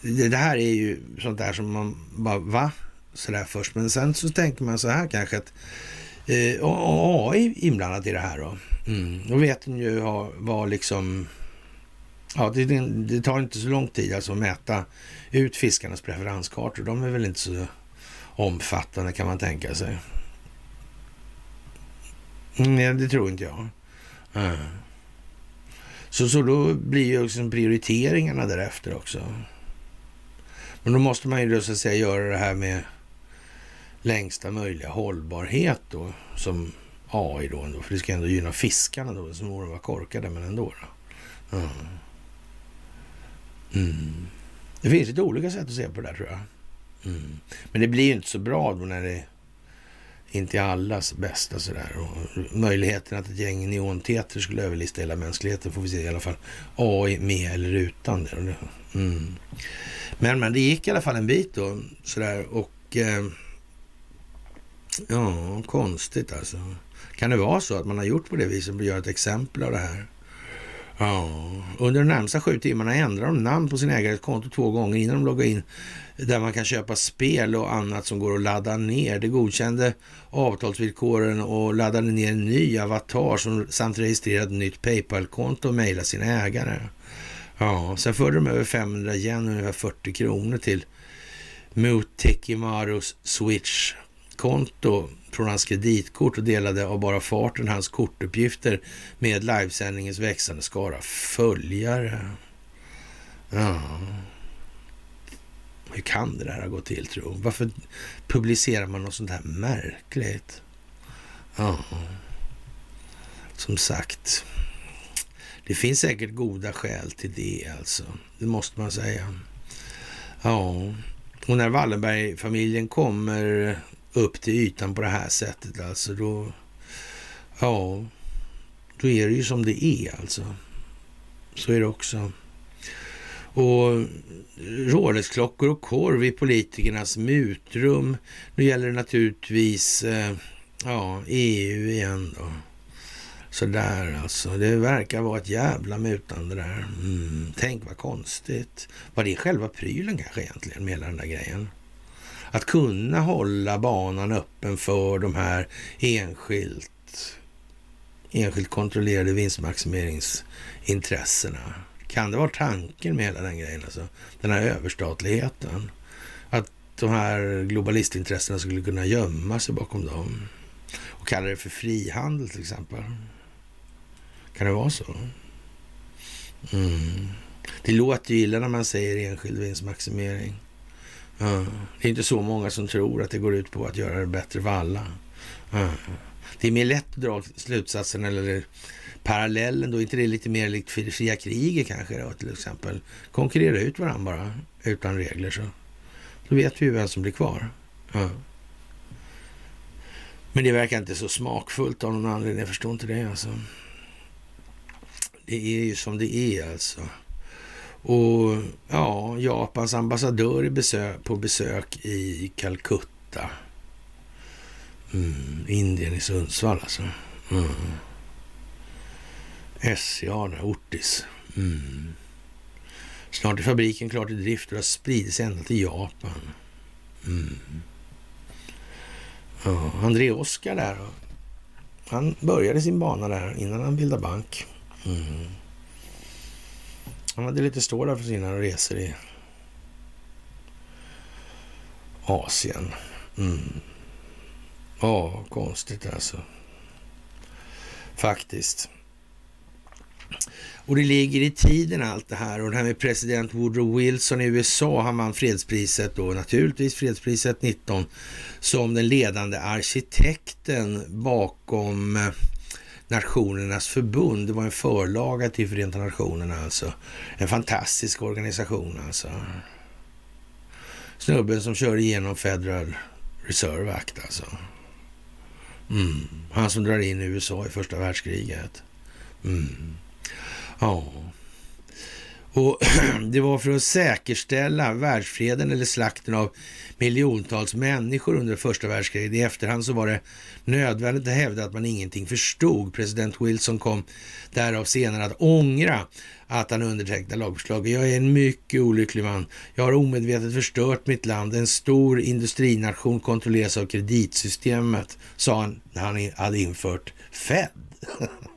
det, det här är ju sånt där som man bara, va? Sådär först. Men sen så tänker man så här kanske att eh, AI inblandat i det här då. Mm. Då vet ni ju vad liksom... Ja, det, det, tar inte så lång tid alltså att mäta ut fiskarnas preferenskartor. De är väl inte så omfattande kan man tänka sig. Nej, det tror inte jag. Mm. Så, så då blir ju liksom prioriteringarna därefter också. Men då måste man ju då så att säga göra det här med längsta möjliga hållbarhet då, som AI då ändå, för det ska ändå gynna fiskarna då, som vore vara korkade, men ändå. Då. Mm. Mm. Det finns lite olika sätt att se på det där tror jag. Mm. Men det blir ju inte så bra då när det inte allas bästa sådär. Och möjligheten att ett gäng neonteter skulle överlista hela mänskligheten får vi se i alla fall. AI med eller utan det. Mm. Men, men det gick i alla fall en bit då sådär och eh, ja, konstigt alltså. Kan det vara så att man har gjort på det viset och gör ett exempel av det här? Ja, under de närmsta sju timmarna ändrar de namn på sin ägares konto två gånger innan de loggar in där man kan köpa spel och annat som går att ladda ner. Det godkände avtalsvillkoren och laddade ner en ny avatar som, samt registrerade nytt Paypal-konto och mejlade sina ägare. Ja, sen förde de över 500 yen, ungefär 40 kronor till Mutekimarus Switch-konto från hans kreditkort och delade av bara farten hans kortuppgifter med livesändningens växande skara följare. Ja. Hur kan det där ha gått till, tro? Varför publicerar man något sånt här märkligt? Ja, som sagt. Det finns säkert goda skäl till det alltså. Det måste man säga. Ja, och när Wallenberg-familjen kommer upp till ytan på det här sättet alltså då... Ja, då är det ju som det är alltså. Så är det också. Och Rolex-klockor och korv i politikernas mutrum. Nu gäller det naturligtvis eh, ja, EU igen då. Sådär alltså. Det verkar vara ett jävla mutande där. Mm, tänk vad konstigt. Var det själva prylen kanske egentligen med hela den där grejen? Att kunna hålla banan öppen för de här enskilt, enskilt kontrollerade vinstmaximeringsintressena. Kan det vara tanken med hela den grejen? Alltså? Den här överstatligheten. Att de här globalistintressena skulle kunna gömma sig bakom dem. Och kalla det för frihandel till exempel. Kan det vara så? Mm. Det låter ju illa när man säger enskild vinstmaximering. Ja. Det är inte så många som tror att det går ut på att göra det bättre för alla. Ja. Det är mer lätt att dra slutsatsen eller parallellen då, inte det lite mer likt fria kriget kanske då, till exempel. Konkurrera ut varandra bara utan regler så. Då vet vi ju vem som blir kvar. Ja. Men det verkar inte så smakfullt av någon anledning. Jag förstår inte det alltså. Det är ju som det är alltså. Och ja, Japans ambassadör besök, på besök i Calcutta. Mm, Indien i Sundsvall alltså. Mm. SCA Ortis. Mm. Snart är fabriken klar till drift och det har spridit sig ända till Japan. Mm. Ja, André Oskar där. Han började sin bana där innan han bildade bank. Mm. Han hade lite stålar där för sina resor i Asien. Mm. Ja, konstigt alltså. Faktiskt. Och det ligger i tiden allt det här. Och det här med president Woodrow Wilson i USA, han vann fredspriset då, naturligtvis fredspriset 19, som den ledande arkitekten bakom eh, Nationernas förbund. Det var en förlaga till Förenta Nationerna alltså. En fantastisk organisation alltså. Snubben som kör igenom Federal Reserve Act alltså. Mm. Han som drar in USA i första världskriget. Mm. Ja. Och <clears throat> det var för att säkerställa världsfreden eller slakten av miljontals människor under första världskriget. I efterhand så var det nödvändigt att hävda att man ingenting förstod. President Wilson kom därav senare att ångra att han undertecknade lagförslaget. Jag är en mycket olycklig man. Jag har omedvetet förstört mitt land. En stor industrination kontrolleras av kreditsystemet, sa han när han hade infört Fed. <laughs>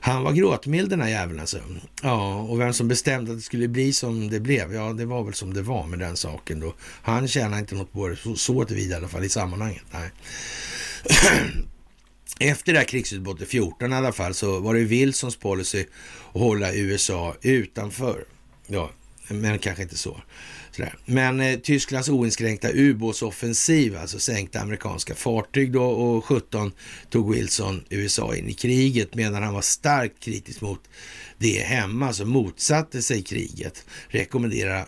Han var gråtmild den här jäveln alltså. Ja, och vem som bestämde att det skulle bli som det blev, ja det var väl som det var med den saken då. Han tjänade inte något på det, så, så tillvida i alla fall i sammanhanget. Nej. <clears throat> Efter det här krigsutbrottet 14 i alla fall så var det Wilsons policy att hålla USA utanför. Ja, men kanske inte så. Sådär. Men eh, Tysklands oinskränkta ubåtsoffensiv, alltså sänkta amerikanska fartyg då och 17 tog Wilson USA in i kriget medan han var starkt kritisk mot det hemma, alltså motsatte sig kriget, rekommenderade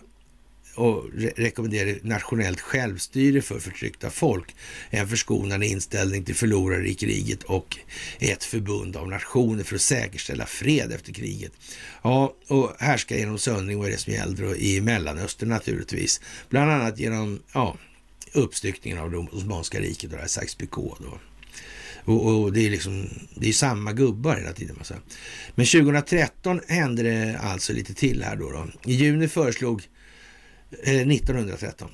och re rekommenderade nationellt självstyre för förtryckta folk. En förskonande inställning till förlorare i kriget och ett förbund av nationer för att säkerställa fred efter kriget. Ja, och härska genom söndring var det som gällde i Mellanöstern naturligtvis. Bland annat genom ja, uppstyckningen av det Osmanska riket och det här Sykes-Picot. Och, och, det är liksom, det är samma gubbar hela tiden. Alltså. Men 2013 hände det alltså lite till här då. då. I juni föreslog, Eh, 1913,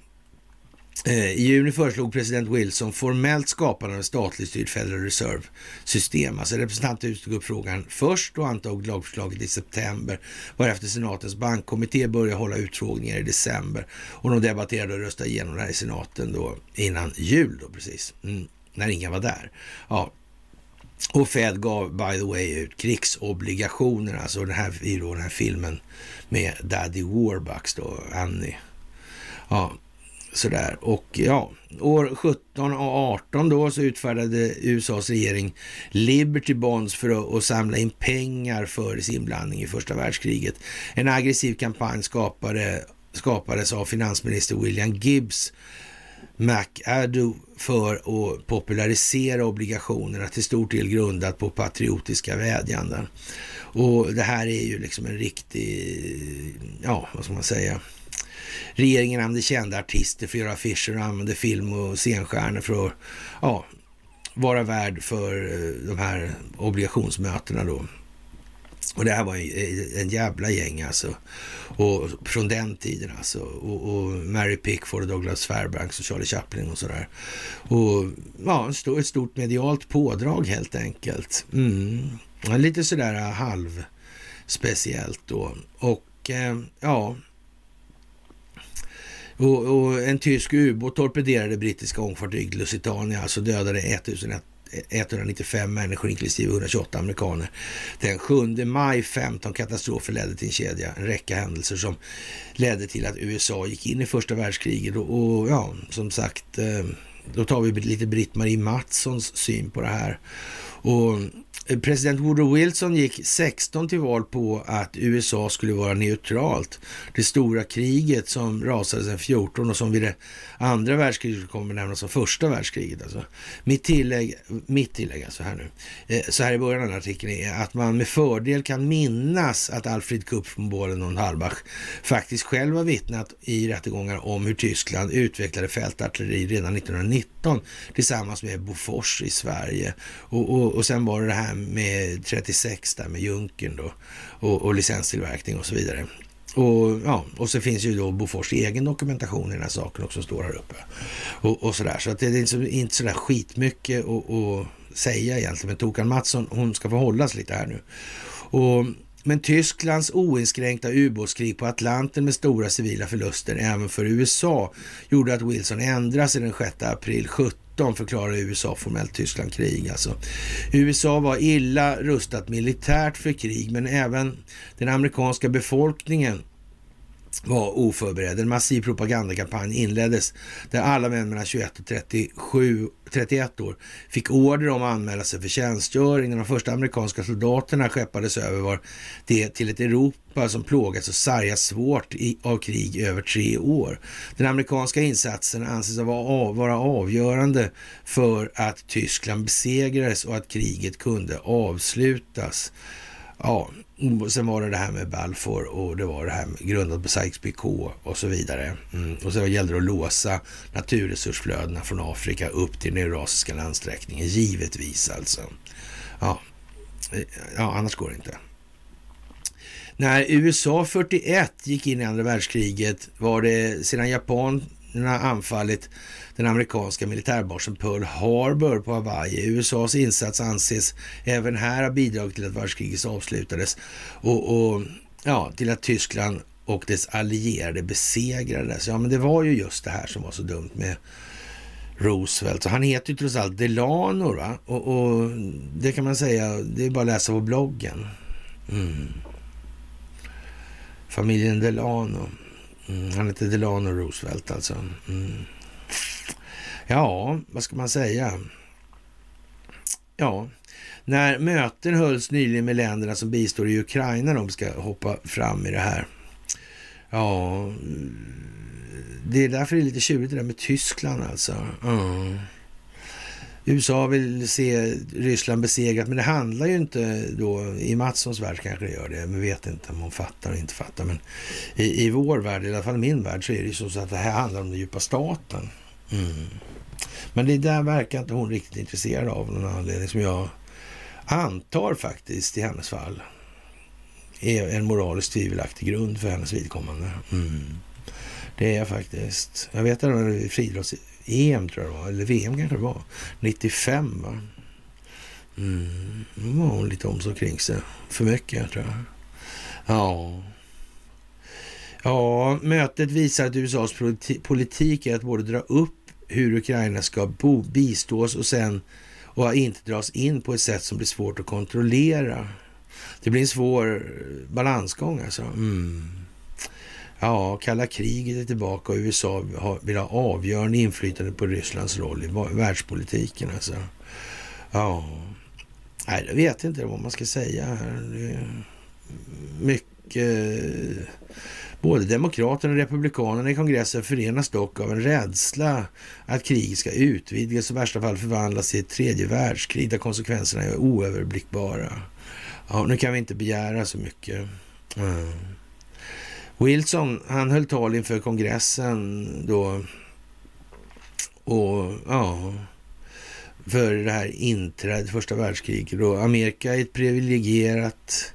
eh, i juni föreslog president Wilson formellt skapande av en statligt styrd Federal Reserve-system. Alltså representanter tog upp frågan först och antog lagförslaget i september, varefter senatens bankkommitté började hålla utfrågningar i december och de debatterade och röstade igenom det här i senaten då innan jul då precis. Mm när ingen var där. Ja. Och Fed gav, by the way, ut krigsobligationer. Alltså den här, i då den här filmen med Daddy Warbucks då, Annie. Ja, sådär. Och ja, år 17 och 18 då så utfärdade USAs regering Liberty Bonds för att, samla in pengar för sin inblandning i första världskriget. En aggressiv kampanj skapade, skapades av finansminister William Gibbs McAdoo för att popularisera obligationerna till stor del grundat på patriotiska vädjanden. Och det här är ju liksom en riktig, ja vad ska man säga, Regeringen använde kända artister för att göra affischer och använde film och scenstjärnor för att ja, vara värd för eh, de här obligationsmötena då. Och det här var eh, en jävla gäng alltså. Och från den tiden alltså. Och, och Mary Pickford och Douglas Fairbanks och Charlie Chaplin och sådär. Och ja, ett stort medialt pådrag helt enkelt. Mm. Lite sådär eh, halv speciellt då. Och ja, och, och, en tysk ubåt torpederade brittiska ångfartyg Lusitania, alltså dödade 1100 195 människor inklusive 128 amerikaner. Den 7 maj 15 katastrofer ledde till en kedja, en räcka händelser som ledde till att USA gick in i första världskriget och, och ja, som sagt, eh, då tar vi lite Britt-Marie Mattssons syn på det här. Och Eh, president Woodrow Wilson gick 16 till val på att USA skulle vara neutralt. Det stora kriget som rasade sedan 14 och som vid det andra världskriget kommer nämnas som första världskriget. Alltså. Mitt tillägg, mitt tillägg alltså här nu, eh, så här i början av den artikeln är att man med fördel kan minnas att Alfred Kupf von Bohlen och Halbach faktiskt själv har vittnat i rättegångar om hur Tyskland utvecklade fältartilleri redan 1919 tillsammans med Bofors i Sverige. Och, och, och sen var det det här med 36 där med Junkern då och, och licenstillverkning och så vidare. Och, ja, och så finns ju då Bofors egen dokumentation i den här saken också, som står här uppe. Och, och sådär. Så att det är liksom inte, inte sådär skitmycket att säga egentligen. Men Tokan Mattsson, hon ska få hållas lite här nu. Och, men Tysklands oinskränkta ubåtskrig på Atlanten med stora civila förluster även för USA gjorde att Wilson ändrade sig den 6 april 17 19 förklarade USA formellt Tyskland krig. Alltså. USA var illa rustat militärt för krig, men även den amerikanska befolkningen var oförberedd. En massiv propagandakampanj inleddes där alla män mellan 21 och 37, 31 år fick order om att anmäla sig för tjänstgöring. När de första amerikanska soldaterna skeppades över var det till ett Europa som plågats och sargats svårt i, av krig i över tre år. Den amerikanska insatsen anses vara, vara avgörande för att Tyskland besegrades och att kriget kunde avslutas. Ja, sen var det det här med Balfour och det var det här med grundat på Sykes-Picot och så vidare. Mm. Och så gällde det att låsa naturresursflödena från Afrika upp till den eurasiska landsträckningen, givetvis alltså. Ja, ja annars går det inte. När USA 41 gick in i andra världskriget var det sedan Japan anfallit den amerikanska militärbasen Pearl Harbor på Hawaii. USAs insats anses även här ha bidragit till att världskriget avslutades och, och ja, till att Tyskland och dess allierade besegrades. Ja, men det var ju just det här som var så dumt med Roosevelt. Så han heter ju trots allt Delano, va? Och, och, det kan man säga, det är bara att läsa på bloggen. Mm. Familjen Delano. Mm, han heter Delano Roosevelt alltså. Mm. Ja, vad ska man säga? Ja, när möten hölls nyligen med länderna som bistår i Ukraina, de ska hoppa fram i det här. Ja, mm, det är därför det är lite tjurigt det där med Tyskland alltså. Mm. USA vill se Ryssland besegrat, men det handlar ju inte då, i Matssons värld kanske det gör det, men vet inte om hon fattar eller inte fattar. Men i, i vår värld, i alla fall i min värld, så är det ju så att det här handlar om den djupa staten. Mm. Men det där verkar inte hon riktigt intresserad av någon anledning som jag antar faktiskt i hennes fall är en moraliskt tvivelaktig grund för hennes vidkommande. Mm. Det är jag faktiskt. Jag vet att det EM tror jag det var, eller VM kanske det var. 95 va? Mm. Då var hon lite om så kring sig. För mycket tror jag. Ja. Ja, mötet visar att USAs politik är att både dra upp hur Ukraina ska bo, bistås och sen och inte dras in på ett sätt som blir svårt att kontrollera. Det blir en svår eh, balansgång alltså. Mm. Ja, kalla kriget är tillbaka och USA vill ha avgörande inflytande på Rysslands roll i världspolitiken. Alltså. Ja, nej, jag vet inte vad man ska säga här. mycket... Både demokraterna och republikanerna i kongressen förenas dock av en rädsla att kriget ska utvidgas och i värsta fall förvandlas till ett tredje världskrig där konsekvenserna är oöverblickbara. Ja, nu kan vi inte begära så mycket. Mm. Wilson, han höll tal inför kongressen då. Och ja, för det här inträdet, första världskriget. Och Amerika är ett privilegierat,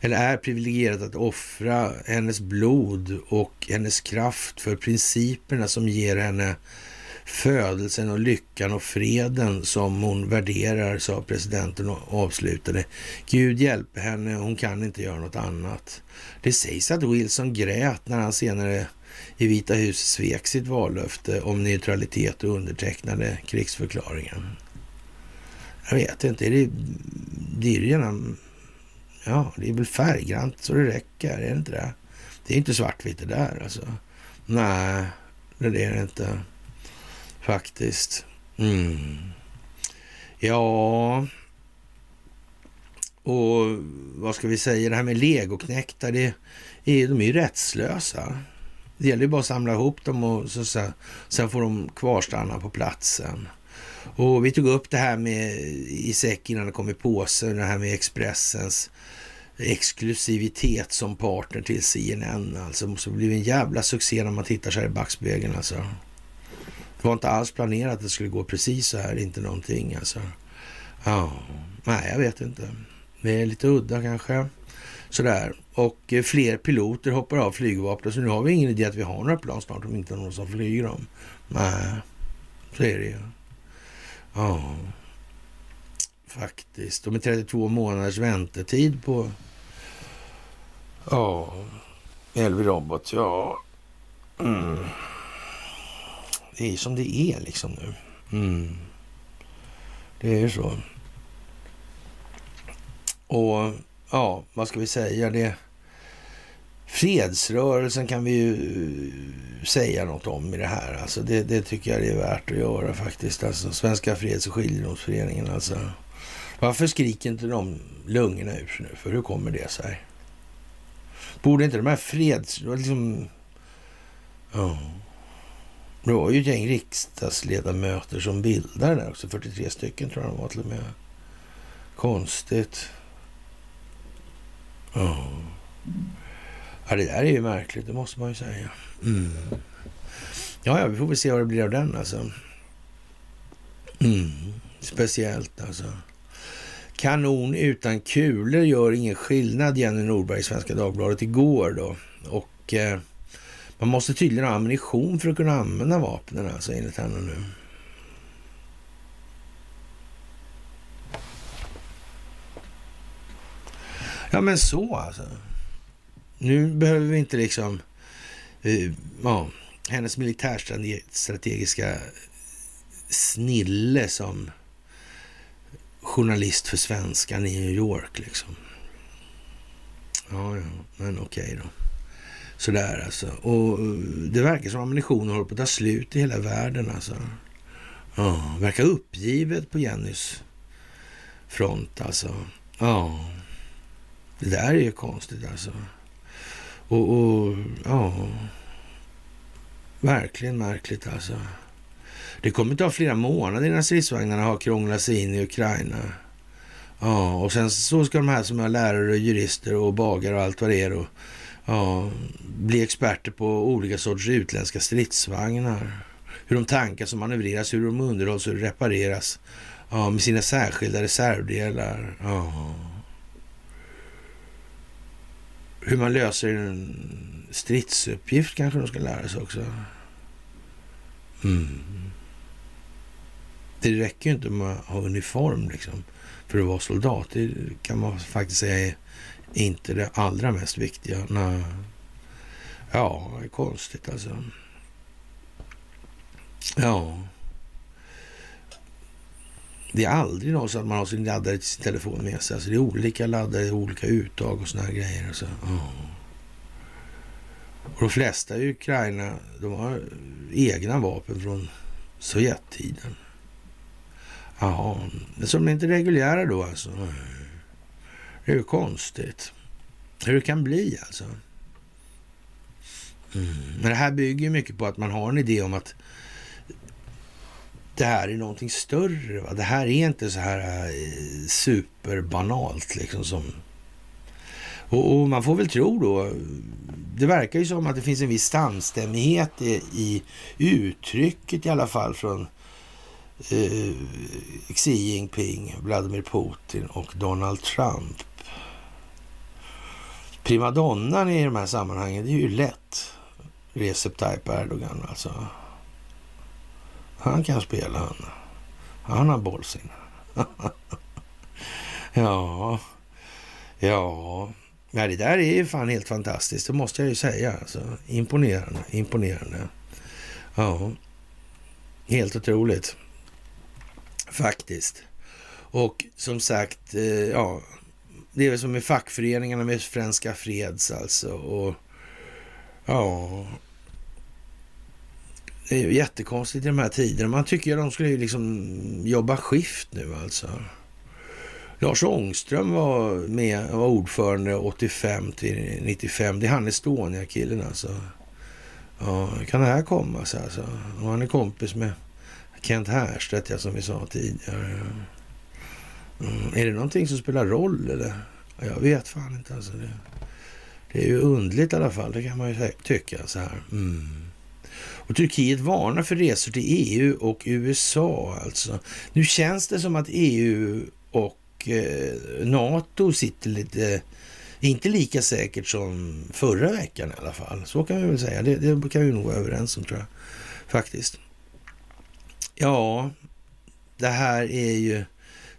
eller är privilegierat att offra hennes blod och hennes kraft för principerna som ger henne födelsen och lyckan och freden som hon värderar, sa presidenten och avslutade. Gud hjälpe henne, hon kan inte göra något annat. Det sägs att Wilson grät när han senare i Vita huset svek sitt vallöfte om neutralitet och undertecknade krigsförklaringen. Jag vet inte, det, det är ju gärna... Ja, det är väl färggrant så det räcker, är det inte det? Det är inte svartvitt det där alltså. Nej, det är det inte. Faktiskt. Mm. Ja, och vad ska vi säga, det här med legoknektar, det är, de är ju rättslösa. Det gäller ju bara att samla ihop dem och så, så, sen får de kvarstanna på platsen. Och vi tog upp det här med i säck innan det kom i påse, det här med Expressens exklusivitet som partner till CNN. Alltså, det måste en jävla succé när man tittar så här i backspegeln alltså. Det var inte alls planerat att det skulle gå precis så här, inte någonting alltså. Ja, nej, jag vet inte. Det är lite udda kanske. Sådär. Och eh, fler piloter hoppar av flygvapnet, så nu har vi ingen idé att vi har några plan snart om inte någon som flyger dem. Nej, så är det ju. Ja, faktiskt. Och med 32 månaders väntetid på ja, Elvi Robot, ja. Mm det är som det är liksom nu. Mm. Det är ju så. Och ja, vad ska vi säga? Det Fredsrörelsen kan vi ju eh, säga något om i det här. Alltså det, det tycker jag det är värt att göra faktiskt. Alltså Svenska Freds och skiljedomsföreningen alltså. Varför skriker inte de lungorna ur sig nu? För hur kommer det sig? Borde inte de här freds... Liksom, oh. Det var ju ett gäng riksdagsledamöter som bildade där också. 43 stycken tror jag de var till och med. Konstigt. Ja. ja, det där är ju märkligt, det måste man ju säga. Mm. Ja, ja, vi får väl se vad det blir av den alltså. Mm. Speciellt alltså. Kanon utan kulor gör ingen skillnad, Jenny Norberg i Svenska Dagbladet igår då. Och eh, man måste tydligen ha ammunition för att kunna använda vapnen alltså enligt henne nu. Ja men så alltså. Nu behöver vi inte liksom, uh, ja, hennes militärstrategiska snille som journalist för svenskan i New York liksom. Ja, ja, men okej okay då. Sådär alltså. Och eh, det verkar som ammunitionen håller på att ta slut i hela världen alltså. Ja, verkar uppgivet på Jennys front alltså. Ja, det där är ju konstigt alltså. Och, och ja, verkligen märkligt alltså. Det kommer ta flera månader innan stridsvagnarna har krånglat sig in i Ukraina. Ja, och sen så ska de här som är lärare, och jurister och bagare och allt vad det är och ja, bli experter på olika sorters utländska stridsvagnar. Hur de tankas och manövreras, hur de underhålls och repareras. Ja, med sina särskilda reservdelar. Ja. Hur man löser en stridsuppgift kanske de ska lära sig också. Mm. Det räcker ju inte med att ha uniform liksom, för att vara soldat. Det kan man faktiskt säga är inte det allra mest viktiga. Nej. Ja, det är konstigt alltså. Ja. Det är aldrig någon så att man har sin laddare till sin telefon med sig. Alltså det är olika laddare, olika uttag och såna här grejer. Alltså. Ja. Och de flesta i Ukraina, de har egna vapen från Sovjettiden. Jaha, så de är inte reguljära då alltså? Det är ju konstigt. Hur det kan bli alltså. Mm. Men det här bygger mycket på att man har en idé om att det här är någonting större. Va? Det här är inte så här eh, superbanalt liksom som... Och, och, man får väl tro då, det verkar ju som att det finns en viss samstämmighet i, i uttrycket i alla fall från eh, Xi Jinping, Vladimir Putin och Donald Trump. Primadonnan i de här sammanhangen, det är ju lätt Recep Tayyip Erdogan alltså. Han kan spela han. Han har bollsinne. <laughs> ja, ja. Nej, det där är ju fan helt fantastiskt, det måste jag ju säga. Alltså, imponerande, imponerande. Ja, helt otroligt. Faktiskt. Och som sagt, eh, ja, det är väl som med fackföreningarna med Franska Freds alltså. Och ja, det är ju jättekonstigt i de här tiderna. Man tycker ju att de skulle liksom jobba skift nu alltså. Lars Ångström var med, var ordförande 85 till 95. Det är han Estonia-killen alltså. Ja, kan det här komma sig alltså? Och han är kompis med Kent Härstedt, ja, som vi sa tidigare. Mm. Är det någonting som spelar roll eller? Jag vet fan inte alltså. Det, det är ju undligt i alla fall, det kan man ju tycka så här. Mm. Och Turkiet varnar för resor till EU och USA alltså. Nu känns det som att EU och eh, NATO sitter lite, inte lika säkert som förra veckan i alla fall. Så kan vi väl säga. Det, det kan vi nog vara överens om tror jag. Faktiskt. Ja, det här är ju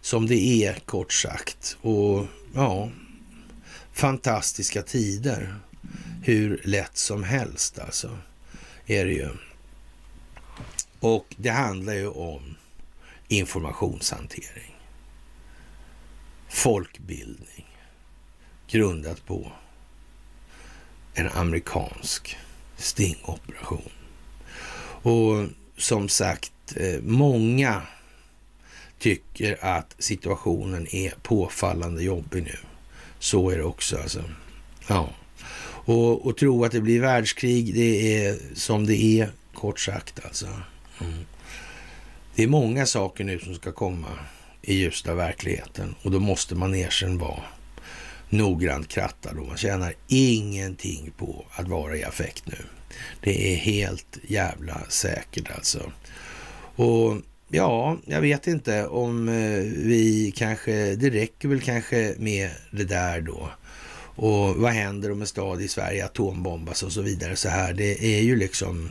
som det är kort sagt. Och ja, fantastiska tider. Hur lätt som helst alltså är det ju. Och det handlar ju om informationshantering. Folkbildning grundat på en amerikansk stingoperation. Och som sagt, eh, många tycker att situationen är påfallande jobbig nu. Så är det också alltså. Ja. Och, och tro att det blir världskrig, det är som det är, kort sagt alltså. Mm. Det är många saker nu som ska komma i ljuset av verkligheten och då måste manegen vara noggrant krattad och man tjänar ingenting på att vara i affekt nu. Det är helt jävla säkert alltså. Och ja, jag vet inte om eh, vi kanske, det räcker väl kanske med det där då. Och vad händer om en stad i Sverige atombombas och så vidare så här. Det är ju liksom...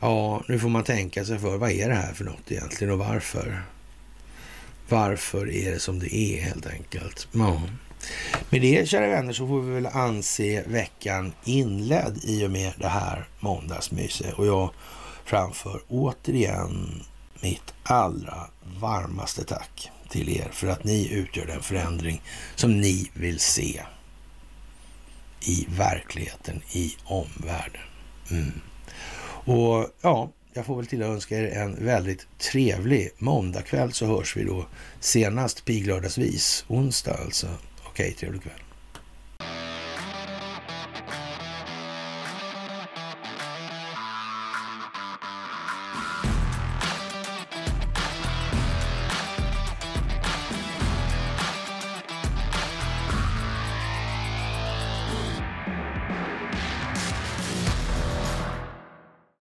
Ja, nu får man tänka sig för. Vad är det här för något egentligen och varför? Varför är det som det är helt enkelt? Ja. Med det, kära vänner, så får vi väl anse veckan inledd i och med det här måndagsmyset. Och jag framför återigen mitt allra varmaste tack till er för att ni utgör den förändring som ni vill se i verkligheten, i omvärlden. Mm. Och ja, jag får väl till att önska er en väldigt trevlig måndagkväll så hörs vi då senast piglördagsvis, onsdag alltså. Okej, trevlig kväll.